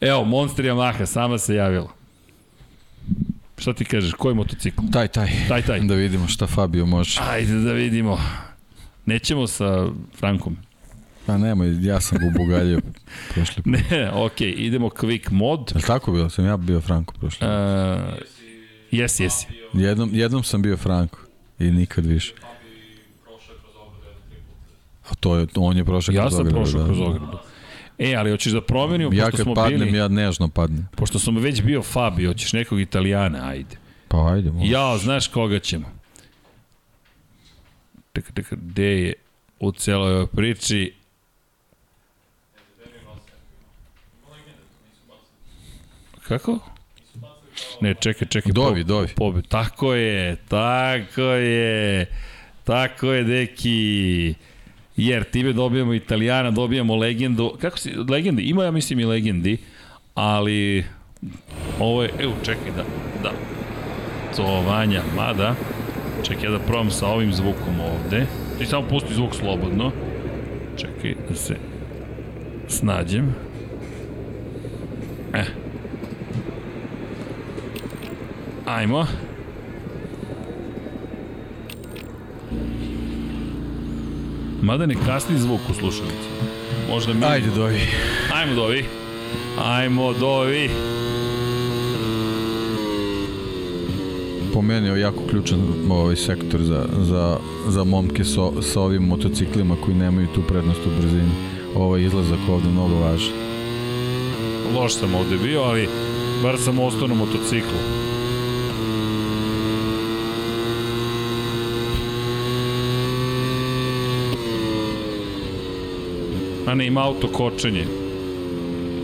Evo, Monster Yamaha sama se javila. Šta ti kažeš, koji motocikl? Taj, taj. Taj, taj. Da vidimo šta Fabio može. Ajde da vidimo. Nećemo sa Frankom. Pa nemoj, ja sam ga ubugaljio prošli put. Ne, okej, okay, idemo quick mod. Je tako bilo? Sam ja bio Franko prošli put. Uh, jesi, jesi. Jednom, jednom sam bio Franko i nikad više. A to je, on je prošao Ja kroz sam ogradu, prošao da. kroz ogradu. E, ali hoćeš da promenimo, Ja pošto kad smo padnem, bili, ja nežno padnem. pošto sam već bio Fabio, hoćeš nekog Italijana, ajde. Pa ajde, možeš. Ja, znaš koga ćemo? Čekaj, čekaj, gde je u celoj ovoj priči? Kako? Ne, čekaj, čekaj. Dovi, po- Dovi. Pobe. Tako je, tako je. Tako je, deki. Jer time dobijamo Italijana, dobijamo legendu. Kako si, legendi? Ima, ja mislim, i legendi, ali ovo je, evo, čekaj, da, da, to Vanja, mada, čekaj ja da probam sa ovim zvukom ovde. Ti samo pusti zvuk slobodno. Čekaj da se snađem. E. Ajmo. Mada ne kasni zvuk u slušalici. Možda mi... Ajde, dovi. Ajmo dovi. Ajmo dovi. Po meni je jako ključan ovaj sektor za, za, za momke sa, sa ovim motociklima koji nemaju tu prednost u brzini. Ovaj izlazak ovde mnogo važan. Loš sam ovde bio, ali bar sam ostao na motociklu. A ne, ima auto kočenje.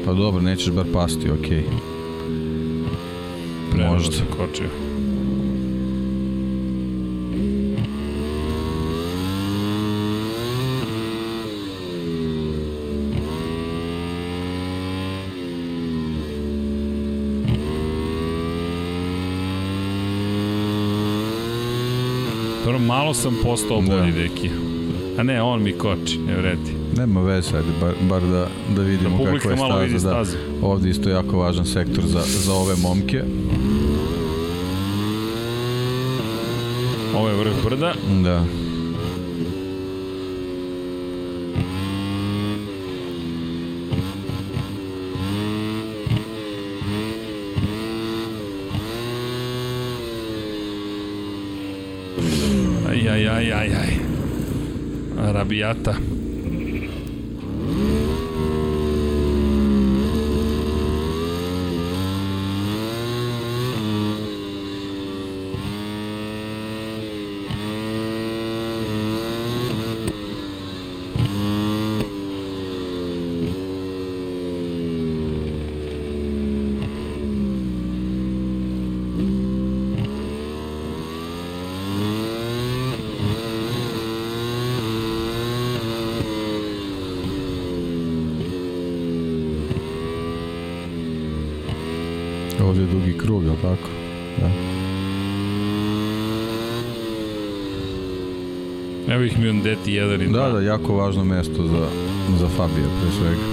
Pa dobro, nećeš bar pasti, okej. Okay. Prerano Možda. sam kočio. Dobro, malo sam postao bolji Da. deki. A ne, on mi koči, ne vredi. Nema veze, ajde, bar, bar da, da vidimo Da kakva je malo vidi staza. Da. Ovde isto jako važan sektor za, za ove momke. Ovo je vrh brda. Da. Aj, aj, aj, aj, aj. Arabijata. Deti jedan i Da, dva. da, jako važno mesto za, za Fabija, pre svega.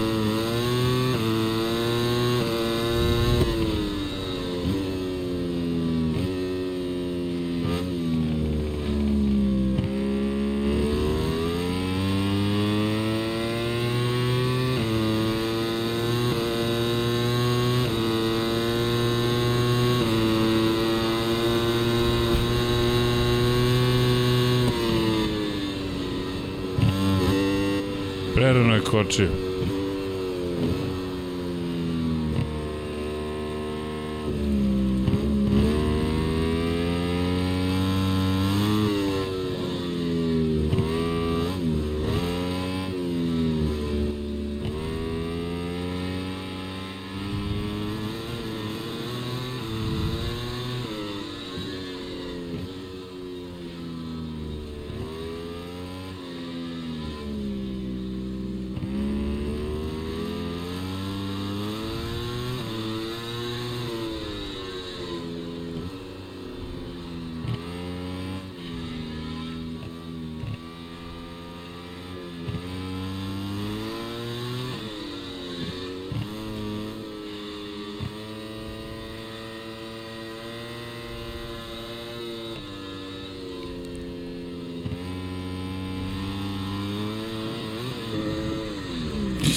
Prerano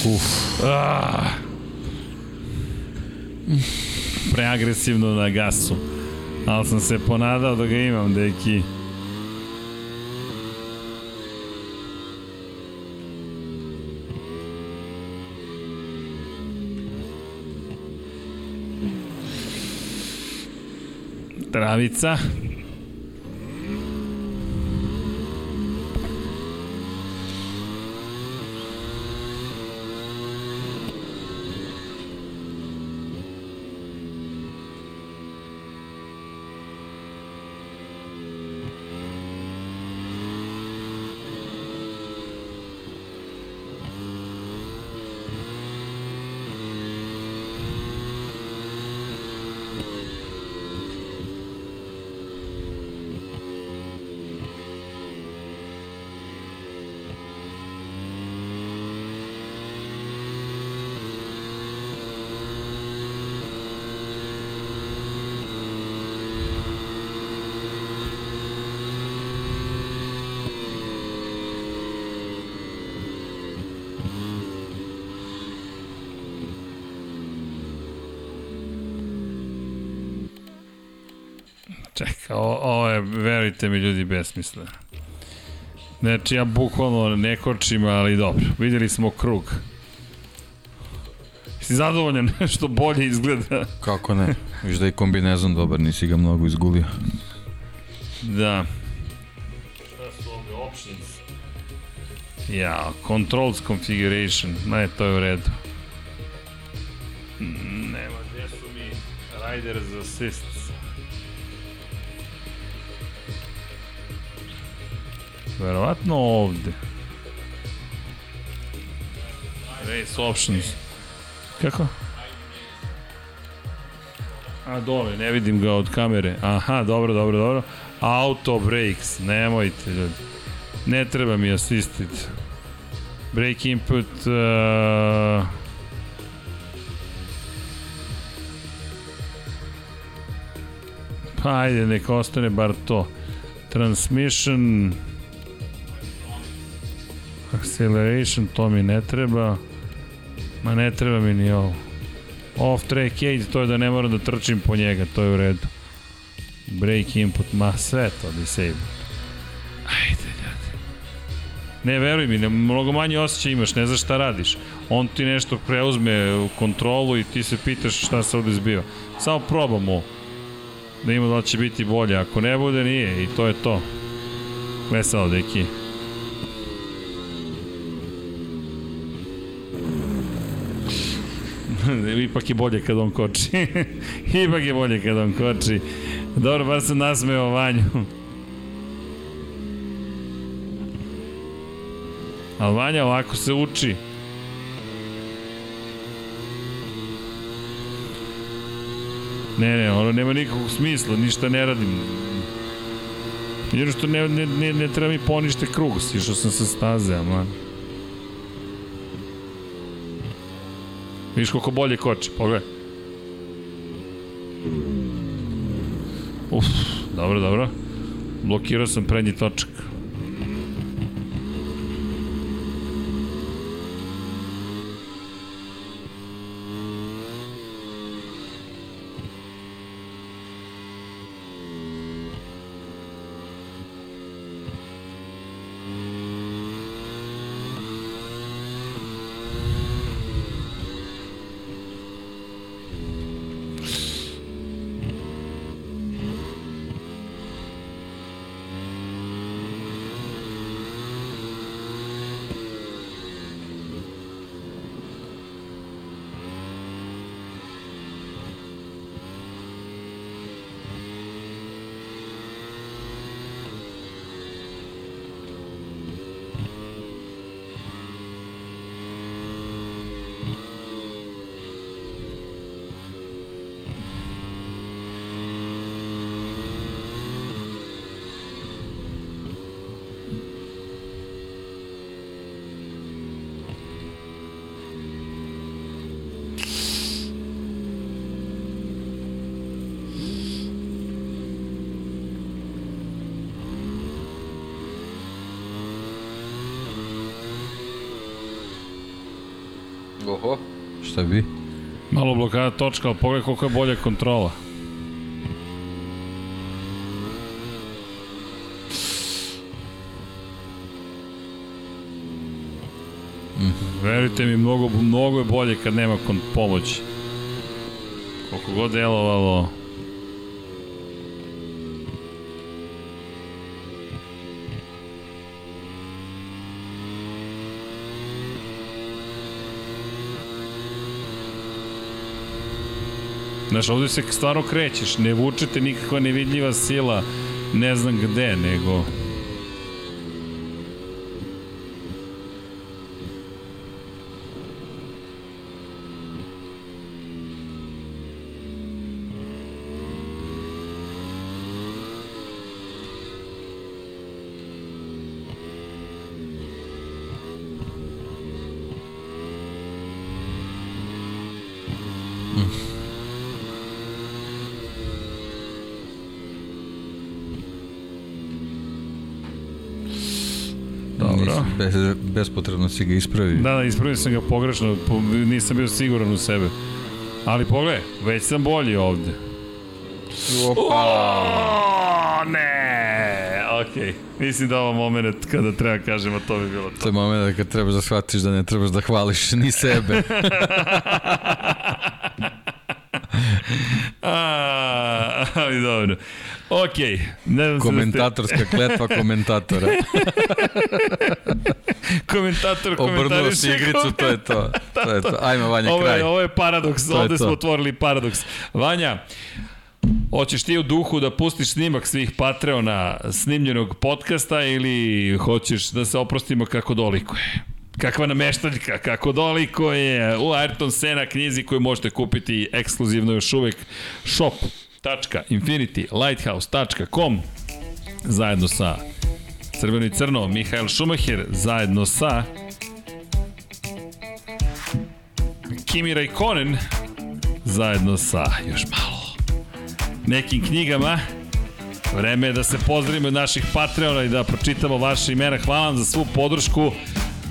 Uf, Ah. Preagresivno na gasu. Ali sam se ponadao da ga imam, deki. Travica. Verujte mi, ljudi, besmisleno. Znači, ja bukvalno ne kočim, ali dobro. Videli smo krug. Si zadovoljan nešto bolje izgleda? Kako ne? Viš da je kombinezon dobar, nisi ga mnogo izgulio. Da. Šta su ovde options? Ja, controls configuration. Ne, to je u redu. Nema, gde su mi riders assists? Verovatno ovde. Race options. Kako? A dole, ne vidim ga od kamere. Aha, dobro, dobro, dobro. Auto brakes, nemojte ljudi. Ne treba mi assisted. Brake input... Uh, pa ajde, neka ostane bar to. Transmission... Acceleration, to mi ne treba. Ma ne treba mi ni ovo. Off track aid, to je da ne moram da trčim po njega, to je u redu. Brake input, ma sve to disable. Ajde, ljudi. Ne, veruj mi, ne, mnogo manje osjećaj imaš, ne znaš šta radiš. On ti nešto preuzme u kontrolu i ti se pitaš šta se ovde zbiva. Samo probamo da ima da će biti bolje. Ako ne bude, nije i to je to. Veselo, deki. Ipak je bolje kad on koči. Ipak je bolje kad on koči. Dobro, bar sam nasmeo Vanju. Ali Vanja ovako se uči. Ne, ne, ono nema nikakvog smisla, ništa ne radim. Jedno što ne, ne, ne, ne treba mi ponište krug, sišao sam sa staze, aman. Vidiš koliko bolje koči, pogledaj. Uf, dobro, dobro. Blokirao sam prednji točak. Šta bi? Malo blokada točka, ali pogledaj koliko je bolja kontrola. Verujte mi, mnogo, mnogo je bolje kad nema pomoći. Koliko god delovalo... Znaš, ovde se stvarno krećeš, ne vučete nikakva nevidljiva sila, ne znam gde, nego... bespotrebno si ga ispravi. Da, da, ispravio sam ga pogrešno, po- nisam bio siguran u sebe. Ali pogledaj, već sam bolji ovde. Opa! O, ne! Okej. Okay. Mislim da ovo moment kada treba kažemo to bi bilo to. To je moment kad trebaš da shvatiš da ne trebaš da hvališ ni sebe. A, ali dobro. Ok. Ne znam Komentatorska da ste... kletva komentatora. Komentator Obrnuo si igricu, to je to. To je to. Ajmo, Vanja, ovo kraj. Je, ovo je paradoks, to ovde je smo to. otvorili paradoks. Vanja, Hoćeš ti u duhu da pustiš snimak svih Patreona snimljenog podcasta ili hoćeš da se oprostimo kako dolikuje? Kakva nameštaljka, kako doliko je u Ayrton Sena knjizi koju možete kupiti ekskluzivno još uvek shop.infinitylighthouse.com zajedno sa Crveno i Crno, Mihael Schumacher zajedno sa Kimi Raikkonen zajedno sa još malo nekim knjigama. Vreme je da se pozdravimo od naših Patreona i da pročitamo vaše imena. Hvala vam za svu podršku.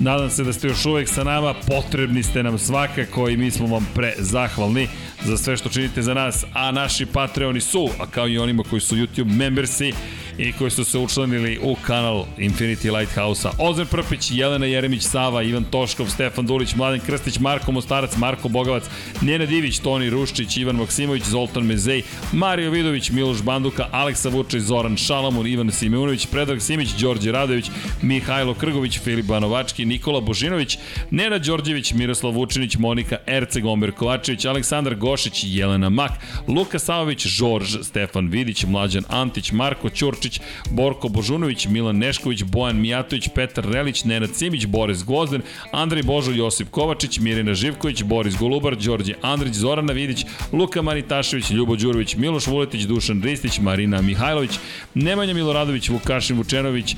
Nadam se da ste još uvek sa nama, potrebni ste nam svakako i mi smo vam pre zahvalni za sve što činite za nas, a naši Patreoni su, a kao i onima koji su YouTube membersi i koji su se učlanili u kanal Infinity Lighthouse-a. Ozren Prpić, Jelena Jeremić, Sava, Ivan Toškov, Stefan Dulić, Mladen Krstić, Marko Mostarac, Marko Bogavac, Njena Divić, Toni Ruščić, Ivan Maksimović, Zoltan Mezej, Mario Vidović, Miloš Banduka, Aleksa Vučić, Zoran Šalamun, Ivan Simeunović, Predrag Simić, Đorđe Radović, Mihajlo Krgović, Filip Banovački, Nikola Božinović, Nena Đorđević, Miroslav Vučinić, Monika Erceg, Omer Kovačević, Aleksandar Gošić, Jelena Mak, Luka Savović, Žorž, Stefan Vidić, Mlađan Antić, Marko Ćurčić, Borko Božunović, Milan Nešković, Bojan Mijatović, Petar Relić, Nenad Simić, Boris Gvozden, Andrej Božo, Josip Kovačić, Mirina Živković, Boris Golubar, Đorđe Andrić, Zorana Vidić, Luka Manitašević, Ljubo Đurović, Miloš Vuletić, Dušan Ristić, Marina Mihajlović, Nemanja Miloradović, Vukašin Vučenović,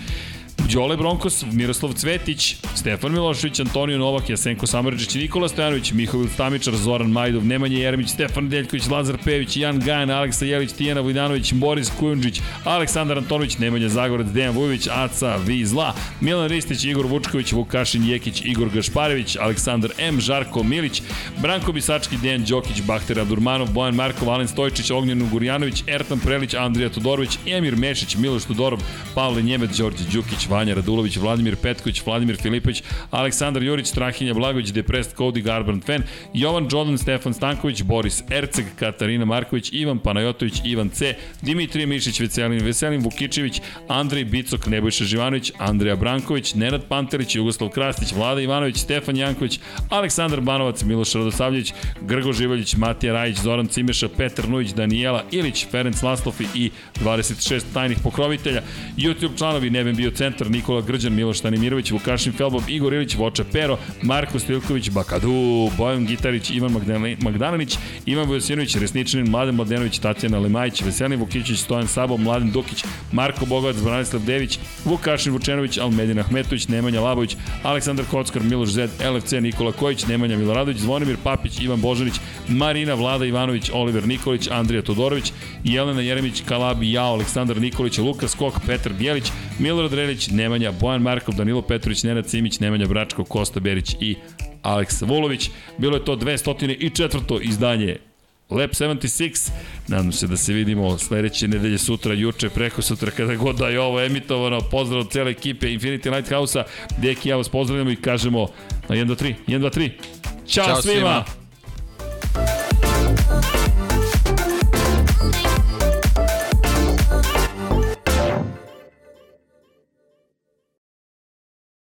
Đole Bronkos, Miroslav Cvetić, Stefan Milošević, Antonio Novak, Jasenko Samardžić, Nikola Stojanović, Mihovil Stamičar, Zoran Majdov, Nemanja Jeremić, Stefan Deljković, Lazar Pević, Jan Gajan, Aleksa Jelić, Tijana Vojdanović, Boris Kujundžić, Aleksandar Antonović, Nemanja Zagorac, Dejan Vujović, Aca Vizla, Milan Ristić, Igor Vučković, Vukašin Jekić, Igor Gašparević, Aleksandar M, Žarko Milić, Branko Bisački, Dejan Đokić, Bahter Abdurmanov, Bojan Markov, Alen Stojčić, Ognjen Gurjanović, Ertan Prelić, Andrija Todorović, Emir Mešić, Miloš Tudorov, Pavle Njemec, Đorđe Đukić, Vanja Radulović, Vladimir Petković, Vladimir Filipović, Aleksandar Jurić, Strahinja Blagović, Deprest Cody Garbrandt Fan, Jovan Jordan, Stefan Stanković, Boris Erceg, Katarina Marković, Ivan Panajotović, Ivan C, Dimitrije Mišić, Veselin Veselin Vukičević, Andrej Bicok, Nebojša Živanović, Andreja Branković, Nenad Pantelić, Jugoslav Krastić, Vlada Ivanović, Stefan Janković, Aleksandar Banovac, Miloš Radosavljević, Grgo Živaljić, Matija Rajić, Zoran Cimeša, Petar Nujić, Danijela Ilić, Ferenc Laslofi i 26 tajnih pokrovitelja, YouTube članovi Neven Bio Centar, Nikola Grđan, Miloš Tanimirović, Vukašin Felbob, Igor Ilić, Voča Pero, Marko Stilković, Bakadu, Bojan Gitarić, Ivan Magdalenić, Ivan Vojosinović, Resničanin, Mladen Mladenović, Tatjana Lemajić, Veselin Vukićić, Stojan Sabo, Mladen Dukić, Marko Bogovac, Branislav Dević, Vukašin Vučenović, Almedin Ahmetović, Nemanja Labović, Aleksandar Kockar, Miloš Zed, LFC, Nikola Kojić, Nemanja Miloradović, Zvonimir Papić, Ivan Božanić, Marina Vlada Ivanović, Oliver Nikolić, Andrija Todorović, Jelena Jeremić, Kalabi, Jao, Aleksandar Nikolić, Luka Skok, Petar Bjelić, Milorad Relić, Nemanja, Bojan Markov, Danilo Petrović, Nenad Simić, Nemanja Bračko, Kosta Berić i Aleksa Vulović. Bilo je to 204. izdanje Lab 76, nadam se da se vidimo sledeće nedelje sutra, juče, preko sutra, kada god da je ovo emitovano. Pozdrav od cele ekipe Infinity Lighthouse-a. Deki, ja vas pozdravljamo i kažemo na 1, 2, 3, 1, 2, 3. Ćao, Ćao svima! svima.